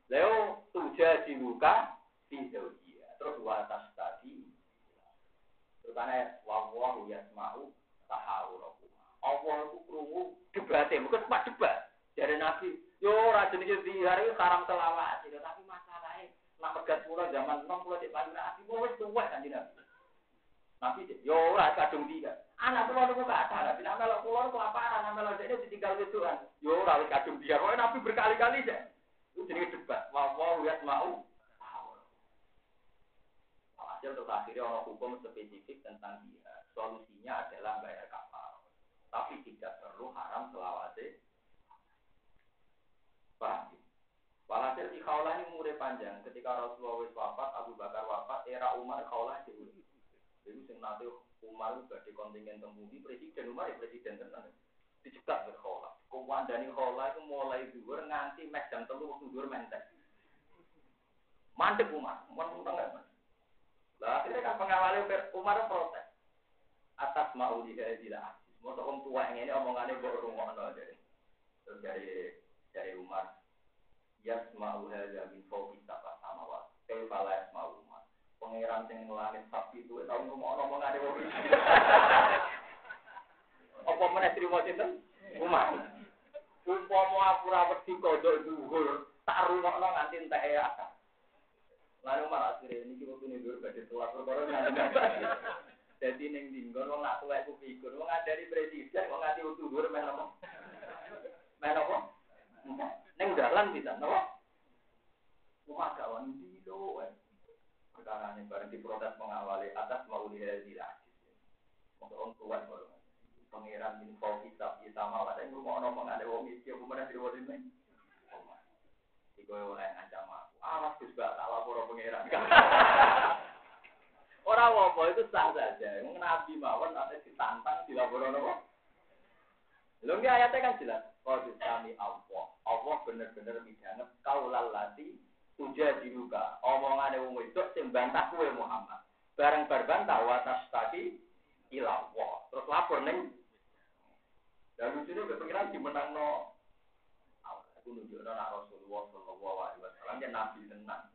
Leo tujadiluka fi zawjiha. Terus wa tashtaki Terutama wa yasma'u tahawurakum. Allah itu krungu debatnya, bukan cuma debat. Dari Nabi, yo rajin ini di hari haram selawat, tapi masalahnya nak pegat pulau zaman enam pulau di paling Nabi, mau wes tua kan di Nabi. Nabi, yo ora kadung dia. Anak pulau itu gak ada, Nabi, nak melok pulau kelaparan, nak melok ini ditinggal itu kan. Yo wes kadung dia, pokoknya Nabi berkali-kali deh. Itu jadi debat, mau mau lihat mau. Hasil terus akhirnya orang hukum spesifik tentang dia. Solusinya adalah bayar kapal tapi tidak perlu haram selawase. Paham? Walhasil di kaulah ini murid panjang. Ketika Rasulullah wis wafat, Abu Bakar wafat, era Umar kaulah diurus. Jadi sing nanti Umar juga di kontingen temudi presiden Umar ya presiden tenan. Dicegat ke kaulah. Kumandani kaulah itu mulai dhuwur nganti mek jam telu waktu dhuwur mentek. Mandek Umar, utang enggak. Lah akhirnya kan pengawalnya Umar protes. Atas mau dihadilah. Mau orang tua yang ini omongannya bawa rumah dari. Terus dari Umar. Yasma'u hadza min fawqi sab'a samawat. Kaifa la yasma'u Umar. Pangeran sing langit sapi itu tau ngomong omongane wong iki. Apa meneh trimo sinten? Umar. Umpama aku ora wedi kodok dhuwur, tak rungokno nganti entek ya. Lalu Umar akhirnya ini kita punya dulu badai tua perkara nganti Jadi neng dinggon wong nak tuwek ku figur, wong ngajari presiden, wong ngati utuh dhuwur meh apa? Neng dalan bisa, napa? Wah, gak wani dilo, perkara ini bareng diprotes mengawali atas mau dihadilah. Untuk orang tua baru. Pangeran info kitab sama ada yang rumah orang mengada wong iki aku mana wong ini. Iku oleh ngancam aku. Awas Gus gak tak lapor pangeran. [laughs] Orang apa itu sah saja. Nabi mawon ada ditantang dilapor apa? Lho nggih ayatnya kan jelas. Qad sami Allah. Allah bener-bener midanget kaulal lati uja diruka. Omongane wong wedok sing bantah kowe Muhammad. Bareng berbantah watas tadi ilawah. Terus lapor ning dan lucunya kepikiran dimenang no. Aku nunjuk anak Rasulullah Shallallahu Alaihi Wasallam dia nabi tenang.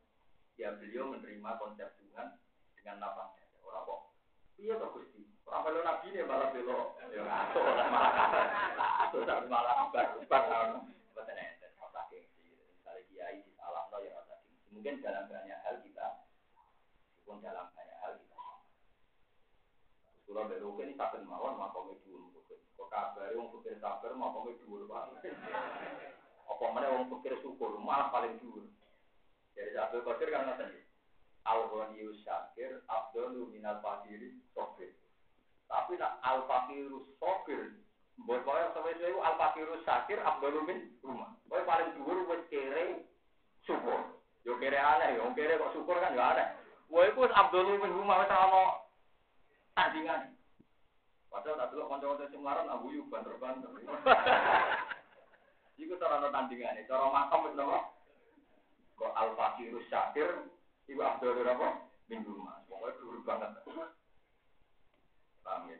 Ya beliau menerima konsep Tuhan dengan nafas saja. Orang kok. Iya toh gusti. Orang belo nabi dia malah belo. Ya malah tak kabar kabar. Mungkin dalam banyak hal kita. Meskipun dalam banyak hal kita. Surah belo ini takkan mawon makom itu Kok kabar wong pikir sabar makom itu dhuwur banget. Apa mana wong pikir syukur malah paling dhuwur. Jadi Abdul Qadir kan ngoten Al-Ghani Syakir Abdul Minal Fakiri Sofir. Tapi nak Al-Fakiru Sofir Mbok kaya sampe itu Al-Fakiru Syakir Abdul Min rumah. Kowe paling dhuwur wis kere syukur. Yo kere aneh, yo kere kok syukur kan gak aneh. Kowe Abdul Min rumah wis ana tandingan. Padahal tak dulu kanca-kanca sing laran Abu Yub banter-banter. [laughs] Iku cara ana tandingane, cara makam wis napa? Kok Al-Fakiru Syakir Ibu Abdul apa? Minggu mas. Pokoknya dulu banget. Paham ya,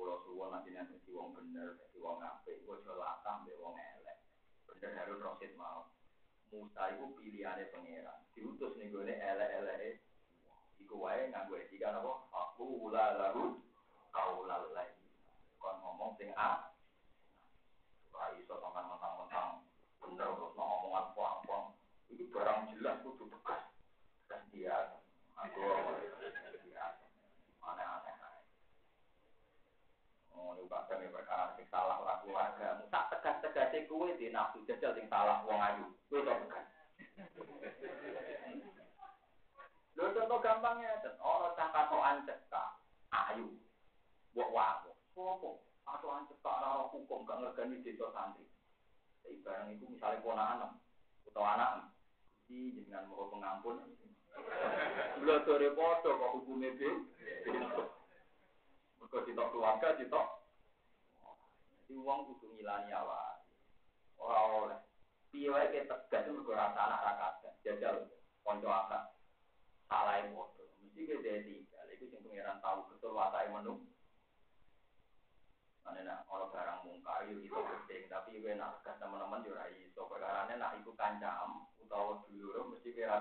Pulau suwon nanti nanti si wong bener, si wong ngape, gue celaka, be wong elek. Bener harus rosid mau. Musa itu pilihannya pangeran. Diutus nih gue elek-elek. Iku wae nganggo etika apa? Aku ula lalu kau lalai. Kon ngomong sing a. Ora iso sampean mentang-mentang bener terus ngomongan puang-puang. Itu barang jelas kudu tegas dan dia aku ini perkara sing salah lah keluarga tak tegas-tegas kue di nafsu jajal sing salah wong ayu. Kue tak tegas. Lho contoh gampangnya, dan orang cah katoan cekak, ayu, buat wapo, sopo, katoan cekak rara hukum, gak ngergani desa santri. Tapi barang itu misalnya ponaan, atau anak, di dengan mau pengampun, Lha sore padha kok hukume be. Mergo ditok keluarga ditok. Wong kudu ngilani awak. Ora oleh. Piye ke tegas mergo rasa anak ra kadang. Jajal kanca akak. Salah e padha. Mesti ke dadi. Iku sing pengiran tahu betul watake menu. Ane nak orang barang mungkar yo itu penting, tapi gue nak teman-teman yo ora iso. Perkarane nak iku kancam utawa dulur mesti kira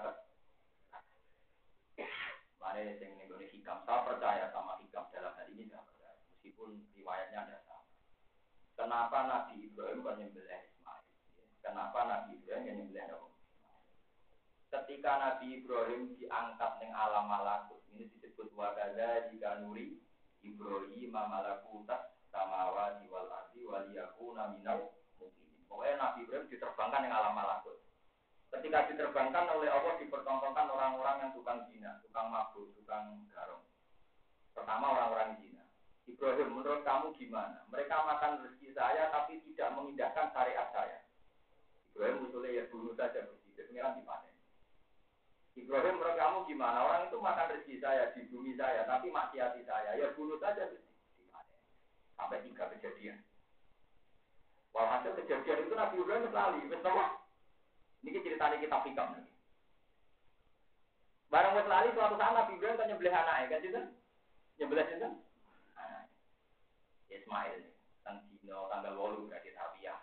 Mana yang nih hikam, saya percaya sama hikam dalam hal ini saya percaya. Meskipun riwayatnya ada. Kenapa Nabi Ibrahim kan Ismail? Kenapa Nabi Ibrahim yang Ketika Nabi Ibrahim diangkat dengan alam malakut, ini disebut wakada jika nuri Ibrahim malakutas samawa wal ardi waliyakuna minal mukminin. Pokoknya Nabi Ibrahim diterbangkan dengan alam malakut. Ketika diterbangkan oleh Allah dipertontonkan orang-orang yang tukang zina, tukang mabuk, tukang garong. Pertama orang-orang zina. Ibrahim, menurut kamu gimana? Mereka makan rezeki saya tapi tidak mengindahkan syariat saya. Ibrahim usulnya ya bunuh saja bersih, pengiran dipanen. Ibrahim menurut kamu gimana? Orang itu makan rezeki saya di bumi saya, tapi maksiati saya. Ya bunuh saja. Sampai tiga kejadian. Walhasil kejadian itu Nabi Ibrahim sekali. Betul? Ini ceritanya kita hikam lagi. Barang wis lali suatu saat Nabi Ibrahim kan nyembelih anaknya kan itu? Nyembelih itu? Ismail tang dino tanggal 8 gak ditawiyah.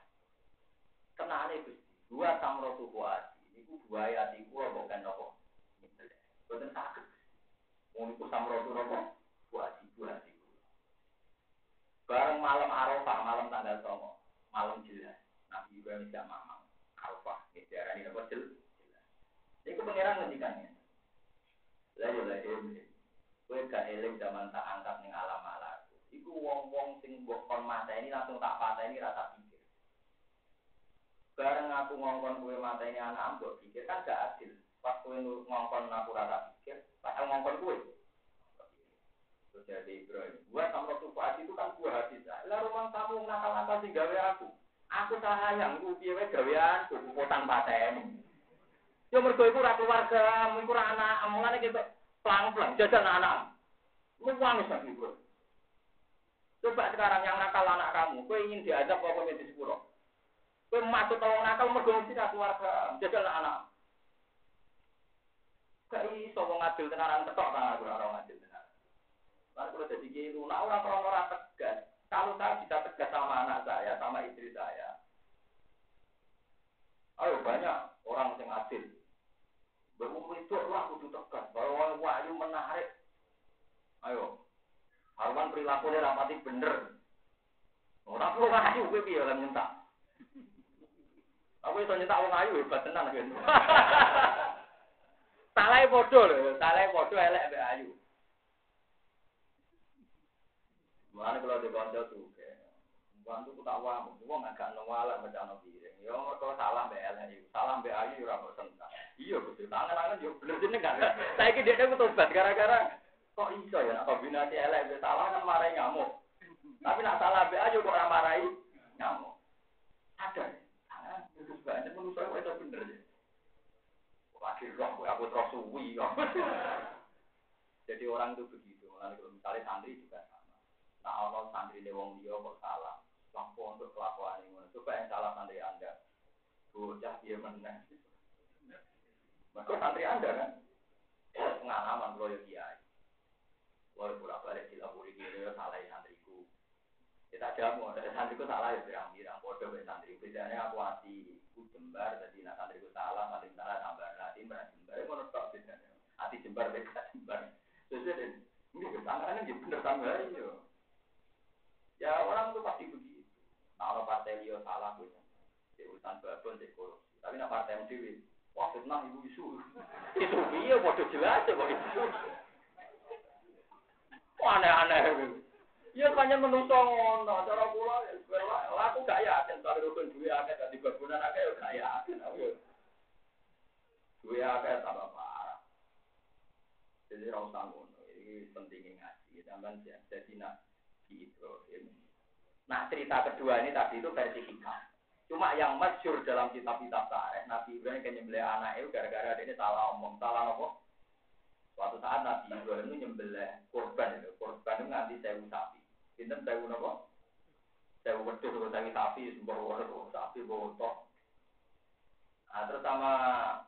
Kenane Gusti, dua samrotu kuati. Niku buaya tiku apa kan nopo? Nyembelih. Boten saged. Wong iku samrotu nopo? Kuati buati. Bareng malam Arafah, malam tanggal 9, malam jelas. Nabi Ibrahim tidak mamang. Arafah, ini diarani nopo jelas. Iku pengiran ngendikannya. Lah lah eling. Kowe gak eling zaman tak angkat ning alam malaku. Iku wong-wong sing mbok kon mateni langsung tak pateni rasa pikir. Bareng aku ngongkon kowe mateni anak mbok pikir kan gak adil. Pas kowe ngongkon aku rasa pikir, pas ngongkon kowe. Jadi Ibrahim, gua sama Tufat itu kan gua hati Lah rumah kamu nakal-nakal sing gawe aku. Aku sayang, ku piye gawean, ku potang pateni. Yo mergo iku ora keluarga, iku ora anak, mulane kita pelang-pelang jajal anak. Lu wangis sak iku. Coba sekarang yang nakal anak kamu, kowe ingin diajak apa kowe di sepuro? Kowe masuk tolong nakal mergo mesti keluarga, jajal anak. Gak iso wong adil tenanan ketok ta aku ora adil tenan. Lalu kalau jadi gitu, nah orang orang orang tegas. Kalau saya bisa tegas sama anak saya, sama istri saya, ayo banyak orang yang adil. Berumur itu lah kudu tegas. Bahwa wahyu menarik. Ayo. Haruan perilakunya rapati bener. Orang perlu ngayu, gue biar lah nyentak. Aku bisa nyentak orang ayu hebat tenan [laughs] kan. Salah bodoh loh, salah bodoh elek be ayu. Mana kalau di tuh, bantu ku tak wamu, wong agak nongwala baca nabi. Ya mereka salah be elek, salah be ayu ora kok sentak. Iya betul, tangan-tangan yo bener jeneng kan. Saiki dia aku tobat gara-gara kok iso ya kombinasi elek be salah kan marahi ngamuk. Tapi nak salah be ayu kok ora marahi ngamuk. Ada. Tangan itu banyak itu bener ya. Lagi roh, aku terus suwi. [laughs] Jadi orang itu begitu. Misalnya santri juga sama. Nah Allah santri ini wong dia kok salah. Lampu untuk kelakuan ini. Coba yang salah santri anda. Bocah dia menang. Maka santri anda kan. Pengalaman kalau ya kiai. Kalau bolak balik dilapuri gitu ya salah ya santriku. Kita jamu, ada santriku salah ya pirang-pirang. Bodoh ya santri. Bedanya aku hati. Ku jembar, jadi nak santriku salah, santri salah tambah hati, berat jembar. Itu menurut tak bedanya. Hati jembar, beda jembar. Sesuai ini kesangkaan ini bener tambah ya. Ya orang tuh pasti begitu. Nah, kalau partai dia salah, gue di urusan babon, di korupsi. Tapi nak partai MDW, wah fitnah ibu isu. [laughs] Itu dia bodoh jelas ya kok itu. Aneh-aneh. Ya banyak menungso ngono, cara kula aku gak yakin soal rukun duwe akeh dadi babunan akeh yo gak yakin aku. Duwe akeh tambah parah. Jadi ra usah iki pentingnya ngaji, sampean jadi nak gitu. Nah cerita kedua ini tadi itu versi hikam. Cuma yang masyur dalam kitab-kitab tarikh, Nabi Ibrahim kan anak itu gara-gara dia salah omong, salah apa? Suatu saat Nabi Ibrahim itu nyembelih korban korban itu nganti sewu sapi. Pinten sewu apa? Sewu wedus atau sewu sapi, sumber waduh, sapi botok. Nah, terus sama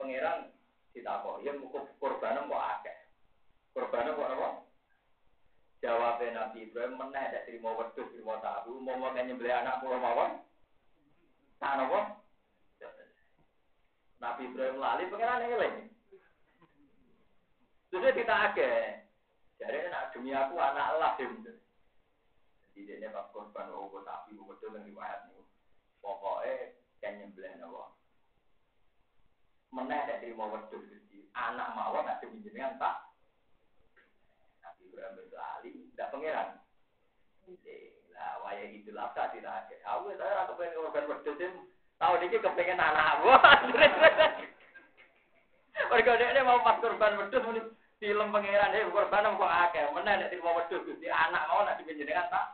pangeran ditakok, ya korban kok akeh. Korban kok apa? Jawabnya Nabi Ibrahim meneh ada terima wedus, terima sapi, mau mau nyembelih anak pulau mawon. Nah, apa? Nabi Ibrahim lali pangeran eling. Terus kita agak, jadi nak demi aku anak Allah gitu. Jadi dia pas korban gue sapi gue betul dengan riwayat nih. Pokoknya kan nyembelih nawa. Meneh dari mau wedus gitu. Anak mawon nak demi jenengan tak. Nabi Ibrahim berlali, tidak pangeran. Lah waya itu lah tak tidak ada. Aku saya aku pengen korban wedus Tahu dikit kepengen anak aku. [laughs] [laughs] Mereka dia mau pas korban wedus film pangeran dia korban kok akeh. Mana nek mau wedus di anak mau nak dipenjenengan tak.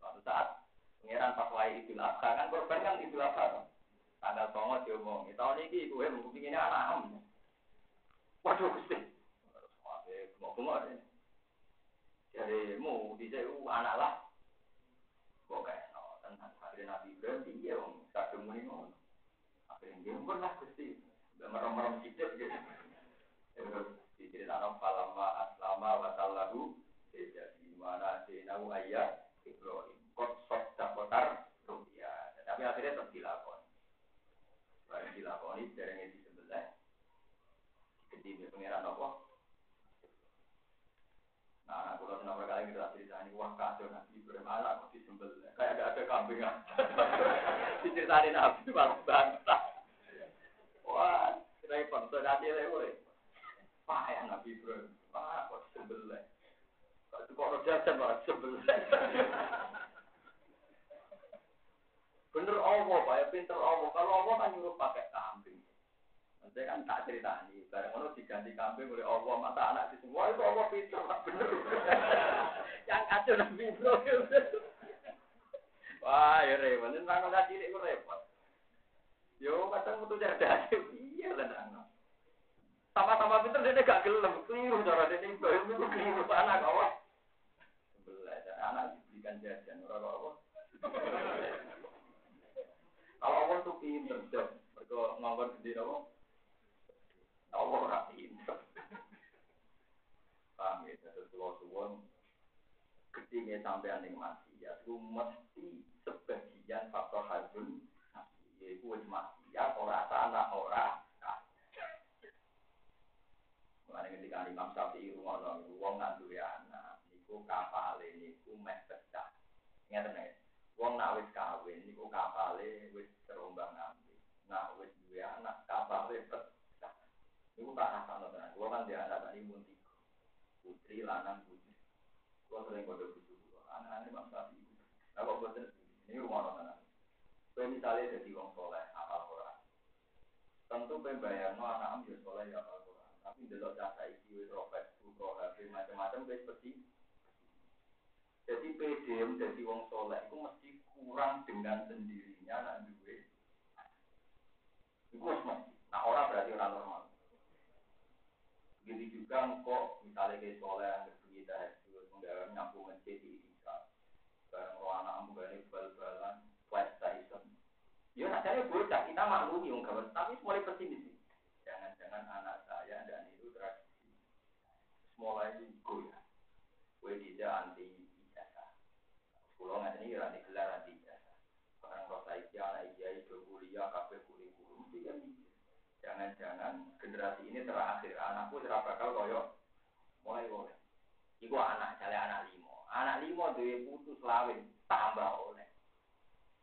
Suatu saat pangeran pas wae idul adha kan korban kan idul adha. Tanggal songo diomong. Tahun ini gue mau pinginnya anak am. Waduh Gusti. Mau bengok deh. Jadi mu di anak lah. Kok kayak no tenang. Akhirnya Nabi Ibrahim dia om kadung muni ngono. Akhirnya dia lah Gusti. Merem-merem sidik gitu. Terus diceritakan falama aslama wasallahu jadi mana sinahu ayat Ibrahim kot sok dapotar rupiah. Tapi akhirnya tetap dilakon. Barang dilakoni derengnya di sebelah. Gede pengiran apa? Nah, pulau kenapa kali kita cerita ini wah kacau nabi bermalah kok disembel kayak ada ada kambing [laughs] diceritain nabi. Wah, repot nanti lewat. Wah, ya nabi bro, wah kok disembel Kok kok rojajan malah disembel [laughs] Bener Allah, Pak, ya pinter Allah. Kalau Allah kan nyuruh pakai kambing. Saya kan tak cerita nih, bareng ono diganti kambing oleh Allah, mata anak di semua itu Allah pinter, tak bener. [laughs] Yang kacau Nabi Ibrahim. [laughs] Wah, ya repot, ini nang cilik repot. Yo, kadang butuh cerdas, iya lah Sama-sama pinter dia gak gelem, keliru cara dia itu keliru anak Allah. Sebelah, anak diberikan jajan, orang Allah. Kalau Allah tuh pinter, mereka ngomong gede Allah. Allah ora pinter. Paham ya, terus suwon ketika sampai ning mati ya, itu mesti sebagian faktor hajun yaitu wis ya ora tanah ora Mulane ketika Imam Syafi'i ngono wong nak duwe anak niku kapale niku meh pecah. Ngeten ya. Wong nak wis kawin niku kapale wis terombang ambing. Nak wis duwe anak kapale pecah. Ibu tak rasa no tenan. Gua kan dia anak tadi tiga. Putri, lanang, putri. Gua sering kode bucu gua. Anak-anak bang sapi. Nah kok boten ini rumah no tenan. Kue misalnya jadi wong soleh, apal Quran. Tentu pembayar no anak am ya soleh ya apal Quran. Tapi delok jasa iki wis ro Facebook, ro HP macam-macam wis pasti. Jadi PDM jadi wong soleh itu mesti kurang dengan sendirinya nak duwe. Itu mesti. Nah orang berarti orang normal. Begitu juga kok misalnya kayak soleh yang berbunyi tahajud, menggawe nyampung masjid di Itika, bareng roh anak menggani bal-balan. Ya nadanya bocah, kita maklumi kawan, tapi mulai pesimis. Jangan-jangan anak saya dan itu tradisi. Mulai goyah. Kue tidak anti ijazah. Pulau nggak ini ranti gelar anti ijazah. Barang roh saya anak ijazah, kuliah, kafe kuliah, mesti kan Jangan-jangan generasi ini terakhir anakku tidak bakal koyo mulai oleh. Iku anak, jale anak limo. Anak limo duwe putu selawin tambah oleh.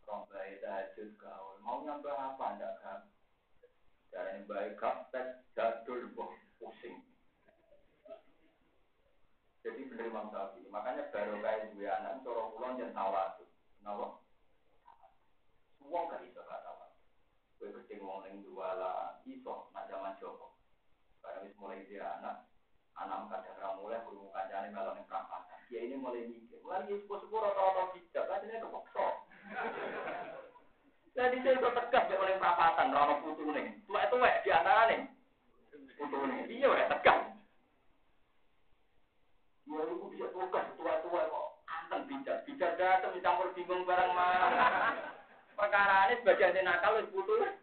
Rombai tahajud gaul. Mau nyambah apa ndak kan? Jarane baik kaptek jadul pusing. Jadi bener Imam Syafi'i. Makanya baru kayak dua anak, coro pulang dan tawadu. Kenapa? Semua gak bisa kata Kue gede ngomong yang dua lah, iso, nak zaman Joko. Karena wis mulai dia anak, anak kadang ra mulai guru kancane melon yang perampatan. Dia ini mulai mikir, mulai dia sepuh-sepuh rata-rata bijak, kan ini kepokso. Jadi saya itu tegas dia oleh perapatan, rana putu nih. Tua itu wek di antara nih. Putu nih, iya wek tegas. Ya itu bisa tegas, tua-tua kok. Anteng bijak, bijak datang dicampur bingung barang mana. Perkara ini sebagian nakal wis putu lah.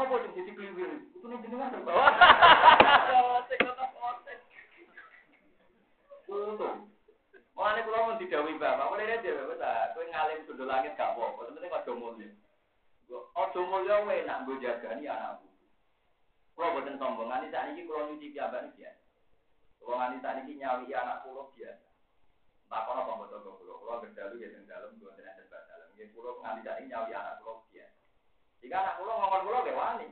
Apa sing jadi kliwir? Itu nih jenengan terbawa. [laughs] Putu. Mulane kula mun didhawuhi Bapak, mulai dhewe wis ah, kowe ngalim sundul langit gak apa-apa, penting aja mulya. Aja mulya enak nggo jagani anakku. Kula boten sombong, nganti sakniki kula nyuci piyambak iki. Kula nganti sakniki nyawi anak kula biasa. Tak kono apa betul kula. Kula gerdalu ya teng dalem, mboten enten bak dalem. Nggih kula nganti sakniki nyawi anak kula biasa. Jika anak kula ngomong kula ge wani.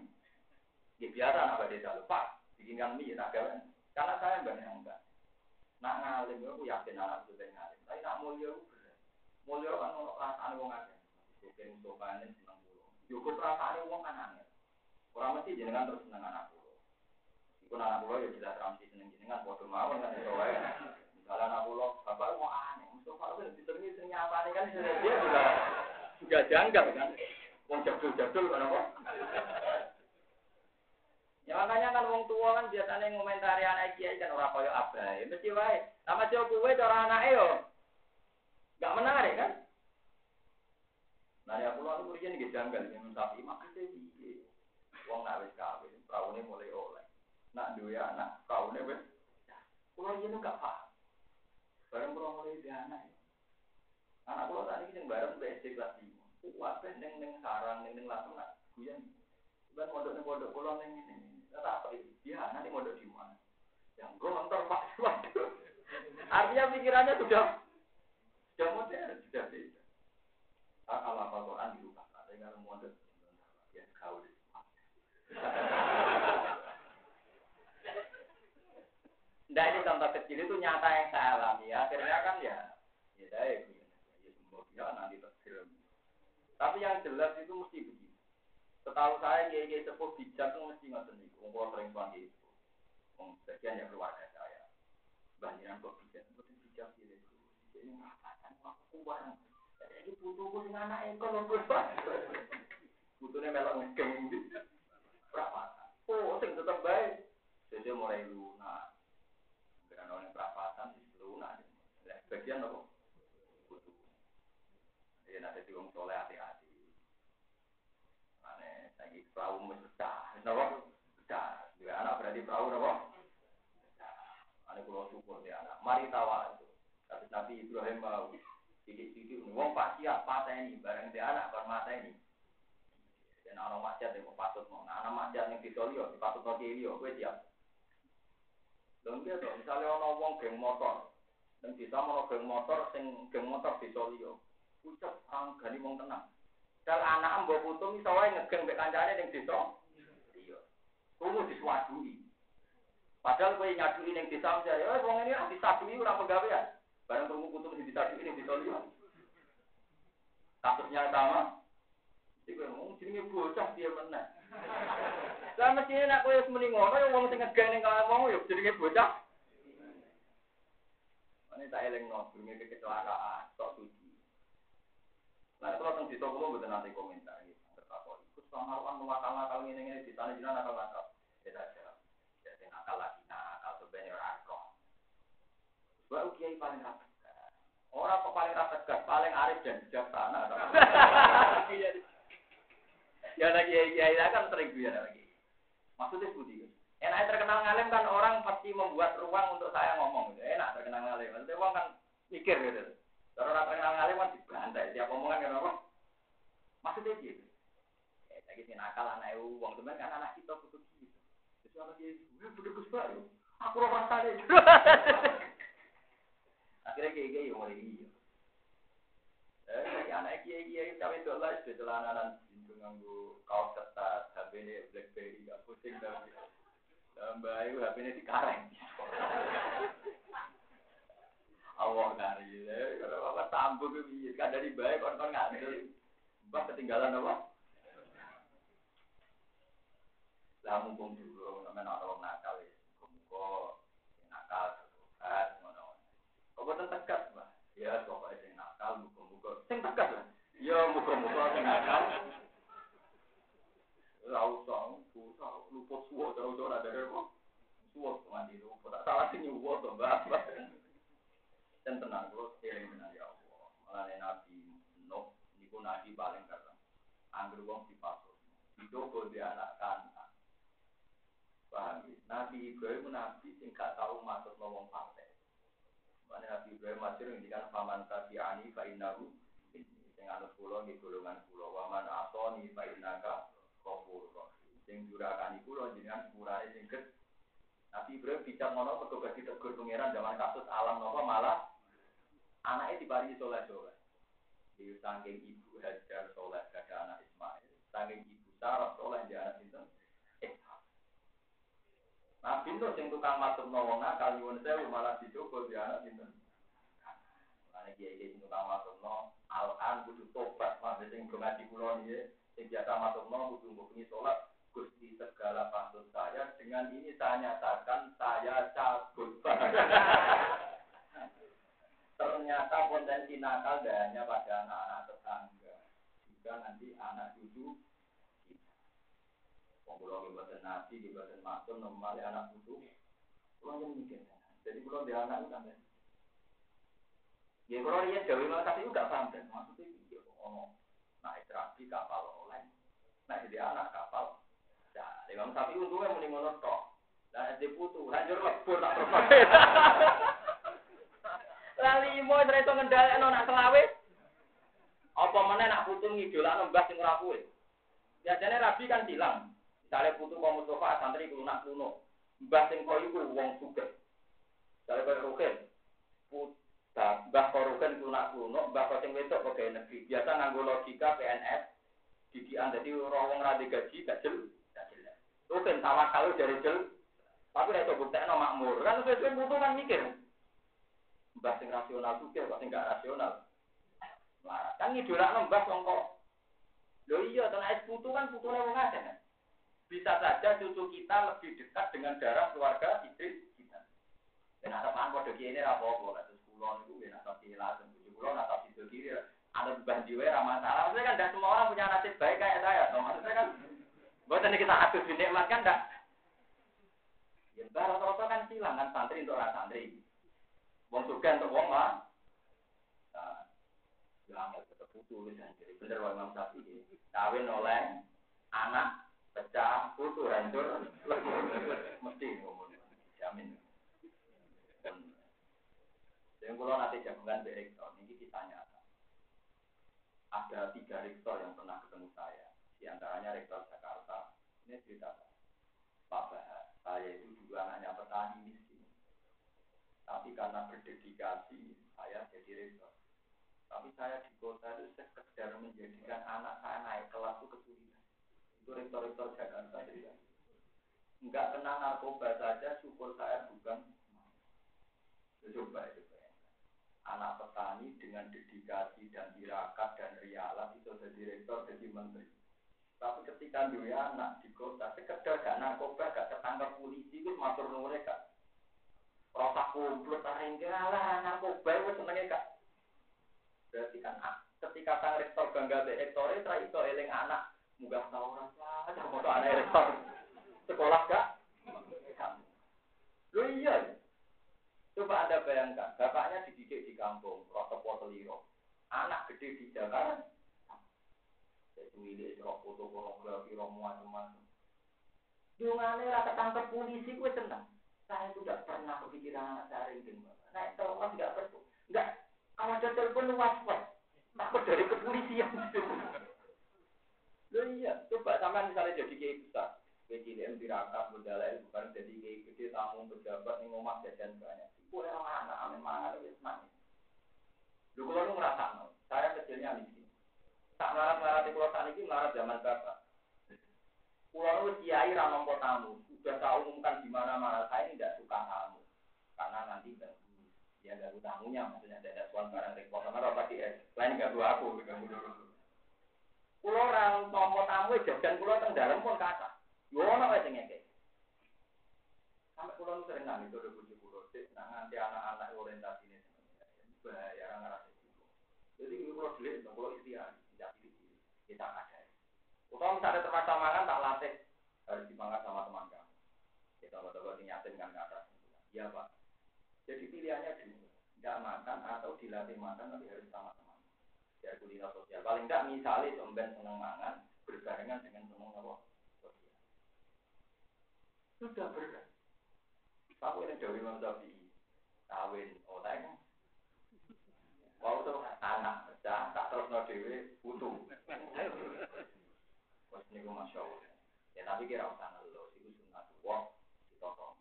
Nggih biasa anak badhe dalu, Pak. Bikinkan mie tak gawe. Karena saya banyak enggak. Nak ngalim aku yakin anak itu ngalim. Tapi nak mulia aku berat. Mulia kan ono perasaan wong akeh. Mungkin sopane seneng kulo. Yo kok perasaan wong kan aneh. Orang mesti jenengan terus seneng anak kulo. Iku anak kulo ya jelas ramsi seneng jenengan padha mawon kan iso wae. Misalnya anak kulo bapak mau aneh. Mustafa itu disenengi seneng apa kan dia juga juga janggal kan. Wong jadul-jadul kan apa? Ya makanya kan wong tua kan biasanya ngomentari anak kiai kan ora koyo abai. Mesti wae. Sama jo kuwe cara anake yo. Gak menarik kan? Nah ya kula niku riyen nggih janggal yen sapi makase piye. Wong nak wis kawin, praune mulai oleh. Nak duwe anak, praune wis. Kula riyen gak paham. Bareng kula mulai di anak. Anak kula tadi sing bareng BSD kelas 5. Kuwate ning ning sarang ning lasem nak guyon. Ben mondok ning pondok kula ning ngene. Kata apa itu? Ya, nanti mau di mana? Yang gontor pak, [laughs] waduh. Artinya pikirannya sudah sudah modern, sudah beda. Kalau apa Quran dirubah, ada yang mondok, ya kau [laughs] Nah ini contoh kecil itu nyata yang saya alami. Akhirnya kan ya, ya saya ya ya nanti terkirim. Tapi yang jelas itu mesti. Setahu saya kiai kiai sepuh bijak itu mesti nggak seni. Kumpul sering panggil itu. Sebagian ya keluarga saya. Banyak kok bijak, betul bijak gitu. Ini ngatakan aku kuat. Jadi butuhku sing anak ekor lho Butuhnya melok ngegeng gitu. Perapatan. Oh, sing tetap baik. Jadi mulai lunak. Dengan orang perapatan di lunak. Sebagian apa? Butuh. Jadi nanti diwong soleh hati-hati perahu mesti pecah. Pecah. Dua anak berarti perahu napa? Ane kulo syukur dia anak. Mari tawa itu. Tapi Nabi Ibrahim mau sidik-sidik wong pak siap mata ini bareng dia anak kon mata ini. Dan anak maksiat yang patut mau. Nah, anak maksiat yang disolio, dipatut mau kirio, gue siap. Dan dia tuh, misalnya orang wong geng motor, dan bisa mau geng motor, sing geng motor disolio, ucap orang gani wong tenang. Dal anak mbok putu iso wae ngegeng mek kancane ning desa. Iya. Kumu diswadui. Padahal kowe ngadui ning desa jare, "Oh, wong ini ora disadui ora penggawean." Bareng kumu putu mesti disadui ning desa liya. Kasusnya sama. Iku ngomong jenenge bocah dia meneh. Lah mesti nek kowe wis muni ngono ya wong sing ngegeng ning kawang wong ya jenenge bocah. Ini tak eleng no, bunyi kecelakaan, sok Nah, kalau tentang desa kulo betul nanti komentar gitu. Tertakut ikut sama orang nakal nakal ini ini di sana jinak nakal nakal. Beda aja. Jadi nakal lagi nakal sebenarnya orang. Sebab kiai paling rapat. Orang kok paling rapat gas, paling arif dan bijaksana. [laughs] Ya lagi kiai kan sering gue lagi. Maksudnya seperti itu. Enak terkenal ngalim kan orang pasti membuat ruang untuk saya ngomong. Enak terkenal ngalim. Maksudnya orang kan mikir gitu. Kalau orang terkenal ngalim kan dibantai, tiap omongan kan apa? Maksudnya gitu. Ya, lagi sih nakal anak uang teman kan anak kita butuh gitu. Jadi [laughs] anak dia, gue butuh gus. Aku orang tadi. Akhirnya kayak kayak mulai gitu. Eh, anak kiai kiai tapi dolar itu celananan itu nganggu kaos ketat, HP ini BlackBerry gak pusing tapi. Mbak Ayu HP ini dikareng. Allah ya. Kalau apa ke biye kan dari baik kon kon ngambil. Mbah ketinggalan apa? Lah mumpung dulu sampean ana wong nakal ya. Nakal terus ngono. Kok boten tegas? Ya pokoke sing nakal muga-muga sing tegas lah. Ya muga-muga sing nakal. Usah, usah luput suwo ora ada kok. Suwo mandi luput. Salah sing nyuwo to, Mbah dan tenang kalau eling dengan ya Allah. Malah nabi Nuh niku nabi paling keren anggur wong dipasut itu kok dia anak kanak paham ya? Nabi Ibrahim nabi sing gak tahu masuk ngomong partai. Mana nabi Ibrahim masih ngendikan paman tabi'ani fa innahu sing anut kula nggih golongan kula. Wa man asoni fa innaka ghafur sing durakani kula jenengan sepurane sing Nabi Ibrahim bicara ngono mergo ditegur pangeran zaman kasus alam nopo malah Anaknya diparingi soleh soleh. Di saking ibu Hajar soleh gada anak Ismail. Saking ibu Sarah soleh di anak Sinten. Nah, pintu sing tukang masuk nawang nakal nyuwun sewu malah dicoba di anak Sinten. Karena kiai kiai tukang masuk no, al-an kudu tobat, masih sing ngaji kulon ya, sing biasa masuk no, kudu sholat, Gusti segala pantun saya, dengan ini saya nyatakan saya cabut. [laughs] ternyata potensi nakal tidak hanya pada anak-anak tetangga, juga nanti anak cucu kita. buatan nabi, ke buatan maksum, nomor anak putu. Pulau yang mikir. Jadi pulau dia anak itu sampai. Ya kalau dia jauh malah tapi enggak paham dan maksudnya dia ngomong naik terapi kapal oleh, naik jadi anak kapal. Ya, Imam Sapi untungnya mending ngono tok. Lah SD putu, hancur lebur tak terus. [laughs] Lali mau itu ngendalekno nak selawe. Apa mana nak putu ngidolakno mbah sing ora kuwe. Biasanya rabi kan bilang, misalnya putu kau Mustafa santri nak kuno, mbah sing koyo ku wong sugih. Misalnya koyo Rukin, mbah koruken lunak kuno, mbah kau sing wedok pegawai negeri. Biasa nganggo logika PNS, didikan jadi orang wong gaji gak jel, gak jelas. Rukin tawakal dari jel, tapi nek buktekno makmur. Kan sesuai putu kan mikir. Mbah sing rasional juga, mbah sing gak rasional. Nah, kan ngidolakno mbah sangka Loh iya, karena es putu kan putune wong akeh kan. Bisa saja cucu kita lebih dekat dengan darah keluarga istri kita. Dan ada pan kode ini lah terus kulon itu nasab kila dan tujuh kulon nasab itu kiri ada beban jiwa ramah salah. Maksudnya kan tidak semua orang punya nasib baik kayak saya. No, maksudnya kan buat ini kita atur dinikmat kan enggak. Ya rata-rata kan hilang kan santri untuk orang santri. Wong suka untuk wong lah. Nah, ya tetap putu jadi bener wong Imam Syafi'i kawin oleh anak pecah putu hancur. [laughs] Mesti ngomong jamin. Dan kalau nanti jagungan di rektor ini kita nyata ada tiga rektor yang pernah ketemu saya. Di antaranya rektor Jakarta. Ini cerita Pak Bahar. Saya itu dulu anaknya petani tapi karena berdedikasi saya jadi rektor tapi saya di kota itu sekedar menjadikan anak saya naik kelas itu kesulitan. Itu rektor-rektor Jakarta juga. Enggak kena narkoba saja, syukur saya bukan. Ya, coba itu Anak petani dengan dedikasi dan tirakat dan rialah itu jadi rektor, jadi menteri. Tapi ketika dia anak di kota, sekedar gak narkoba, gak ketangkap polisi, itu matur mereka. Rasa kumpul, taringgalah, narkoba, itu senengnya kak. Berarti kan ah, ketika sang rektor bangga be rektor itu itu eling anak munggah tahu rasa ada foto anak rektor sekolah gak? Lo iya. Coba anda bayangkan, bapaknya dididik di kampung, protokol liro, anak gede di Jakarta, milik roh foto pornografi, roh macam-macam. Jungane rasa tangkap polisi, gue tenang. Saya sudah pernah kepikiran anak saya ini, naik telepon nggak perlu, nggak kalau ada telepon waspas, takut dari kepolisian. Loh iya, coba sama misalnya jadi kiai besar, kiai cilik tirakat, bukan jadi kiai gede, tamu, pejabat, nih ngomong jajan banyak. Ibu orang anak, amin mangan, itu nangis. Lu kalau lu ngerasa, saya kecilnya miskin. Tak melarat-melarat di pulau tani, melarat zaman bapak. Pulau lu kiai ramah tamu, sudah tahu umumkan di mana-mana. Saya ini tidak suka tamu, karena nanti ya gak tamunya maksudnya ada suan barang rekor. Sama apa di lain gak aku gak dulu pulau orang tombol tamu jajan pulau teng dalam pun kata. Yo ono wae sing ngeke sampai pulau sering nang itu udah puji pulau. Sih nah nanti anak-anak ini bahaya ngerasa itu jadi pulau dulu itu pulau istiar tidak pilih kita ada. Utama misalnya terpaksa makan tak latih. Harus dimakan sama teman kamu kita coba-coba nyatin kan ke iya pak jadi pilihannya dulu, tidak makan atau dilatih makan tapi harus sama-sama. Ya kuliner sosial. Paling tidak misalnya somben seneng mangan berbarengan dengan seneng apa? Sosial. Sudah berat. Aku ini dari Imam Syafi'i. Kawin, tanya. Mau tuh anak pecah, tak terus no dewe, butuh. [laughs] Wah, ini gue masya Allah. Ya tapi kira usah ngeluh, itu sunat wah, ditotong.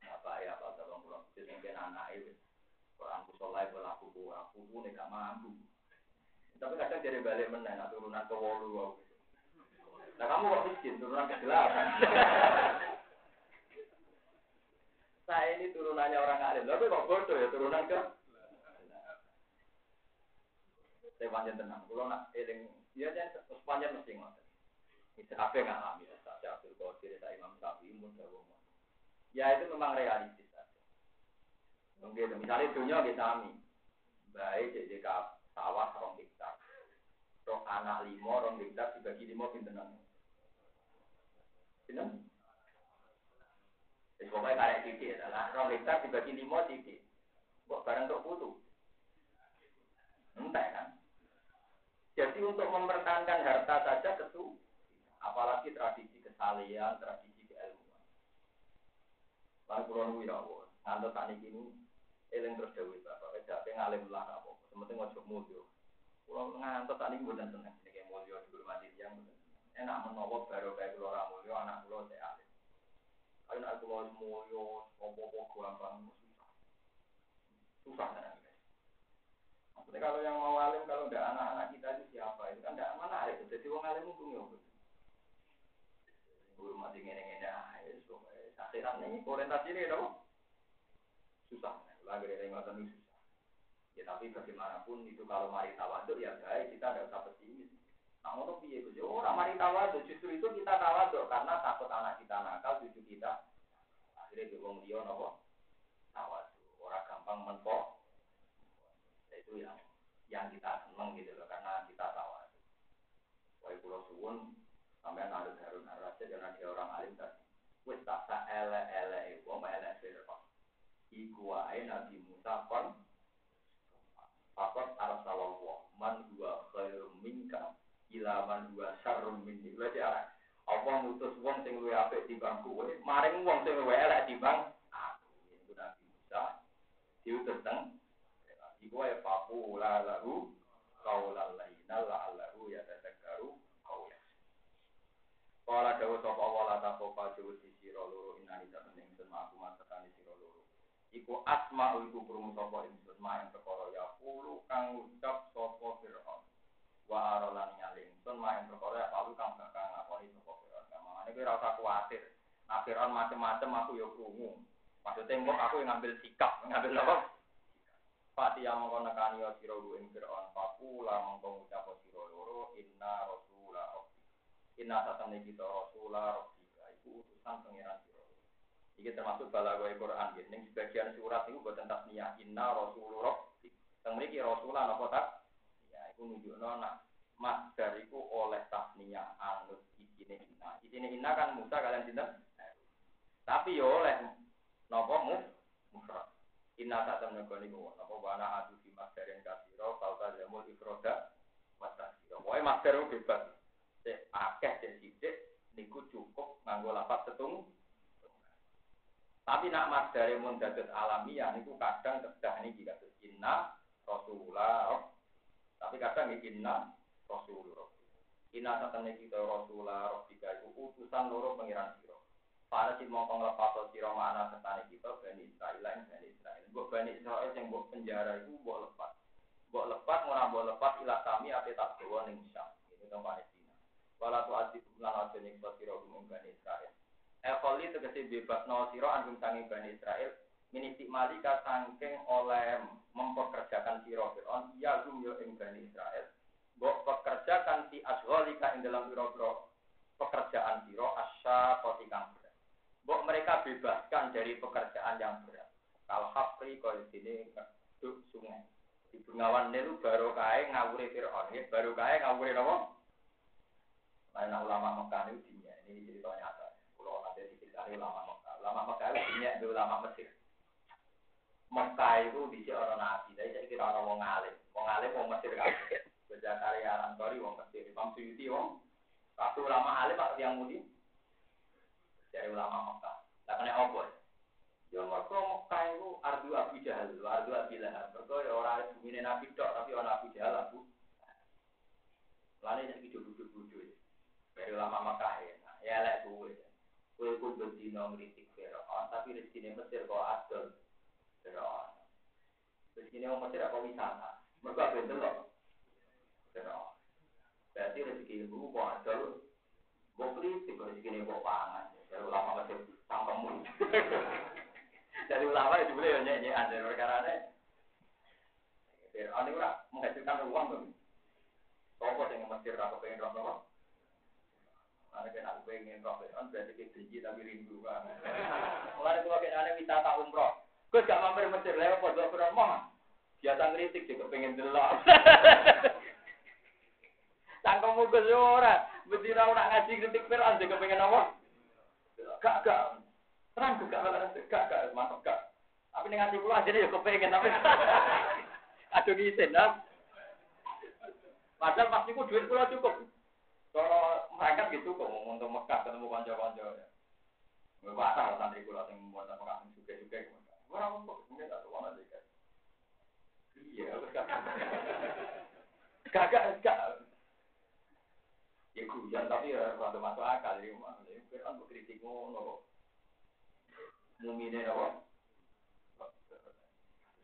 Apa ya, apa tolong pulang. Jadi mungkin anak itu orang berlaku buah, aku pun gak mampu. Tapi kadang jadi balik meneng, turunan ke wolu. Nah kamu kok miskin, turunan ke delapan. Saya [laughs] ini turunannya orang alim, tapi kok bodoh ya turunan ke saya panjang tenang, kalau nak eling, dia jangan sepanjang mesti ngotot. Ini apa ngalami, saya Abdul Qadir, saya Imam Syafi'i, Mudah Ya itu memang realistis. Mungkin misalnya dunia kita sami, baik jadi sawah rong hektar, rong anak limo rong hektar dibagi limo pintenan. Sinten? Wis pokoke karek titik lah. Rong hektar dibagi lima titik. Kok barang tok putu. Entah kan? Jadi untuk mempertahankan harta saja kesu, apalagi tradisi kesalian, tradisi keilmuan. Lalu kurang ya Allah, ngantuk tani ini, eling terus dewi bapak, jadi ngalim lah apa, sementing ngojok mulio. Kalau ngantuk tani bukan seneng, ini mulio dihormati yang enak menowok baru kayak keluar mulio, anak pulau saya alim. Kalau nak keluar mulio, opo-opo gampang susah, susah kan? Maksudnya kalau yang mau alim, kalau tidak anak-anak kita itu siapa? Itu kan tidak menarik. Jadi wong alim itu nggak Guru mati ngene-ngene aja, akhirat ini orientasi ini dong. Susah, lagi dari ngotot ini susah. Ya tapi bagaimanapun itu kalau mari tawaduk ya baik, kita tidak usah pesimis. Nah, ngono piye Gus? Orang mari tawaduk, justru itu kita tawaduk karena takut anak kita nakal, cucu kita. Akhirnya di wong liya napa? Tawaduk. Orang gampang menpok itu yang yang kita seneng gitu loh karena kita tahu Wah pulau suwun sampai harus harun harus karena dia orang alim tadi. Tak tak ele ele ibu mau ele firman. Iku wae Nabi Musa kon Fakot arsalallah man dua khairum minka ila man dua syarrum minni. Berarti arah Allah ngutus wong sing luwih apik timbang kowe, maring wong sing luwih elek timbang aku. Iku Nabi Musa diutus teng Iku ya papu la lahu kaulan laina la'allahu ya tadakkaru kaulan. Kala dawa sapa wala ta kopa dawa di sira loro inani ta ning aku loro. Iku asma iku krungu sapa ingsun main perkara ya pulu kang ucap sapa Firaun. Wa arolan nyaling sun main perkara ya palu kang bakal ngakoni sapa Firaun. Kamane kowe ora usah kuwatir. Nah Firaun macem-macem aku ya krungu. Maksudnya mbok aku yang ngambil sikap, ngambil apa? Fati yang mengkon nekani ya sira lu ing Firaun fakula mengkon ngucap sira loro inna rasula rabbi. Inna satane kita rasula rabbika iku utusan pangeran sira. Iki termasuk balagoe Quran nggih ning sebagian surat iku boten tasniyah inna rasulur rabbi. Teng mriki rasula napa tak? Ya iku nunjukno nak masdar oleh tasniyah anut isine inna. Isine inna kan Musa kalian sinten? Tapi yo oleh napa mu mufrad. Inna tak temen kau nih bawa, apa wana adu di masdarin kasiro, kau tak jamul ifroda, siro. Wah masdar itu bebas. Cek akeh cek sidik, niku cukup nganggo lapat setung. Tapi nak masdar yang mendadak alamiah, niku kadang kedah ini jika inna rasulullah. Tapi kadang inna rasulullah. Inna temen kita rasulullah, robbika itu utusan loro pengiran siro. Para si mongko nglepas sira mana setane kita Bani Israil lan Bani Israil. Mbok Bani Israil sing mbok penjara iku mbok lepas. Mbok lepas ora mbok lepas ila kami ape tak gawa ning Syam. Ini teng Palestina. Wala tu azib lan aja ning sira Bani Israil. Ekoli tegese bebas no sira anggum sange Bani Israil minisi malika sangking oleh mempekerjakan sira Fir'aun ya gum yo ing Bani Israil. Mbok pekerjakan si asghalika ing dalam pira-pira pekerjaan sira asya kotikang Bok mereka bebaskan dari pekerjaan yang berat. Kalau hafri kalau di sini duduk sungai. Di Bengawan Nilu baru kaya ngawuri Fir'aun. Ini baru kaya ngawuri apa? Lain ulama Mekah itu dinya. Ini cerita nyata. Diceritakan ulama Mekah. Ulama Mekah itu dinya di ulama Mesir. Mekah itu di orang nabi. Tapi saya kira orang wong alim. Wong alim wong Mesir kan. Belajar karya Antori wong Mesir. Imam Suyuti wong. Satu ulama alim atau yang mudi dari ulama Mekah. Tak kena apa? Ya mereka Mekah itu ardu Abu Jahal, ardu Lahab. Mereka ya orang bumine Nabi tok, tapi orang Abu Jahal. Lalu jadi bodoh-bodoh. Dari ulama Mekah ya. Ya lek gue. Gue pun berdino ngeritik Fir'aun, tapi rezekinya Mesir kok adol. Fir'aun. Rezekinya orang Mesir apa wisata? Mereka bener loh. Fir'aun. Berarti rezeki ibu kok adol. Gue kritik rezekinya kok pangan dari ulama masih tangkemu [laughs] dari ulama itu boleh ya nyanyi ada perkara ada Fir'aun itu menghasilkan uang tuh Sopo yang mesir aku pengen nopo Karena kan aku pengen roh Fir'aun berarti kita janji tapi rindu kan Mulai itu wakil aneh wisata umroh. Gue gak mampir mesir lewat pada Fir'aun mau Biasa kritik juga pengen delok. [laughs] Tangkemu ke ora. Betina ora ngaji kritik Fir'aun juga pengen apa? Gak gak. Terang gak gak gak mantap gak. Tapi ning ati kula jadi ya kepengen tapi [laughs] aduh ngisin nah. Padahal pasti ku duit kula cukup. Kalau mereka gitu kok untuk Mekah ketemu kanca-kanca ya. Gue patah santri kula sing buat apa kan juga-juga. Orang kok mungkin tak tahu aja kan. Iya, gagak gak. Ya hujan tapi ya rada masuk akal ya mah. Ya kan kritik ngono kok. Mumine apa?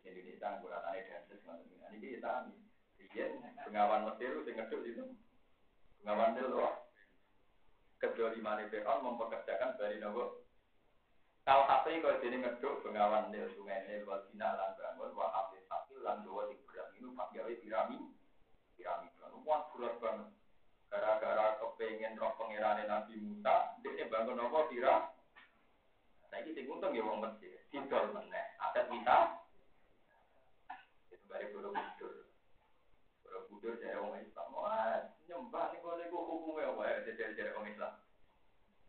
Indonesia gue katanya dances ngono ini. Kita Iya, pengawan Mesir sing ngeduk itu. Pengawan itu loh. Kedua lima Fir'aun mempekerjakan dari nopo. Kalau hati kalau jadi ngeduk pengawan Nil sungai Nil wal Sina lan bangun wa hafiz sakil lan dua berat itu pas gawe pirami. Pirami kan wah berat banget. Gara-gara kepengen roh pangerane Nabi Musa, dia bangun apa pira? Saya ini sing untung ya wong Mesir. Sidol meneh. Adat kita. Itu dari Borobudur. Borobudur dari orang Islam. Wah, nyembah nih kalau gue hukumnya apa ya? Dari orang Islam.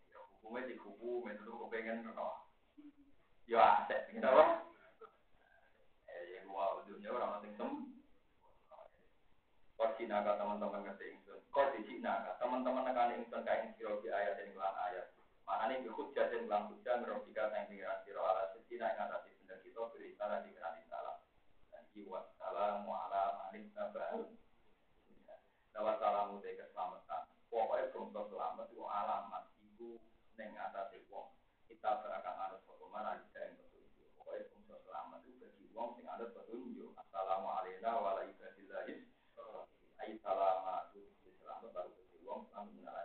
Ya hukumnya di hukum itu kepengen roh. Ya aset, gitu apa? Eh, ya gua dunia orang asing tem. Kau Cina teman-teman ngerti ingsun. Kau di Cina teman-teman nekan ingsun kain siro di ayat yang bilang ayat. Mana nih berhujjah dan bilang hujjah merobika yang pengiran siro ala sesina yang atas benar kita beri salah di kerani salah. Dan jiwa salamu ala manik nabal. Lawat salamu te keselamatan. Pokoknya bangsa selamat itu alamat ibu neng atas wong. Kita berakan anut bagaimana kita yang petunjuk. Pokoknya bangsa selamat itu bagi wong sing anut petunjuk. Assalamualaikum warahmatullahi wabarakatuh. Ayat salamat itu selamat baru bagi wong selamat